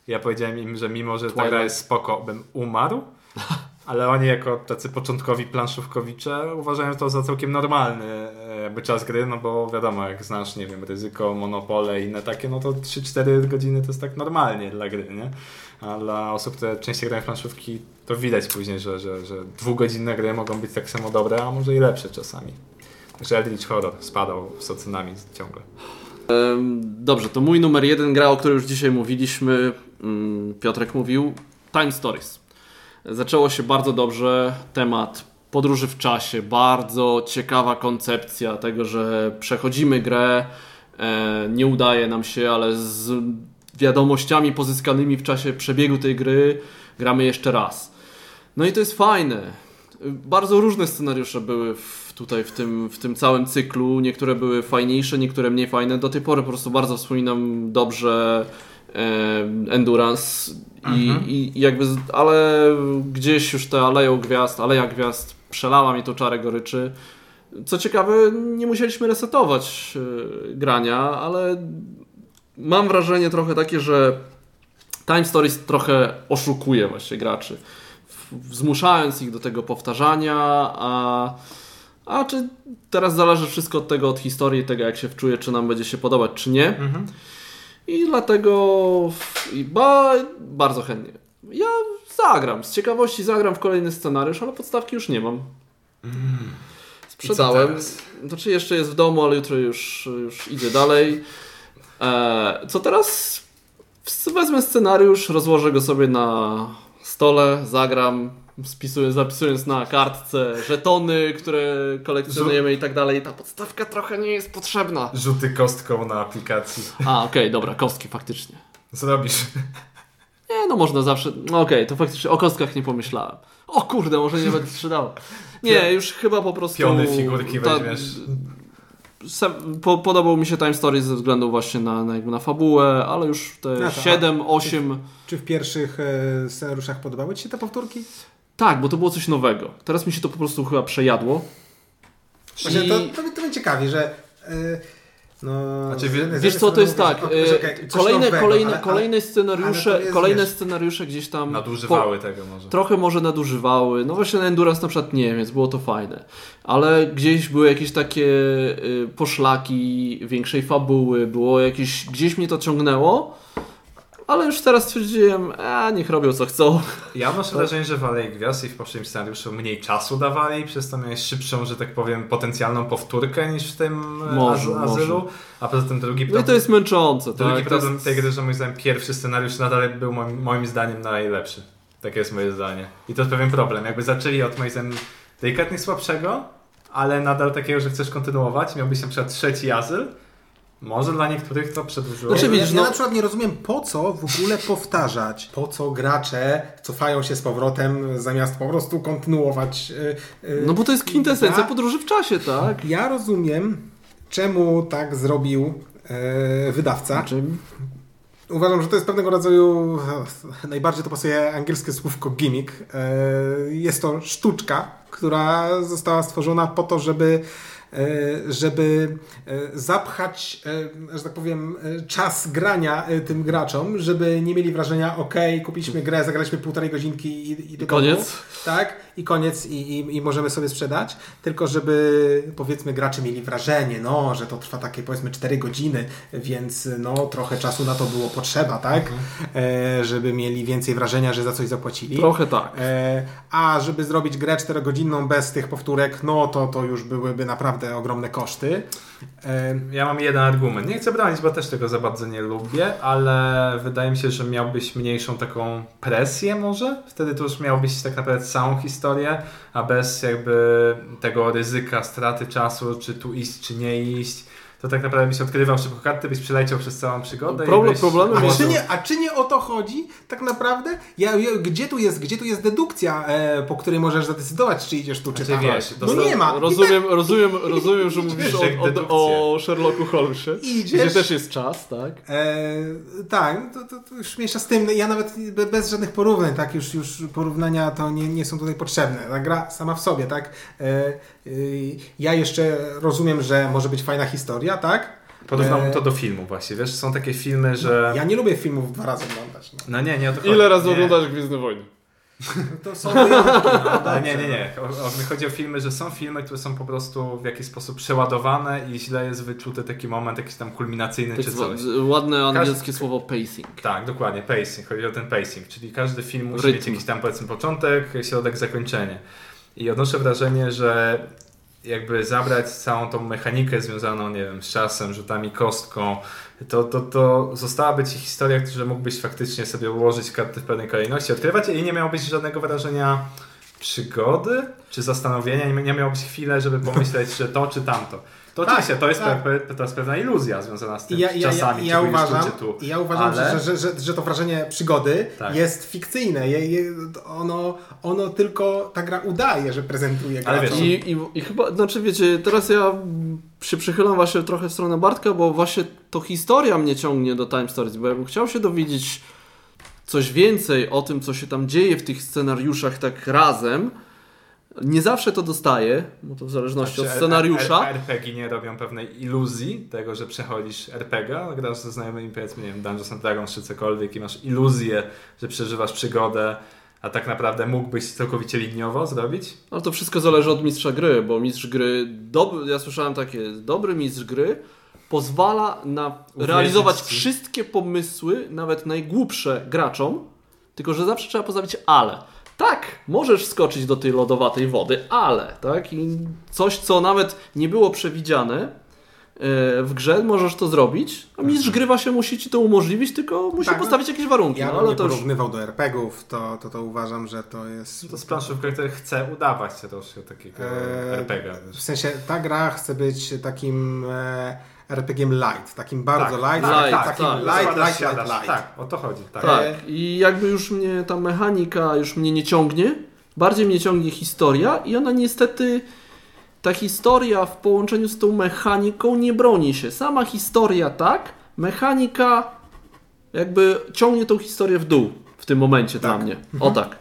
Speaker 2: Ja powiedziałem im, że mimo, że ta
Speaker 1: Twilight.
Speaker 2: gra jest spoko, bym umarł, ale oni jako tacy początkowi planszówkowicze uważają to za całkiem normalny e, jakby czas gry, no bo wiadomo, jak znasz, nie wiem, ryzyko, monopole i inne takie, no to 3-4 godziny to jest tak normalnie dla gry, nie? A dla osób, które częściej grają w planszówki, to widać później, że, że, że dwugodzinne gry mogą być tak samo dobre, a może i lepsze czasami. Także Eldritch Horror spadał z ocenami ciągle.
Speaker 1: Dobrze, to mój numer jeden gra, o której już dzisiaj mówiliśmy. mm, Piotrek mówił. Time Stories. Zaczęło się bardzo dobrze. Temat podróży w czasie. Bardzo ciekawa koncepcja tego, że przechodzimy grę. e, Nie udaje nam się, ale z wiadomościami pozyskanymi w czasie przebiegu tej gry gramy jeszcze raz. No i to jest fajne. Bardzo różne scenariusze były w, tutaj w tym, w tym całym cyklu. Niektóre były fajniejsze, niektóre mniej fajne. Do tej pory po prostu bardzo wspominam dobrze e, Endurance. I, i, i jakby, ale gdzieś już te Aleją Gwiazd, Aleja Gwiazd przelała mi tą czarę goryczy. Co ciekawe, nie musieliśmy resetować e, grania, ale mam wrażenie trochę takie, że Time Stories trochę oszukuje właśnie graczy, zmuszając ich do tego powtarzania, a A czy teraz zależy wszystko od tego, od historii, tego jak się wczuje, czy nam będzie się podobać, czy nie.
Speaker 2: Mhm.
Speaker 1: I dlatego i ba, bardzo chętnie. Ja zagram, z ciekawości zagram w kolejny scenariusz, ale podstawki już nie mam. Sprzedałem.
Speaker 2: Mm. teraz?
Speaker 1: Znaczy jeszcze jest w domu, ale jutro już, już idzie dalej. E, co teraz? Wezmę scenariusz, rozłożę go sobie na stole, zagram, spisuję, zapisując na kartce żetony, które kolekcjonujemy i tak dalej. Ta podstawka trochę nie jest potrzebna.
Speaker 2: Rzuty kostką na aplikacji.
Speaker 1: A, okej, dobra, kostki faktycznie.
Speaker 2: Zrobisz.
Speaker 1: Nie, no można zawsze. No okej, to faktycznie o kostkach nie pomyślałem. O kurde, może nie będę sprzedał. Nie, już chyba po prostu.
Speaker 2: Piony, figurki
Speaker 1: ta-
Speaker 2: weźmiesz.
Speaker 1: Po, podobał mi się Time Story ze względu właśnie na, na, jakby na fabułę, ale już te
Speaker 3: No to-
Speaker 1: 7, 8.
Speaker 3: Czy w pierwszych e, scenariuszach podobały Ci się te powtórki?
Speaker 1: Tak, bo to było coś nowego. Teraz mi się to po prostu chyba przejadło.
Speaker 3: Właśnie
Speaker 1: I-
Speaker 3: to, to, mnie- to mnie ciekawi, że e, no,
Speaker 2: Znaczy,
Speaker 1: Wiesz
Speaker 3: jednej
Speaker 1: co, to jest tak.
Speaker 3: coś
Speaker 1: kolejne,
Speaker 3: nowego,
Speaker 1: kolejne,
Speaker 3: ale-
Speaker 1: kolejne scenariusze, kolejne
Speaker 3: wiesz-
Speaker 1: scenariusze gdzieś tam.
Speaker 2: Nadużywały tego może.
Speaker 1: Trochę może nadużywały. No właśnie na Endurance na przykład nie, więc było to fajne. Ale gdzieś były jakieś takie y, poszlaki większej fabuły, było jakieś, gdzieś mnie to ciągnęło. Ale już teraz stwierdziłem, a niech robią co chcą.
Speaker 2: Ja odnoszę wrażenie, że w Alei Gwiazd i w poprzednim scenariuszu mniej czasu dawali, przez to miałeś szybszą, że tak powiem, potencjalną powtórkę niż w tym e,
Speaker 1: Może,
Speaker 2: az- azylu.
Speaker 1: może.
Speaker 2: A poza tym drugi
Speaker 1: No i
Speaker 2: problem,
Speaker 1: to jest męczące,
Speaker 2: drugi
Speaker 1: tak?
Speaker 2: Problem
Speaker 1: jest-
Speaker 2: tej gry, że moim zdaniem pierwszy scenariusz nadal był moim, moim zdaniem najlepszy. Takie jest moje zdanie. I to jest pewien problem. Jakby zaczęli od moim zdaniem delikatnie słabszego, ale nadal takiego, że chcesz kontynuować. Miałbyś na przykład trzeci azyl. Może dla niektórych to przedłużyło.
Speaker 1: Znaczy,
Speaker 3: ja,
Speaker 1: widzisz,
Speaker 3: ja
Speaker 1: no-
Speaker 3: na przykład nie rozumiem, po co w ogóle powtarzać, po co gracze cofają się z powrotem, zamiast po prostu kontynuować. y, y,
Speaker 1: No bo to jest kwintesencja
Speaker 3: Ja-
Speaker 1: podróży w czasie, tak?
Speaker 3: Ja rozumiem, czemu tak zrobił e, wydawca.
Speaker 1: Znaczy,
Speaker 3: Uważam, że to jest pewnego rodzaju, najbardziej to pasuje angielskie słówko gimmick. E, Jest to sztuczka, która została stworzona po to, żeby żeby e, zapchać, e, że tak powiem, e, czas grania e, tym graczom, żeby nie mieli wrażenia, ok, kupiliśmy grę, zagraliśmy półtorej godzinki i, i do
Speaker 1: koniec.
Speaker 3: domu, tak, i koniec i, i, i możemy sobie sprzedać, tylko żeby powiedzmy gracze mieli wrażenie, no, że to trwa takie powiedzmy 4 godziny, więc no trochę czasu na to było potrzeba, tak, e, żeby mieli więcej wrażenia, że za coś zapłacili.
Speaker 1: trochę tak.
Speaker 3: E, a żeby zrobić grę 4-godzinną bez tych powtórek, no to to już byłyby naprawdę ogromne koszty.
Speaker 2: Ja mam jeden argument. Nie chcę bronić, bo też tego za bardzo nie lubię, ale wydaje mi się, że miałbyś mniejszą taką presję może. Wtedy to już miałbyś tak naprawdę całą historię, a bez jakby tego ryzyka straty czasu, czy tu iść, czy nie iść. To tak naprawdę byś odkrywał szybko karty, byś przeleciał przez całą przygodę.
Speaker 1: Problem-
Speaker 2: i byś
Speaker 1: problemem
Speaker 3: a, czy nie, a czy nie o to chodzi tak naprawdę? Ja, ja, gdzie, tu jest, gdzie tu jest dedukcja, e, po której możesz zadecydować, czy idziesz tu, czy
Speaker 2: Znaczy,
Speaker 3: tam?
Speaker 2: wiesz,
Speaker 3: no nie ma.
Speaker 1: Rozumiem, rozumiem, rozumiem, że mówisz o, o, o Sherlocku Holmesie.
Speaker 3: Idziesz.
Speaker 1: Gdzie też jest czas, tak?
Speaker 3: E, tak, to, to, to już mniejsza z tym. Ja nawet be- bez żadnych porównań, tak, już, już porównania to nie, nie są tutaj potrzebne. Ta gra sama w sobie, tak. E, ja jeszcze rozumiem, że może być fajna historia, tak.
Speaker 2: Porównałbym
Speaker 3: E,
Speaker 2: to do filmu właśnie, wiesz, są takie filmy, że...
Speaker 3: Ja nie lubię filmów dwa razy oglądać. No.
Speaker 2: No nie, nie o to chodzi.
Speaker 1: Ile razy
Speaker 2: Nie.
Speaker 1: oglądasz Gwiezdne Wojny?
Speaker 3: To są wyjątki, no, dobrze.
Speaker 2: nie, nie, nie. O, o, mi chodzi o filmy, że są filmy, które są po prostu w jakiś sposób przeładowane i źle jest wyczuty taki moment jakiś tam kulminacyjny
Speaker 1: Tak
Speaker 2: czy coś.
Speaker 1: ładne angielskie słowo pacing.
Speaker 2: Tak, dokładnie, pacing. Chodzi o ten pacing, czyli każdy film musi
Speaker 1: Rytm.
Speaker 2: mieć jakiś tam powiedzmy początek, środek, zakończenie. I odnoszę wrażenie, że jakby zabrać całą tą mechanikę związaną, nie wiem, z czasem, rzutami kostką, to, to, to zostałaby Ci historia, że mógłbyś faktycznie sobie ułożyć karty w pewnej kolejności, odkrywać i nie miałbyś żadnego wrażenia przygody czy zastanowienia, nie miałbyś chwilę, żeby pomyśleć, że to czy tamto. To
Speaker 3: Tak,
Speaker 2: oczywiście, to jest,
Speaker 3: tak.
Speaker 2: pe- to jest pewna iluzja związana z tym
Speaker 3: ja, ja, ja,
Speaker 2: czasami,
Speaker 3: ja
Speaker 2: czy pójdziesz
Speaker 3: uważam,
Speaker 2: tu,
Speaker 3: ja uważam
Speaker 2: ale-
Speaker 3: że, że, że, że to wrażenie przygody
Speaker 2: Tak.
Speaker 3: jest fikcyjne. Je, je, ono, ono tylko, ta gra udaje, że prezentuje
Speaker 2: Ale
Speaker 3: graczom.
Speaker 2: wiesz,
Speaker 1: I, i, I chyba, znaczy wiecie, teraz ja się przychylam właśnie trochę w stronę Bartka, bo właśnie to historia mnie ciągnie do Time Stories, bo ja bym chciał się dowiedzieć coś więcej o tym, co się tam dzieje w tych scenariuszach tak razem. Nie zawsze to dostaję, bo to w zależności
Speaker 2: Znaczy,
Speaker 1: od scenariusza.
Speaker 2: RPG nie robią pewnej iluzji tego, że przechodzisz RPG, grasz ze znajomymi, powiedzmy, nie wiem, Dungeons and Dragons czy cokolwiek i masz iluzję, że przeżywasz przygodę, A tak naprawdę mógłbyś całkowicie liniowo zrobić?
Speaker 1: Ale to wszystko zależy od mistrza gry, bo mistrz gry, dob... ja słyszałem takie, dobry mistrz gry pozwala na realizować
Speaker 2: ci.
Speaker 1: wszystkie pomysły, nawet najgłupsze graczom, tylko że zawsze trzeba postawić ale. Tak, możesz skoczyć do tej lodowatej wody, ale, tak? I coś, co nawet nie było przewidziane e, w grze, możesz to zrobić, a mistrz gry właśnie musi ci to umożliwić, tylko musi
Speaker 3: Tak, no.
Speaker 1: postawić jakieś warunki.
Speaker 3: Ja
Speaker 1: no, ale
Speaker 3: nie
Speaker 1: to już...
Speaker 3: porównywał do RPG-ów, to, to, to uważam, że to jest...
Speaker 2: To z planszówką, który chce udawać się troszkę takiego
Speaker 3: Eee,
Speaker 2: RPG.
Speaker 3: W sensie ta gra chce być takim e, RPG-iem light, takim bardzo light,
Speaker 1: tak,
Speaker 3: takim,
Speaker 1: tak,
Speaker 3: takim
Speaker 1: tak.
Speaker 3: light, light, light, light.
Speaker 2: Tak, o to chodzi. Tak.
Speaker 1: Tak, i jakby już mnie ta mechanika już mnie nie ciągnie, bardziej mnie ciągnie historia i ona niestety, ta historia w połączeniu z tą mechaniką nie broni się. Sama historia tak, mechanika jakby ciągnie tą historię w dół w tym momencie dla mnie. O tak.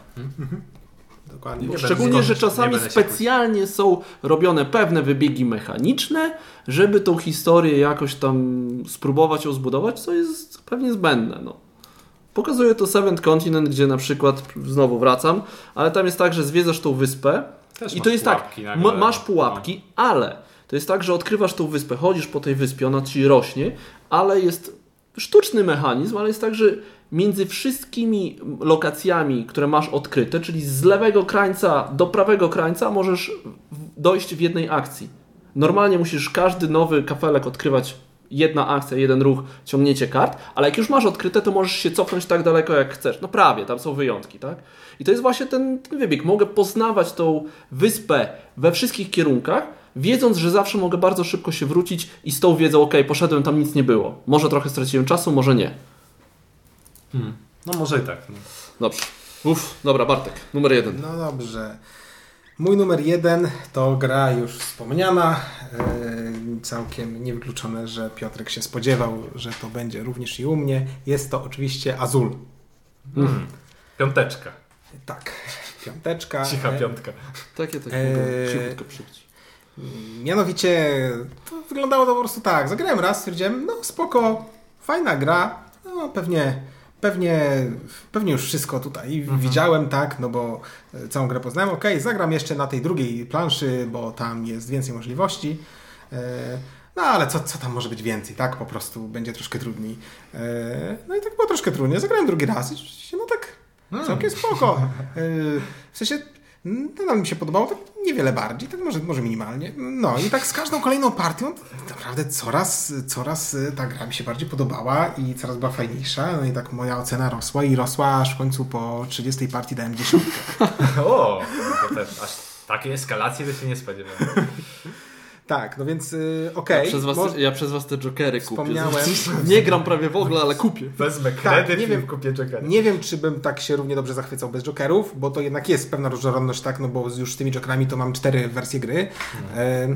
Speaker 3: Dokładnie.
Speaker 2: Nie
Speaker 1: Szczególnie, że czasami specjalnie są robione pewne wybiegi mechaniczne, żeby tą historię jakoś tam spróbować ją zbudować, co jest pewnie zbędne. No. Pokazuje to Seventh Continent, gdzie na przykład, znowu wracam, ale tam jest tak, że zwiedzasz tą wyspę
Speaker 2: Też
Speaker 1: i to jest tak,
Speaker 2: nagle.
Speaker 1: ma, masz pułapki, ale to jest tak, że odkrywasz tą wyspę, chodzisz po tej wyspie, ona ci rośnie, ale jest sztuczny mechanizm, ale jest tak, że między wszystkimi lokacjami, które masz odkryte, czyli z lewego krańca do prawego krańca, możesz dojść w jednej akcji. Normalnie musisz każdy nowy kafelek odkrywać jedna akcja, jeden ruch, ciągnięcie kart, ale jak już masz odkryte, to możesz się cofnąć tak daleko jak chcesz. No prawie, tam są wyjątki, tak? I to jest właśnie ten, ten wybieg. Mogę poznawać tą wyspę we wszystkich kierunkach, wiedząc, że zawsze mogę bardzo szybko się wrócić i z tą wiedzą, ok, poszedłem, tam nic nie było. Może trochę straciłem czasu, może nie.
Speaker 2: Hmm. No może i tak. No.
Speaker 1: Dobrze. Uff, dobra, Bartek, numer jeden.
Speaker 3: No dobrze. Mój numer jeden to gra już wspomniana. Yy, całkiem niewykluczone, że Piotrek się spodziewał, że to będzie również i u mnie. Jest to oczywiście Azul.
Speaker 2: Hmm. Piąteczka.
Speaker 3: Tak, piąteczka.
Speaker 2: Cicha
Speaker 3: E,
Speaker 2: piątka.
Speaker 1: Takie tak
Speaker 3: Eee,
Speaker 1: mogę cichutko przybić.
Speaker 3: Mianowicie to wyglądało to po prostu tak. Zagrałem raz, stwierdziłem, no spoko, fajna gra. No pewnie, pewnie, pewnie już wszystko tutaj widziałem, tak, no bo e, całą grę poznałem. Okej, zagram jeszcze na tej drugiej planszy, bo tam jest więcej możliwości. E, No ale co, co tam może być więcej, tak? Po prostu będzie troszkę trudniej. E, No i tak było troszkę trudniej. Zagrałem drugi raz i no tak całkiem spoko. W sensie nadal mi się podobało, tak niewiele bardziej, tak może, może minimalnie. No i tak z każdą kolejną partią to naprawdę coraz, coraz e, ta gra mi się bardziej podobała i coraz była fajniejsza. No i tak moja ocena rosła i rosła, aż w końcu po 30 partii dałem dziesiątkę.
Speaker 2: O, to też aż takiej eskalacji to się nie spodziewałem.
Speaker 3: Tak, no więc y, okej.
Speaker 1: Ja, przez was, ja przez was te jokery kupię.
Speaker 3: Wspomniałem.
Speaker 1: Nie gram prawie w ogóle, ale kupię.
Speaker 2: Wezmę
Speaker 3: Tak,
Speaker 2: kredyt
Speaker 3: nie
Speaker 2: i
Speaker 3: wiem.
Speaker 2: kupię Jokera.
Speaker 3: Nie wiem, czy bym tak się równie dobrze zachwycał bez jokerów, bo to jednak jest pewna różnorodność, tak, no bo już z tymi jokerami to mam cztery wersje gry. E,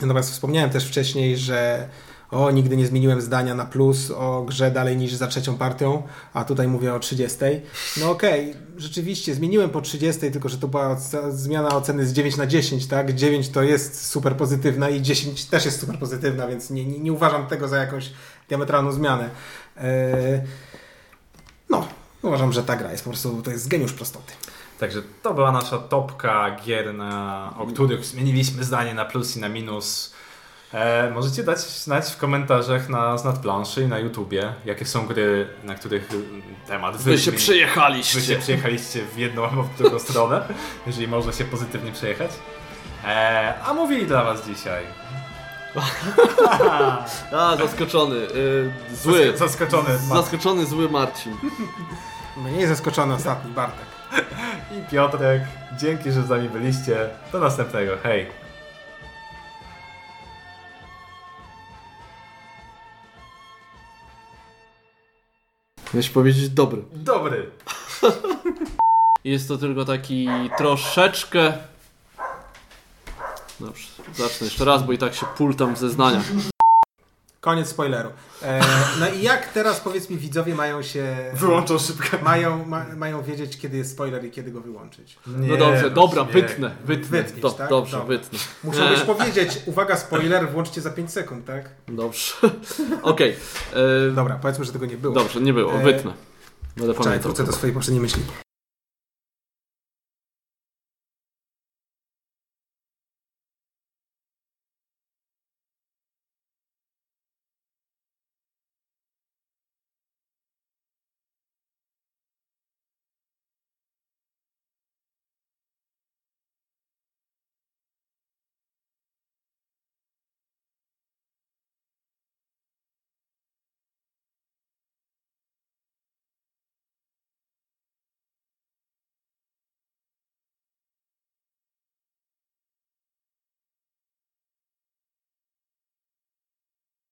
Speaker 3: Natomiast wspomniałem też wcześniej, że o, nigdy nie zmieniłem zdania na plus o grze dalej niż za trzecią partią, a tutaj mówię o 30. No okej, rzeczywiście zmieniłem po 30, tylko że to była zmiana oceny z 9 na 10, tak? 9 to jest super pozytywna i 10 też jest super pozytywna, więc nie, nie, nie uważam tego za jakąś diametralną zmianę. E, no, uważam, że ta gra jest po prostu, to jest geniusz prostoty.
Speaker 2: Także to była nasza topka gier, na, o których zmieniliśmy zdanie na plus i na minus. E, możecie dać znać w komentarzach na Znad Planszy i na YouTubie, jakie są gry, na których mm, temat
Speaker 1: Wy się
Speaker 2: zmieni-
Speaker 1: przyjechaliście.
Speaker 2: Wy się przyjechaliście w jedną albo w drugą stronę, jeżeli można się pozytywnie przejechać. E, a mówili dla Was dzisiaj.
Speaker 1: A, zaskoczony. y, zły.
Speaker 2: Zaskoczony
Speaker 1: Zaskoczony zły Marcin.
Speaker 3: Mniej zaskoczony ostatni Bartek.
Speaker 2: i Piotrek. Dzięki, że z nami byliście. Do następnego. Hej.
Speaker 1: Miałeś powiedzieć dobry.
Speaker 2: Dobry.
Speaker 1: Jest to tylko taki troszeczkę... Dobrze, zacznę jeszcze raz, bo i tak się pultam w zeznaniach.
Speaker 3: Koniec spoileru. E, no i jak teraz powiedz mi widzowie mają się...
Speaker 2: Wyłączą szybko.
Speaker 3: Mają, ma, mają wiedzieć, kiedy jest spoiler i kiedy go wyłączyć.
Speaker 1: No dobrze, dobra, wytnę, wytnę.
Speaker 3: Wytniesz,
Speaker 1: Do,
Speaker 3: tak?
Speaker 1: Dobrze,
Speaker 3: Dobra.
Speaker 1: wytnę.
Speaker 3: Już powiedzieć, uwaga, spoiler, włączcie za 5 sekund, tak?
Speaker 1: Dobrze. Okej. e,
Speaker 3: Dobra, powiedzmy, że tego nie było.
Speaker 1: Dobrze, nie było,
Speaker 3: E,
Speaker 1: wytnę. Będę
Speaker 3: Czekaj, wrócę do swojej poprzedniej myśli.